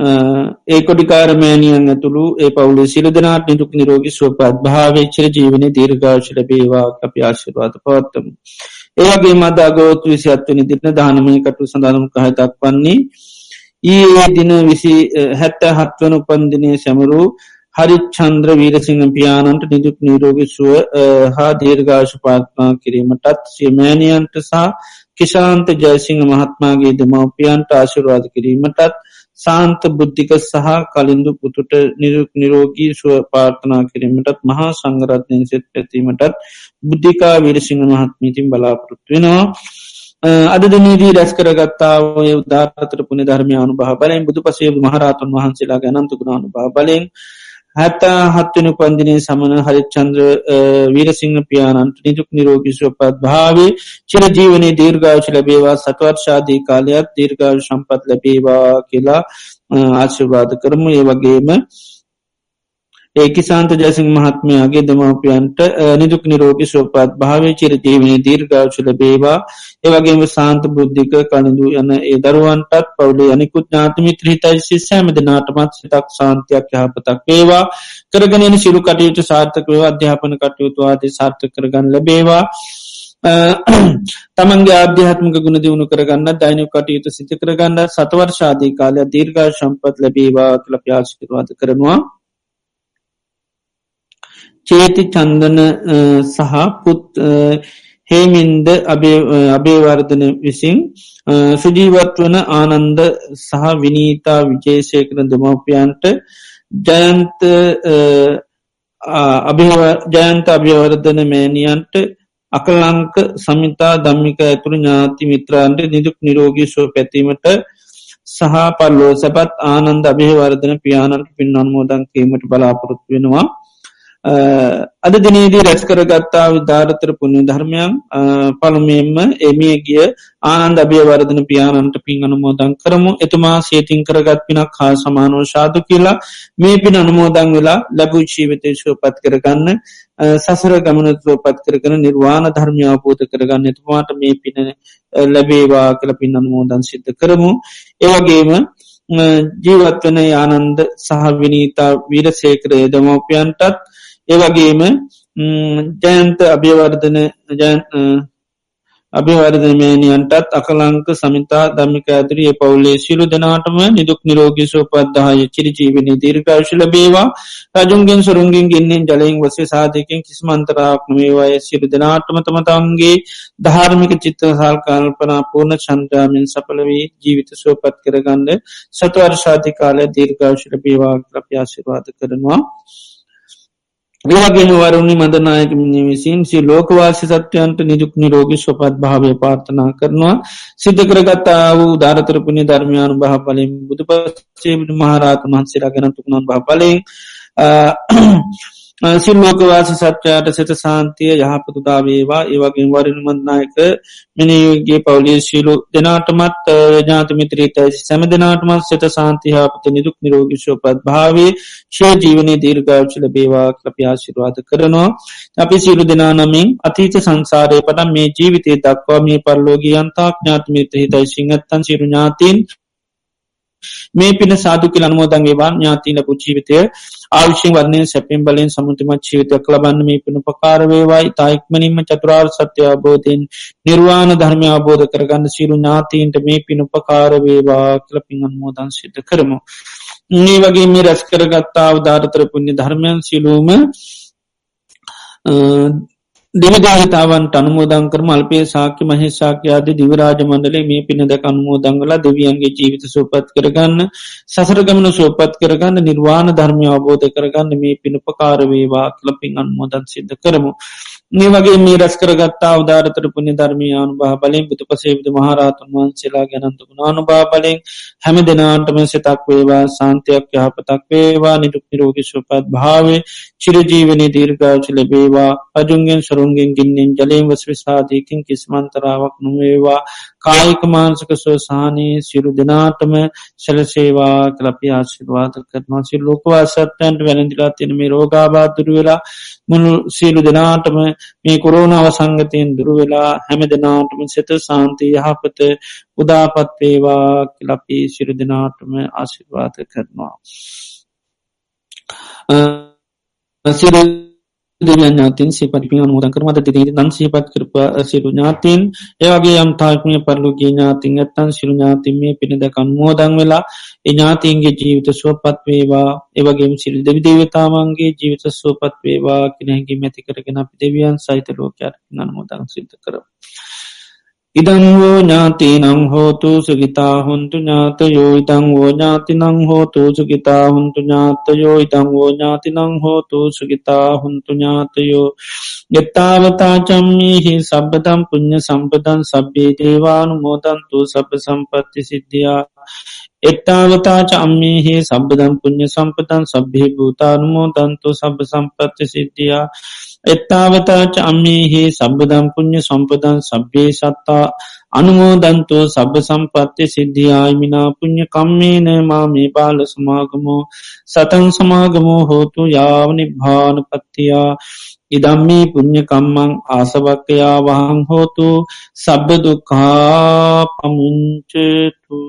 ඒ කොඩිකාරමෑනියන් ඇතුළු ඒ පවුලේ සිරදනාට නිදුක් නිරෝගි සුවපත් භාවේච්චර ජීවන දීර්ඝාශල බේවා අපි ආශිර්වාද පවත්තම. ඒවගේ මදාගෝත් විසි අත්වනි දින දානමය කටු සඳනම් කහතක් වන්නේ ඒ දින විසි හැත්ත හත්වන උපන්දිනය සැමරු හරිච්චන්ද්‍ර වීරසිංහ පියාණන්ට නිදුක් නීරෝගි සුව හා දීර්ඝාශ පාත්මා කිරීමටත් සියමෑනියන්ට සහ කිශාන්ත ජයසිංහ මහත්මාගේ දෙමවපියන්ට ආශිර්වාද කිරීමටත් සාන්ත බුද්ධික සහ කලින්දු පුතුට නිරුක් නිරෝගී සුව පාර්ථනා කිරීමටත් මහා සංගරත්නයෙන් සෙත් පැතීමටත් බුද්ධිකා විරසිංහ මහත්මීතින් බලාපොරොත්තු වෙනවා. අද දනීදී රැස් කරගත්තාව උදාතර පුුණ ධර්මය අනු භහ බලෙන් බුදු පසේ මහරතුන් වහන්සේලා ගැනන්තුකුණ අනු භහ බලෙන් හැතා හත්වන පන්දිනය සමන හරිච්චන්ද්‍ර වීරසිංහ පියාණන්ට නිදුක් නිරෝගිසුවපත් භාවේ චිර ජීවනය දීර්ගාවශ ලැබේවා සටවර්ශාදී කාලයක් දීර්ගාව සම්පත් ලැබේවා කියලා ආශිර්වාද කරමු. ඒ වගේම ඒකි සාන්ත ජයසිං මහත්මයාගේ දෙමවපියන්ට නිදුක් නිරෝගි සුවපත් භාවය චිර ජීවනය දීර්ගාවශල බේවා ඒවගේම සාන්ත බුද්ධික කනිදු යන ඒ දරුවන්ටත් පවුලේ අනිකුත් ඥාතමිත්‍ර හිතයිසි සෑම දෙනාටමත් සිතක් සාන්තියක් යහපතක් වේවා. කරගෙන සිරු කටයුතු සාර්ථකව අධ්‍යාපන කටයුතුවාද සාර්ථ කරගන්න ලබේවා. තමන්ගේ අධ්‍යාත්මක ගුණ දියුණු කරගන්න දෛනය කටයුතු සිත කරගන්න සතවර්ශාදී කාලය දීර්ගා සම්පත් ලැබේවා කළ ප්‍යාශිකරවාද කරනවා. චේති චන්දන සහ පුත් හේමින්ද අභේවර්ධන විසින් සුජීවත් වන ආනන්ද සහ විනීතා විජේෂයකන දෙමවපියන්ට ජයන්ත ජයන්ත අභ්‍යවර්ධන මෑණියන්ට අකලංක සමිතා දම්මික ඇතුළු ඥාති මිත්‍රාන්ට නිදුක් නිරෝගී සුව පැතීමට සහ පල්ලෝ සැපත් ආනන්ද අභිවර්ධන පියාණන්ට පින් අන්මෝදන් කීමට බලාපොරොත්තු වෙනවා. අද දිනේදී රැස් කරගත්තා විධාරතර පුුණ්‍ය ධර්මයන් පළමෙන්ම එමිය ගිය ආනන්ද අභියවර්ධන පියාණන්ට පින් අනුමෝදන් කරමු. එතුමා සේතින් කරගත් පිනක් හා සමානෝ ශාතු කියලා මේ පින් අනුමෝදන් වෙලා ලැබූ ජීවිතේශව පත් කරගන්න සසර ගමනතුව පත් කරගන නිර්වාණ ධර්මය අවබෝධ කරගන්න එතුමාට මේ පින ලැබේවා කළ පින් අනුමෝදන් සිද්ධ කරමු. ඒවගේම ජීවත්වන ආනන්ද සහ විනීතා වීරසේකරය දමෝපියන්ටත් ඒවගේම ජයන්ත අභ්‍යවර්ධන අභිවර්ධමේනියන්ටත් අකලංක සමිතා ධමික ඇතරේ පවුලේ සිලු දෙනාටම නිදුක් නිරෝගි සෝපත්දාය චිරිජීවනි දීර්කාශල බේවා රජුන්ගෙන් සුරුන්ගෙන් ගෙන්නෙන් ජලයෙන් වසේ සාධයකින් කිස්මන්තරාක් මේවාය සිරු දෙනාටම තමතන්ගේ ධාර්මික චිත්ත සල්කල්පනා පූර්ණ චන්ද්‍රාමෙන් සපලවී ජීවිත සෝපත් කරගන්න සතවර්ශාධිකාලය දීර්ගාශල බේවා ලප්‍යාශිවාද කරනවා. ඒවගේ වරුණි මදනායක මිනිවිසින් සි ලෝකවාසි සත්‍යයන්ට නිදුක් නිරෝගි ස්වපත් භාවය පාර්ථනා කරනවා. සිද්ධ කරගත්තා වූ ධාරතරපුුණි ධර්මයානු බහ පලින් බුදු පසේ මහරාතු මහන්සේලා ගැනතුකුණන් බහ පලින් සිල්ලෝකවාස සත්‍යයට සිත සාන්තිය යහපතුදාවේවා ඒවගේ වරණමන්නායක මිනිගේ පවලිය ශීලු දෙනාටමත් ජාතමිත්‍රීතයි සැම දෙනාටමත් සිත සාන්තිහාපත නිදුක් නිරෝගිශෝපත් භාවේ ශය ජීවනය දීර්ගාවචල බේවා කලපියාශිරවාද කරනවා. අපි සියලු දෙනා නමින් අතීත සංසාරය පටම් මේ ජීවිතය දක්වා මේ පරලෝගී අන්තාක් ඥාතමිත්‍ර හිතයි සිංහත්තන් සිරු ඥාතින් මේ පින සාදුකි අනුමෝදන්ගේවා ඥාතිීන පුචීවිතය ආවිශ්‍යෙන් වරණය සැපෙන් බලෙන් සමුතිමත් ජීවිතයක් ලබන්න මේ පින පකාරවේවායි තායික්මනින්ම චතුරාර් සත්‍ය අබෝධයෙන් නිර්වාණ ධර්මය අබෝධ කරගන්න සිරු ඥාතීන්ට මේ පින උපකාරවේවා කල පින් අන්මෝදන් සිද්ධ කරමු. මේ වගේ මේ රැස් කරගත්තා අවධාරතර පුුණ්‍ය ධර්මයන් සිලූම දෙවිදාහිතාවන්ට අනුමෝදං කරම අල්පේ සාක්‍ය මහේසාක්‍යයාද දිවරාජ මණ්ඩලේ මේ පින දැක අනුමෝදංගලා දෙවියන්ගේ ජීවිත සූපත් කරගන්න සසරගමන සූපත් කරගන්න නිර්වාණ ධර්මය අවබෝධ කරගන්න මේ පිණුපකාරවේවා කලපින් අන්මෝදන් සිද්ධ කරමු. මේ වගේ මේ රැස් කරගත්තා අවධාරතර පුුණි ධර්මයානු බා බලින් බුතු පසේවිද මහරාතුන් වහන්සේලා ගැනන්තුකුණ අනුබා බලින් හැම දෙනාටම සිතක් වේවා සාන්තයක් යහපතක් වේවා නිදුක් නිරෝගි සුපත් භාවේ චිරජීවනි දීර්ගාච ලැබේවා. අජුන්ගෙන් සරුන්ගෙන් ගින්නෙන් ජලයෙන් වස් විසාධයකින් කිස්මන්තරාවක් නොවේවා. කායික මාන්සක සෝසානයේ සිරු දෙනාටම සැලසේවා කලපි ආශිර්වාද කරනවා. සි ලෝකවාසත්තයන්ට වැනදිලා තියෙන මේ රෝගාබාදුරු වෙලා මුණු සියලු දෙනාටම මේ කොරෝනාව සංගතයෙන් දුරු වෙලා හැම දෙනාටම සෙත සාන්තය යහපත උදාපත්වේවා කලපි සිරු දෙනාටම ආශිර්වාද කරනවා. සිරු ඥාතින් සිපටි අනුමෝදන් කරමද දී දන් සිපත් කරප සිරු ඥාතින් ඒවගේ යම් තාක්මය පරලුගේ ඥාතින් ඇත්තන් සිරු ඥාතින් මේ පිණිදකන් මෝදන් වෙලා එඥාතින්ගේ ජීවිත සුවපත් වේවා ඒවගේම සිල් දෙවි දේවතාවන්ගේ ජීවිත සුවපත් වේවා කෙනෙහගේ මැති කරගෙන අපි දෙවියන් සහිත ලෝකයක් අනුමෝදන් සිද්ධ කරව. ඉදංවෝ ඥාති නං හෝතු සුගිතා හොන්තු ඥාතයෝ ඉතංවෝ ඥාති නං හෝතු සුගිතා හොන්තු ඥාතයෝ ඉතංවෝ ඥාති නං හෝතු සුගිතා හොන්තු ඥාතයෝ. ගෙත්තාවතා චම්මීහි සබ්බදම් පුුණ්්‍ය සම්පදන් සබ්බේ දේවානු මෝදන්තු සබ සම්පත්ති සිද්ධියා. එත්තාවතා චම්මීහි සබ්බදම් පුුණ්්‍ය සම්පතන් සබ්භේ භූතානුමෝ දන්තු සබ සම්පත්ති සිද්ධියා. එත්තාවතාච අම්මේහි සබ්බදම් පුුණ්්‍ය සම්පදන් සබ්බේ සත්තා අනුමෝදන්තෝ සබ සම්පත්ති සිද්ධියායිමිනා පුුණ්්‍ය කම්මේන මා මේ බාල සමාගමෝ. සතන් සමාගමෝ හෝතු යාවනි භානපත්තියා ඉදම්මේ පුුණ්්‍යකම්මං ආසවක්කයා වහං හෝතු සබ්බදුකා පමුංචතු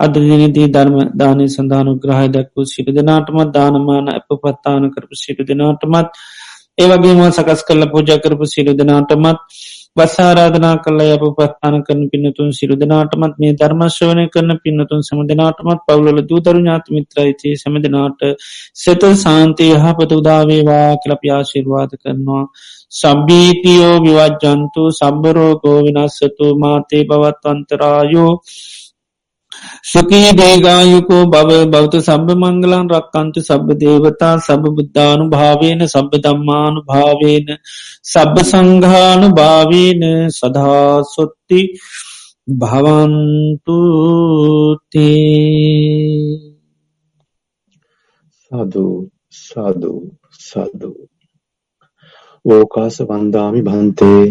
අදදිනදී ධර්ම දානය සඳානු ග්‍රහය දැක්වූ සිට දෙනාටමත් දානමාන අප පත්තාන කරපු සිට දෙනාටමත් ඒවගේම සකස් කල්ල පූජ කරපු සිරු දෙනාටමත් වසාරාධනා කල්ල අප පත්තාන කරන පින්නතුන් සිරු දෙනාටමත් මේ ධර්මශ්‍රවනය කරන පින්නතුන් සම දෙනාටමත් පවුලල දූතරු ඥාත මිත්‍රයිති සම දෙනාට සෙත සාන්තය යහපත උදාවේවා කලප්‍යාශිර්වාද කරනවා. සබ්බීතියෝ විවජ්ජන්තු සබ්බරෝගෝ විනස්සතු මාතේ බවත්වන්තරායෝ සුකී දේගායුකෝ බව බෞත සබ්බ මංගලන් රක්කන්තු සබ්බ දේවතා සබ බුද්ධානු භාවේන සබ්බ දම්මානු භාවේන සබ්බ සංඝානු භාවීන සදාසොත්ති භවන්තුතේ සාදු සාදු සාදු। ඕකාස වන්දාමි භන්තේ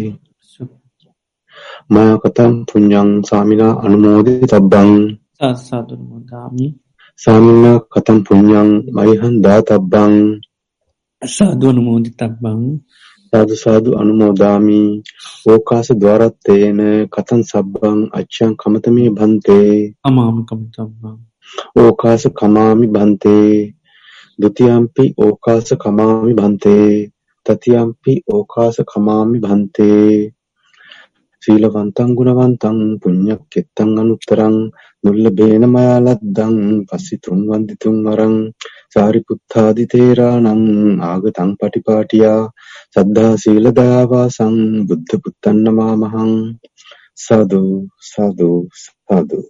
මයාකතං පුඤ්ඤං සාමිනා අනුමෝදේ තබ්බං සස්සතුරු මොදාමි සාමිනා කතං පුඤ්ඤං මයිහං දාතබ්බං. සාදු අනුමෝදේ තබ්බං සාදු සාදු අනුමෝදාමි. ඕකාස ద్వාරත්තේන කතං සබ්බං අච්ඡං කමතමේ බන්තේ. අමාම කමතබ්බං ඕකාස කමාමි බන්තේ. ဒ ුතියම්පි ඕකාස කමාමි බන්තේ. තතියම්පි ඕකාස කමාමි බන්තේ. සීලවන්තං ගුණවන්තං පුඤ්ඤක්කෙත්තං අනුත්තරං දුල්ලභේන මයාලද්දං පස්සිතුම් වන්දිතුම් වරං සාරිපුත්තාදි තේරාණං ආගතං පටිපාටියා සද්ධා සීල දයාවාසං බුද්ධ පුත්තන් නමාමහං සාදු සාදු සාදු.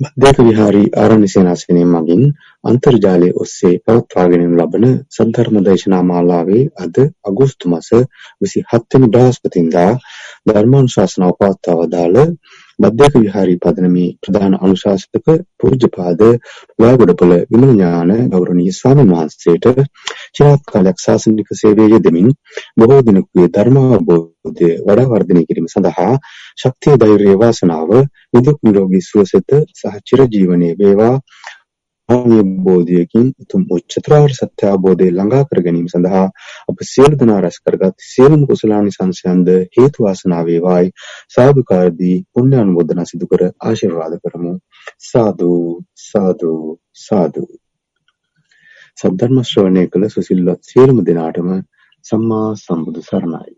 මධ්‍යක විහාරී ආරණ්‍ය සේනාසනයේ මගින් අන්තර්ජාලය ඔස්සේ පවත්වාගෙන ලබන සද්ධර්ම දේශනා මාලාවේ අද අගෝස්තු මාස 27 වෙනි බ්‍රහස්පතින්දා ධර්මානුශාසනාව පවත්වා වදාළ මධ්‍යක විහාරී පදනමේ ප්‍රධාන අනුශාසක පූජ්‍යපාද වාගොඩපොළ විමල ඥාන ගෞරවනීය ස්වාමීන් වහන්සේට චිරාත් කාලයක් ශාසනික සේවයේ යෙදමින් බොහෝ දිනකගේ ධර්මාවබෝධය වඩා වර්ධනය කිරීම සඳහා ශක්තිය ධෛර්යය වාසනාව නිදුක් නිරෝගී සුවසෙත සහ චිරජීවනයේ වේවා. ආර්ය බෝධියකින් උතුම් උච්චතර සත්‍ය අවබෝධය ළඟා කර ගැනීම සඳහා අප සියලු දෙනා රැස් කරගත් සියලුම කුසලානිසංසයන්ද හේතු වාසනා වේවායි. සාදුකාරදී පුණ්‍ය අනුමෝදනා සිදු කර ආශිර්වාද කරමු. සාදු සාදු සාදු. සද්ධර්ම ශ්‍රවණය කළ සුසිල්වත් සියලුම දෙනාටම සම්මා සම්බුදු සරණයි.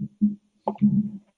Thank you.